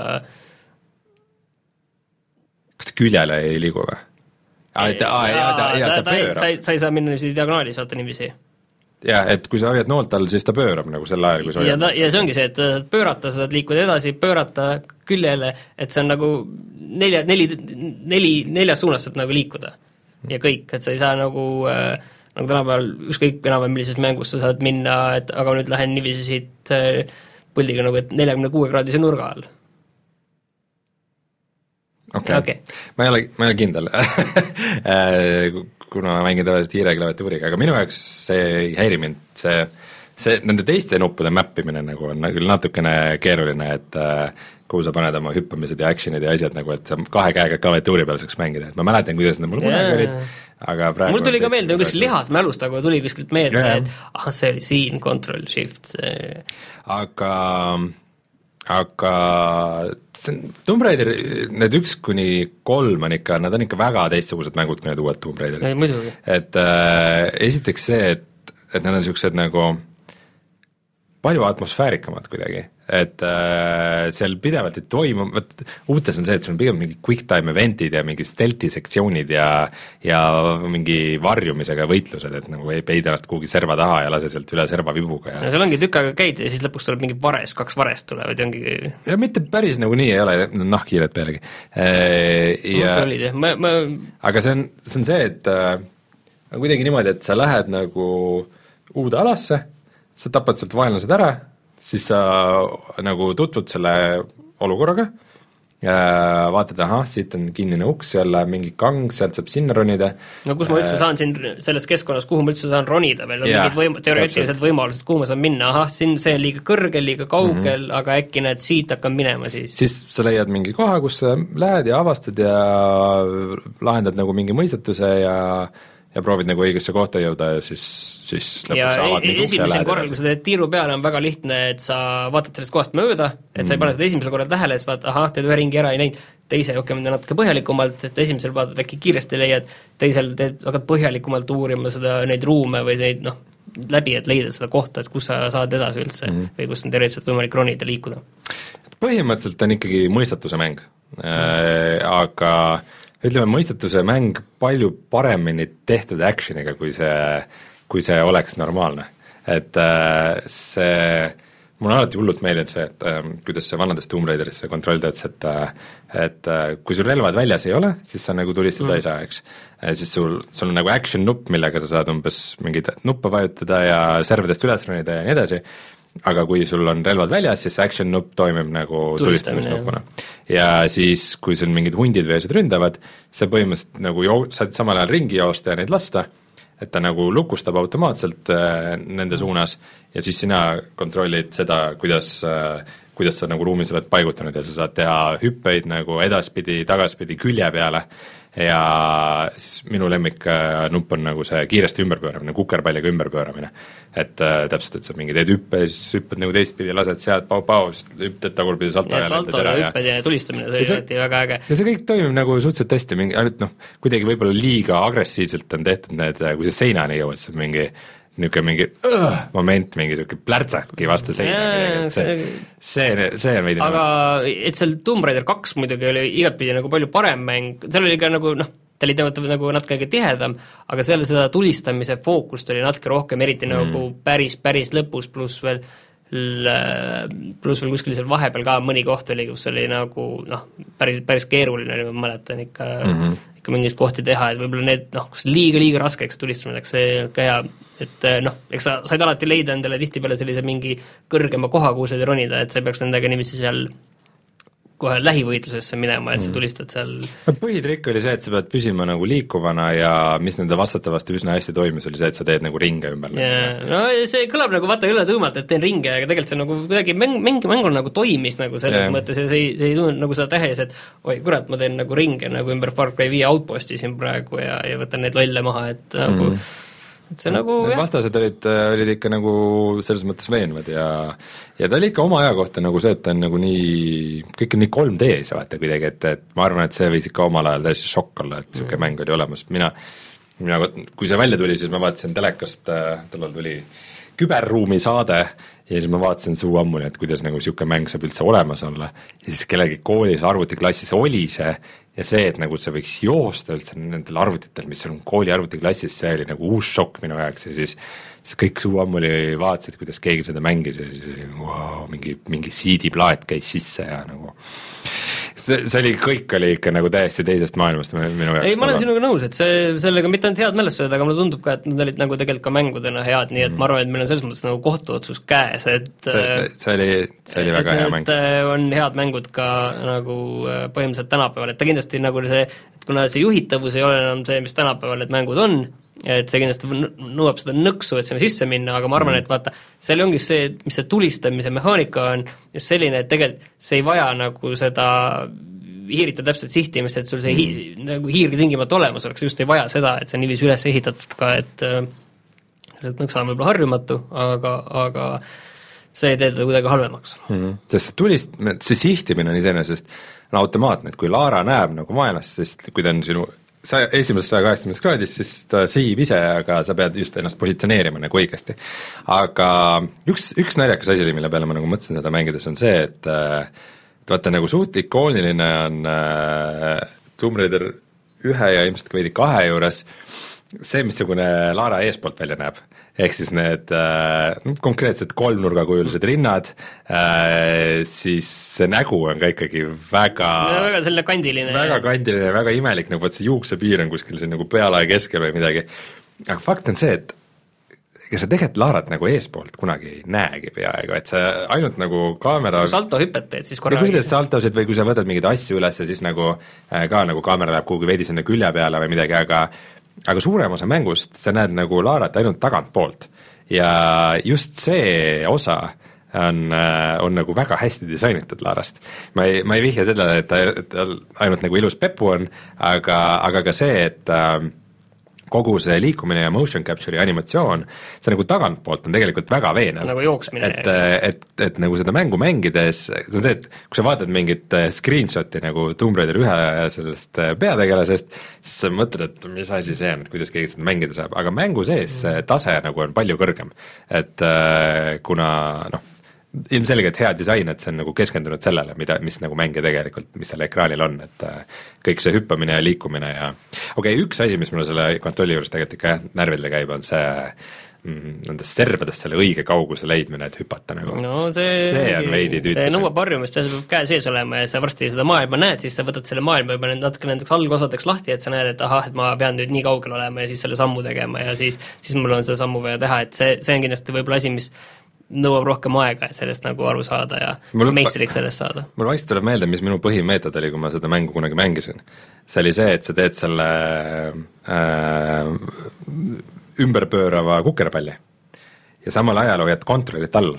kas ta küljele ei liigu või? aa, et aa, jaa, ta, jaa, ta sa pöörab. ei, sa ei saa minna niiviisi diagonaalis, vaata niiviisi. Jaa, et kui sa hoiad noolt all, siis ta pöörab nagu sel ajal, kui sa ja hoiad ja see ongi see, et äh, pöörata, sa saad liikuda edasi, pöörata küljele, et see on nagu nelja, neli, neli, neljas suunas saad nagu liikuda. ja kõik, et sa ei saa nagu äh, nagu tänapäeval ükskõik enam-vähem millises mängus sa saad minna, et aga nüüd lähen niiviisi siit äh, puldiga nagu, et neljakümne kuue kraadise nurga all. okei okei. okay., ma ei ole, ma ei ole kindel Äh, kuna mängin tavaliselt hiireklaviatuuriga, aga minu jaoks see ei häiri mind, see see, nende teiste nuppude mäppimine nagu on küll natukene keeruline, et äh, kuhu sa paned oma hüppamised ja action'id ja asjad nagu, et sa kahe käega klaviatuuri peal saaks mängida, et ma mäletan, kuidas need mul kunagi Jaa. olid, aga praegu mul tuli ka meelde, kuskil lihasmälust nagu tuli kuskilt meelde, Jaa. et ah, see oli siin, control shift, see aga, aga Tomb Raider, need üks kuni kolm on ikka, nad on ikka väga teistsugused mängud kui need uued Tomb Raiderid. Et äh, esiteks see, et, et nad on niisugused nagu palju atmosfäärikamad kuidagi, et äh, seal pidevalt ei toimu, vot uutes on see, et sul on pigem mingi quick time event'id ja mingi stealth'i sektsioonid ja ja mingi varjumisega võitlused, et nagu ei peida ennast kuhugi serva taha ja lase sealt üle serva vibuga ja no seal ongi tükk aega käid ja siis lõpuks tuleb mingi vares, kaks varest tulevad ja ongi ja mitte päris nagu nii ei ole, nahkhiired pealegi. ja olid jah, ma, ma aga see on, see on see, et äh, kuidagi niimoodi, et sa lähed nagu uude alasse, sa tapad sealt vaenlased ära, siis sa nagu tutvud selle olukorraga, vaatad, ahah, siit on kinnine uks, läheb mingi kang, sealt saab sinna ronida. no kus ma üldse saan siin selles keskkonnas, kuhu ma üldse saan ronida veel, on Jaa, mingid võim-, teoreetilised võimalused, kuhu ma saan minna, ahah, siin see on liiga kõrgel, liiga kaugel mm, -hmm. aga äkki näed, siit hakkan minema siis. siis sa leiad mingi koha, kus sa lähed ja avastad ja lahendad nagu mingi mõistatuse ja ja proovid nagu õigesse kohta jõuda ja siis, siis lõpuks avad e- mingi ukse ja esimesel korral, kui sa teed tiiru peale, on väga lihtne, et sa vaatad sellest kohast mööda, et sa ei pane seda esimesel korral tähele, siis vaatad, ahah, teed ühe ringi ära, ei näinud, teise okei, natuke põhjalikumalt, et esimesel vaatad äkki kiiresti leiad, teisel teed, hakkad põhjalikumalt uurima seda, neid ruume või neid noh, läbi, et leida seda kohta, et kus sa saad edasi üldse mm -hmm. või kus on teoreetiliselt võimalik ronida, liikuda. põhimõtteliselt on ikkagi mõistatuse mäng. Äh,, aga ütleme, mõistatuse mäng palju paremini tehtud action'iga, kui see, kui see oleks normaalne. et äh, see mulle on alati hullult meeldinud see, et äh, kuidas see vanades Tomb Raideris see kontroll töötas, et äh, et äh, kui sul relvad väljas ei ole, siis sa nagu tulistada mm. ei saa, eks. siis sul, sul on nagu action nupp, millega sa saad umbes mingeid nuppe vajutada ja servadest üles ronida ja nii edasi, aga kui sul on relvad väljas, siis action nupp toimib nagu tulistamisnupuna. ja siis, kui sul mingid hundid või asjad ründavad, sa põhimõtteliselt nagu joo-, saad samal ajal ringi joosta ja neid lasta, et ta nagu lukustab automaatselt äh, nende suunas ja siis sina kontrollid seda, kuidas äh, kuidas sa nagu ruumis oled paigutanud ja sa saad teha hüppeid nagu edaspidi, tagaspidi, külje peale ja siis minu lemmiknupp on nagu see kiiresti ümberpööramine, kukerpalliga ümberpööramine. et äh, täpselt, et sa mingi teed hüppe siis hüppad nagu teistpidi, lased sealt pau-pau, siis hüppad tagurpidi salto ja salto ja hüpped ja tulistamine, see oli alati väga äge. ja see kõik toimib nagu suhteliselt hästi, mingi ainult noh, kuidagi võib-olla liiga agressiivselt on tehtud need, kui sa seinani jõuad, siis mingi niisugune mingi uh, moment, mingi niisugune plärtsakki vastu seina see, see, see on veidi aga et seal Tomb Raider kaks muidugi oli igatpidi nagu palju parem mäng, seal oli ka nagu noh, ta oli tegelikult nagu natuke tihedam, aga seal seda tulistamise fookust oli natuke rohkem, eriti mm. nagu päris, päris lõpus, pluss veel pluss veel kuskil seal vahepeal ka mõni koht oli, kus oli nagu noh, päris, päris keeruline oli, ma mäletan ikka mm, -hmm. ikka mingeid kohti teha, et võib-olla need noh, kus liiga-liiga raskeks tulistamine läks, see ei olnud ka hea, et noh, eks sa said alati leida endale tihtipeale sellise mingi kõrgema koha, kuhu sa said ronida, et sa ei peaks nendega niiviisi seal kohe lähivõitlusesse minema, et sa mm. tulistad seal no põhitrikk oli see, et sa pead püsima nagu liikuvana ja mis nende vastata vastu üsna hästi toimis, oli see, et sa teed nagu ringe ümber. jaa, no see kõlab nagu vaata ületõõmalt, et teen ringe, aga tegelikult see nagu kuidagi mäng, mäng, mängul nagu toimis nagu selles yeah. mõttes ja see ei, see ei tundunud nagu seda tehes, et oi kurat, ma teen nagu ringe nagu ümber Far Cry viie outposti siin praegu ja, ja võtan neid lolle maha, et nagu mm et see nagu Need jah. vastased olid, olid ikka nagu selles mõttes veenvad ja ja ta oli ikka oma aja kohta nagu see, et ta on nagu nii, kõik on nii 3D-s vaata kuidagi, et, et ma arvan, et see võis ikka omal ajal täiesti šokk olla, et niisugune mm. mäng oli olemas, mina mina, kui see välja tuli, siis ma vaatasin telekast, äh, tollal tuli küberruumi saade ja siis ma vaatasin suu ammuni, et kuidas nagu niisugune mäng saab üldse olemas olla ja siis kellelgi koolis arvutiklassis oli see ja see, et nagu see võiks joosta üldse nendel arvutitel, mis on kooli arvutiklassis, see oli nagu uus šokk minu jaoks ja siis siis kõik suu ammuli vaatasid, kuidas keegi seda mängis ja siis oli vau, mingi, mingi CD-plaat käis sisse ja nagu see, see oli, kõik oli ikka nagu täiesti teisest maailmast minu jaoks. ei, ma olen sinuga nõus, et see, sellega mitte ainult head mälestused, aga mulle tundub ka, et nad olid nagu tegelikult ka mängudena head, nii et mm. ma arvan, et meil on selles mõttes nagu kohtuotsus käes, et see, see oli, see oli väga hea mäng. Äh, on head mängud ka nagu äh, põhimõtteliselt tänapäeval, et ta kindlasti nagu see, et kuna see juhitavus ei ole enam see, mis tänapäeval need mängud on, et see kindlasti nõuab seda nõksu, et sinna sisse minna, aga ma arvan, et vaata, seal ongi see, mis see tulistamise mehaanika on, just selline, et tegelikult see ei vaja nagu seda hiirita täpset sihtimist, et sul see hi-, mm. nagu hiir tingimata olemas oleks, just ei vaja seda, et see on niiviisi üles ehitatud ka, et et nõksa on võib-olla harjumatu, aga, aga see ei tee teda kuidagi halvemaks mm. -hmm. sest see tulist-, see sihtimine on iseenesest on automaatne, et kui Laara näeb nagu vaenlast, sest kui ta on sinu saja, esimesest saja kaheksakümnest kraadist, siis ta sihib ise, aga sa pead just ennast positsioneerima nagu õigesti. aga üks, üks naljakas asi oli, mille peale ma nagu mõtlesin seda mängides, on see, et et vaata, nagu suht ikooniline on äh, Tomb Raider ühe ja ilmselt ka veidi kahe juures see, missugune Lara eespoolt välja näeb ehk siis need äh, konkreetsed kolmnurgakujulised rinnad äh,, siis see nägu on ka ikkagi väga no, väga selline kandiline. väga kandiline, väga imelik, nagu vot see juuksepiir on kuskil siin nagu pealae keskel või midagi. aga fakt on see, et ega sa tegelikult Laarat nagu eespoolt kunagi ei näegi peaaegu, et sa ainult nagu kaamera saltohüpet teed siis korra. kui sa teed saltosid või kui sa võtad mingeid asju üles, siis nagu äh, ka nagu kaamera läheb kuhugi veidi sinna külje peale või midagi, aga aga suurem osa mängust sa näed nagu Laarat ainult tagantpoolt ja just see osa on, äh, on nagu väga hästi disainitud Laarast. ma ei, ma ei vihja sellele, et ta, tal ainult nagu ilus pepu on, aga, aga ka see, et äh, kogu see liikumine ja motion capture'i animatsioon, see nagu tagantpoolt on tegelikult väga veenev. nagu jooksmine. et, et, et nagu seda mängu mängides, see on see, et kui sa vaatad mingit äh, screenshot'i nagu Tomb Raider ühe sellest äh, peategelasest, siis sa mõtled, et mis asi see on, et kuidas keegi seda mängida saab, aga mängu sees see tase nagu on palju kõrgem. et äh, kuna noh, ilmselgelt hea disain, et see on nagu keskendunud sellele, mida, mis nagu mängija tegelikult, mis seal ekraanil on, et äh, kõik see hüppamine ja liikumine ja okei okay,, üks asi, mis mulle selle kontrolli juures tegelikult ikka jah, närvidele käib, on see mm, nendest servadest selle õige kauguse leidmine, et hüpata nagu. no see, see on veidi tüütu. see nõuab harjumist see peab käe sees olema ja sa varsti seda maailma näed, siis sa võtad selle maailma juba natuke nendeks algosadeks lahti, et sa näed, et ahah, et ma pean nüüd nii kaugel olema ja siis selle sammu tegema ja siis, siis mul on seda sammu vaja teha, et see, see on kindlasti võib-olla asi, mis nõuab rohkem aega, et sellest nagu aru saada ja mul meistriks sellest saada. mul vaikselt tuleb meelde, mis minu põhimeetod oli, kui ma seda mängu kunagi mängisin. see oli see, et sa teed selle äh, ümberpöörava kukerpalli ja samal ajal hoiad kontrollit all,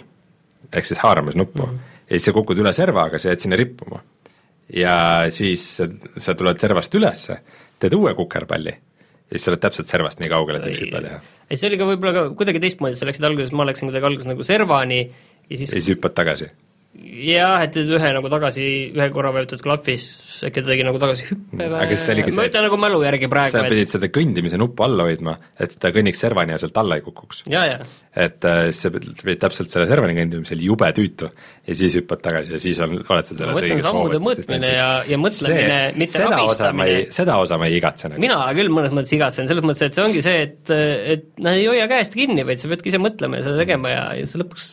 ehk siis haaramisnuppu mm. -hmm. ja siis sa kukud üle serva, aga sa jääd sinna rippuma. ja siis sa tuled servast ülesse, teed uue kukerpalli ja siis sa oled täpselt servast nii kaugel, et üks hüpe teha ei, see oli ka võib-olla ka kuidagi teistmoodi, sa läksid alguses, ma läksin kuidagi alguses nagu servani ja siis ja siis hüppad tagasi? Jah, et ühe nagu tagasi, ühe korra vajutad klahvis, äkki ta tegi nagu tagasi hüppe või aga siis see oligi see ma ütlen nagu mälu järgi praegu, sa pidid seda kõndimise nuppu all hoidma, et ta kõnniks servani ja sealt alla ei kukuks. et äh, sa pidid täpselt selle servani kõndima, see oli jube tüütu, ja siis hüppad tagasi ja siis on, oled sa selles õiges sammude mõõtmine ja, ja mõtlemine, mitte rabistamine. seda osa ma ei igatse nagu. mina küll mõnes mõttes igatsen, selles mõttes, et see ongi see, et, et nad ei hoia käest kinni, vaid sa peadki ise mõtlema ja seda tegema ja, ja sa lõpuks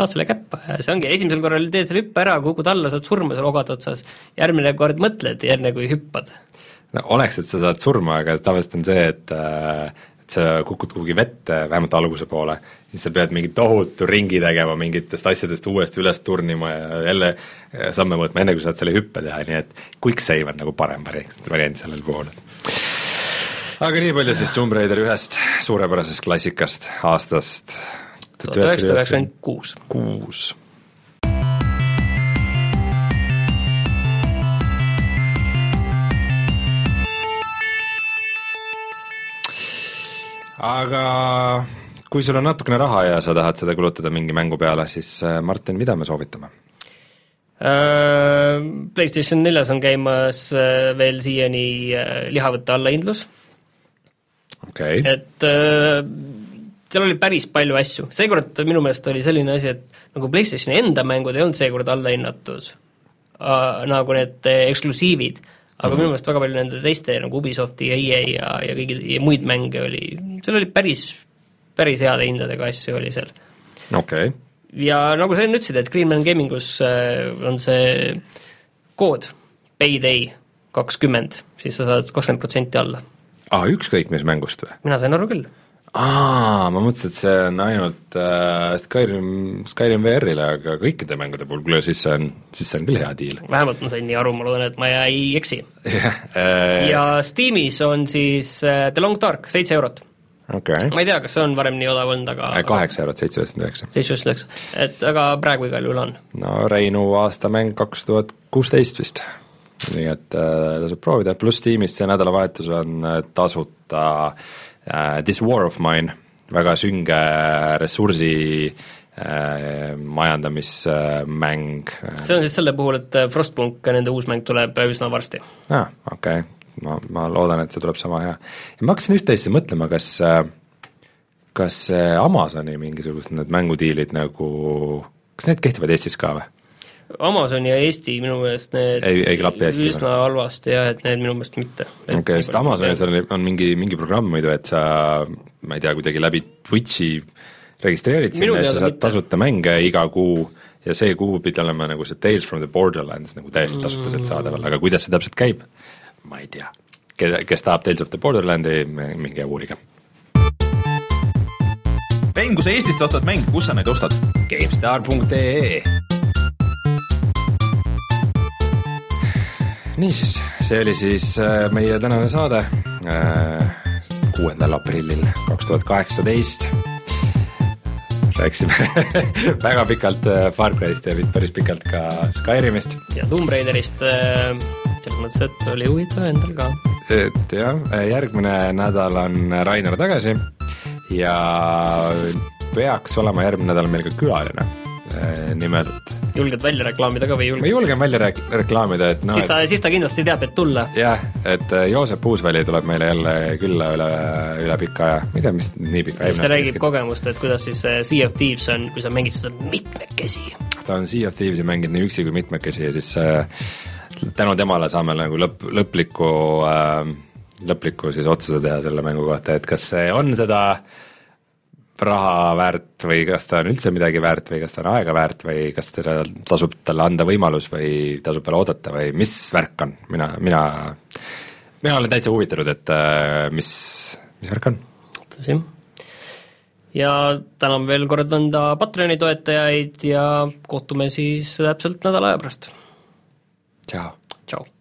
saad selle käppa ja see ongi, esimesel korral teed selle hüppe ära, kukud alla, saad surma seal ogade otsas, järgmine kord mõtled, enne kui hüppad. no oleks, et sa saad surma, aga tavaliselt on see, et äh, et sa kukud kuhugi vette, vähemalt alguse poole, siis sa pead mingi tohutu ringi tegema mingitest asjadest uuesti üles turnima ja jälle äh, samme võtma, enne kui saad selle hüppe teha, nii et quick save on nagu parem variant, sellel puhul. aga nii palju siis Tomb Raider ühest suurepärasest klassikast aastast tuhat üheksasada üheksakümmend kuus. kuus. aga kui sul on natukene raha ja sa tahad seda kulutada mingi mängu peale, siis äh, Martin, mida me soovitame? Äh, PlayStation neljas on käimas äh, veel siiani lihavõtte allahindlus okay.. et seal oli päris palju asju, seekord minu meelest oli selline asi, et nagu PlayStationi enda mängud ei olnud seekord allahinnatud äh,, nagu need eksklusiivid, aga mm -hmm. minu meelest väga palju nende teiste nagu Ubisofti ja EA ja, ja kõigi ja muid mänge oli, seal oli päris, päris heade hindadega asju oli seal. okei okay. ja nagu sa enne ütlesid, et Greenman Gamingus äh, on see kood Payday kakskümmend, siis sa saad kakskümmend protsenti alla. aa, ükskõik mis mängust või? mina sain aru küll aa, ma mõtlesin, et see on ainult äh, Skyrim, Skyrim VR-ile, aga kõikide mängude puhul, kuule siis see on, siis see on küll hea diil. vähemalt ma sain nii aru, ma loodan, et ma ei eksi äh... ja Steamis on siis äh, The Long Dark, seitse eurot. Okay. ma ei tea, kas see on varem nii odav olnud, aga äh, kaheksa eurot, seitse üheksakümmend üheksa. seitse üheksakümmend üheksa, et aga praegu igal juhul on. no Reinu aastamäng kaks tuhat kuusteist vist nii et äh, tasub proovida, pluss tiimis see nädalavahetus on äh, tasuta uh, This War of Mine, väga sünge ressursi uh, majandamismäng. see on siis selle puhul, et Frostpunk, nende uus mäng tuleb üsna varsti. aa ah,, okei okay., ma, ma loodan, et see tuleb sama hea. ja ma hakkasin üht-teist mõtlema, kas kas Amazoni mingisugused need mängudiilid nagu, kas need kehtivad Eestis ka või? Amazon ja Eesti minu meelest need ei, ei klapi hästi üsna või? halvasti jah, et need minu meelest mitte. okei okay,, sest Amazonis on, on mingi, mingi programm muidu, et sa ma ei tea, kuidagi läbi Twitchi registreerid sinna ja sa saad mitte. tasuta mänge iga kuu ja see kuu pidi olema nagu see Tales from the Borderlands nagu täiesti tasuta sealt saadaval, aga kuidas see täpselt käib, ma ei tea. keda, kes tahab Tales of the Borderlandi, minge uurige. Rein, kui sa Eestist ostad mänge, kus sa neid ostad? GameStar.ee niisiis, see oli siis äh, meie tänane saade äh, kuuendal aprillil kaks tuhat kaheksateist. rääkisime väga pikalt äh, Far Cry'st ja päris pikalt ka Skyrimist. ja Tomb Raiderist, selles mõttes, et oli huvitav endal ka. et jah, järgmine nädal on Rainer tagasi ja peaks olema järgmine nädal meil ka külaline nimelt julged välja reklaamida ka või ei ma julge? julgen välja rek- reklaamida, et noh, siis ta, siis ta kindlasti teab, et tulla. jah, et äh, Joosep Uusväli tuleb meile jälle külla üle, üle pika aja, ma ei tea, mis nii pika siis ta räägib kogemust, et kuidas siis see Sea of Thieves on, kui sa mängid seda mitmekesi. ta on Sea of Thieves'i mänginud nii üksi kui mitmekesi ja siis äh, tänu temale saame nagu lõpp, lõpliku äh,, lõpliku siis otsuse teha selle mängu kohta, et kas see on seda raha väärt või kas ta on üldse midagi väärt või kas ta on aega väärt või kas teda tasub talle anda võimalus või tasub veel oodata või mis värk on, mina, mina, mina olen täitsa huvitatud, et äh, mis, mis värk on tõsi. ja täname veel kord enda Patreoni toetajaid ja kohtume siis täpselt nädala aja pärast. tšau. tšau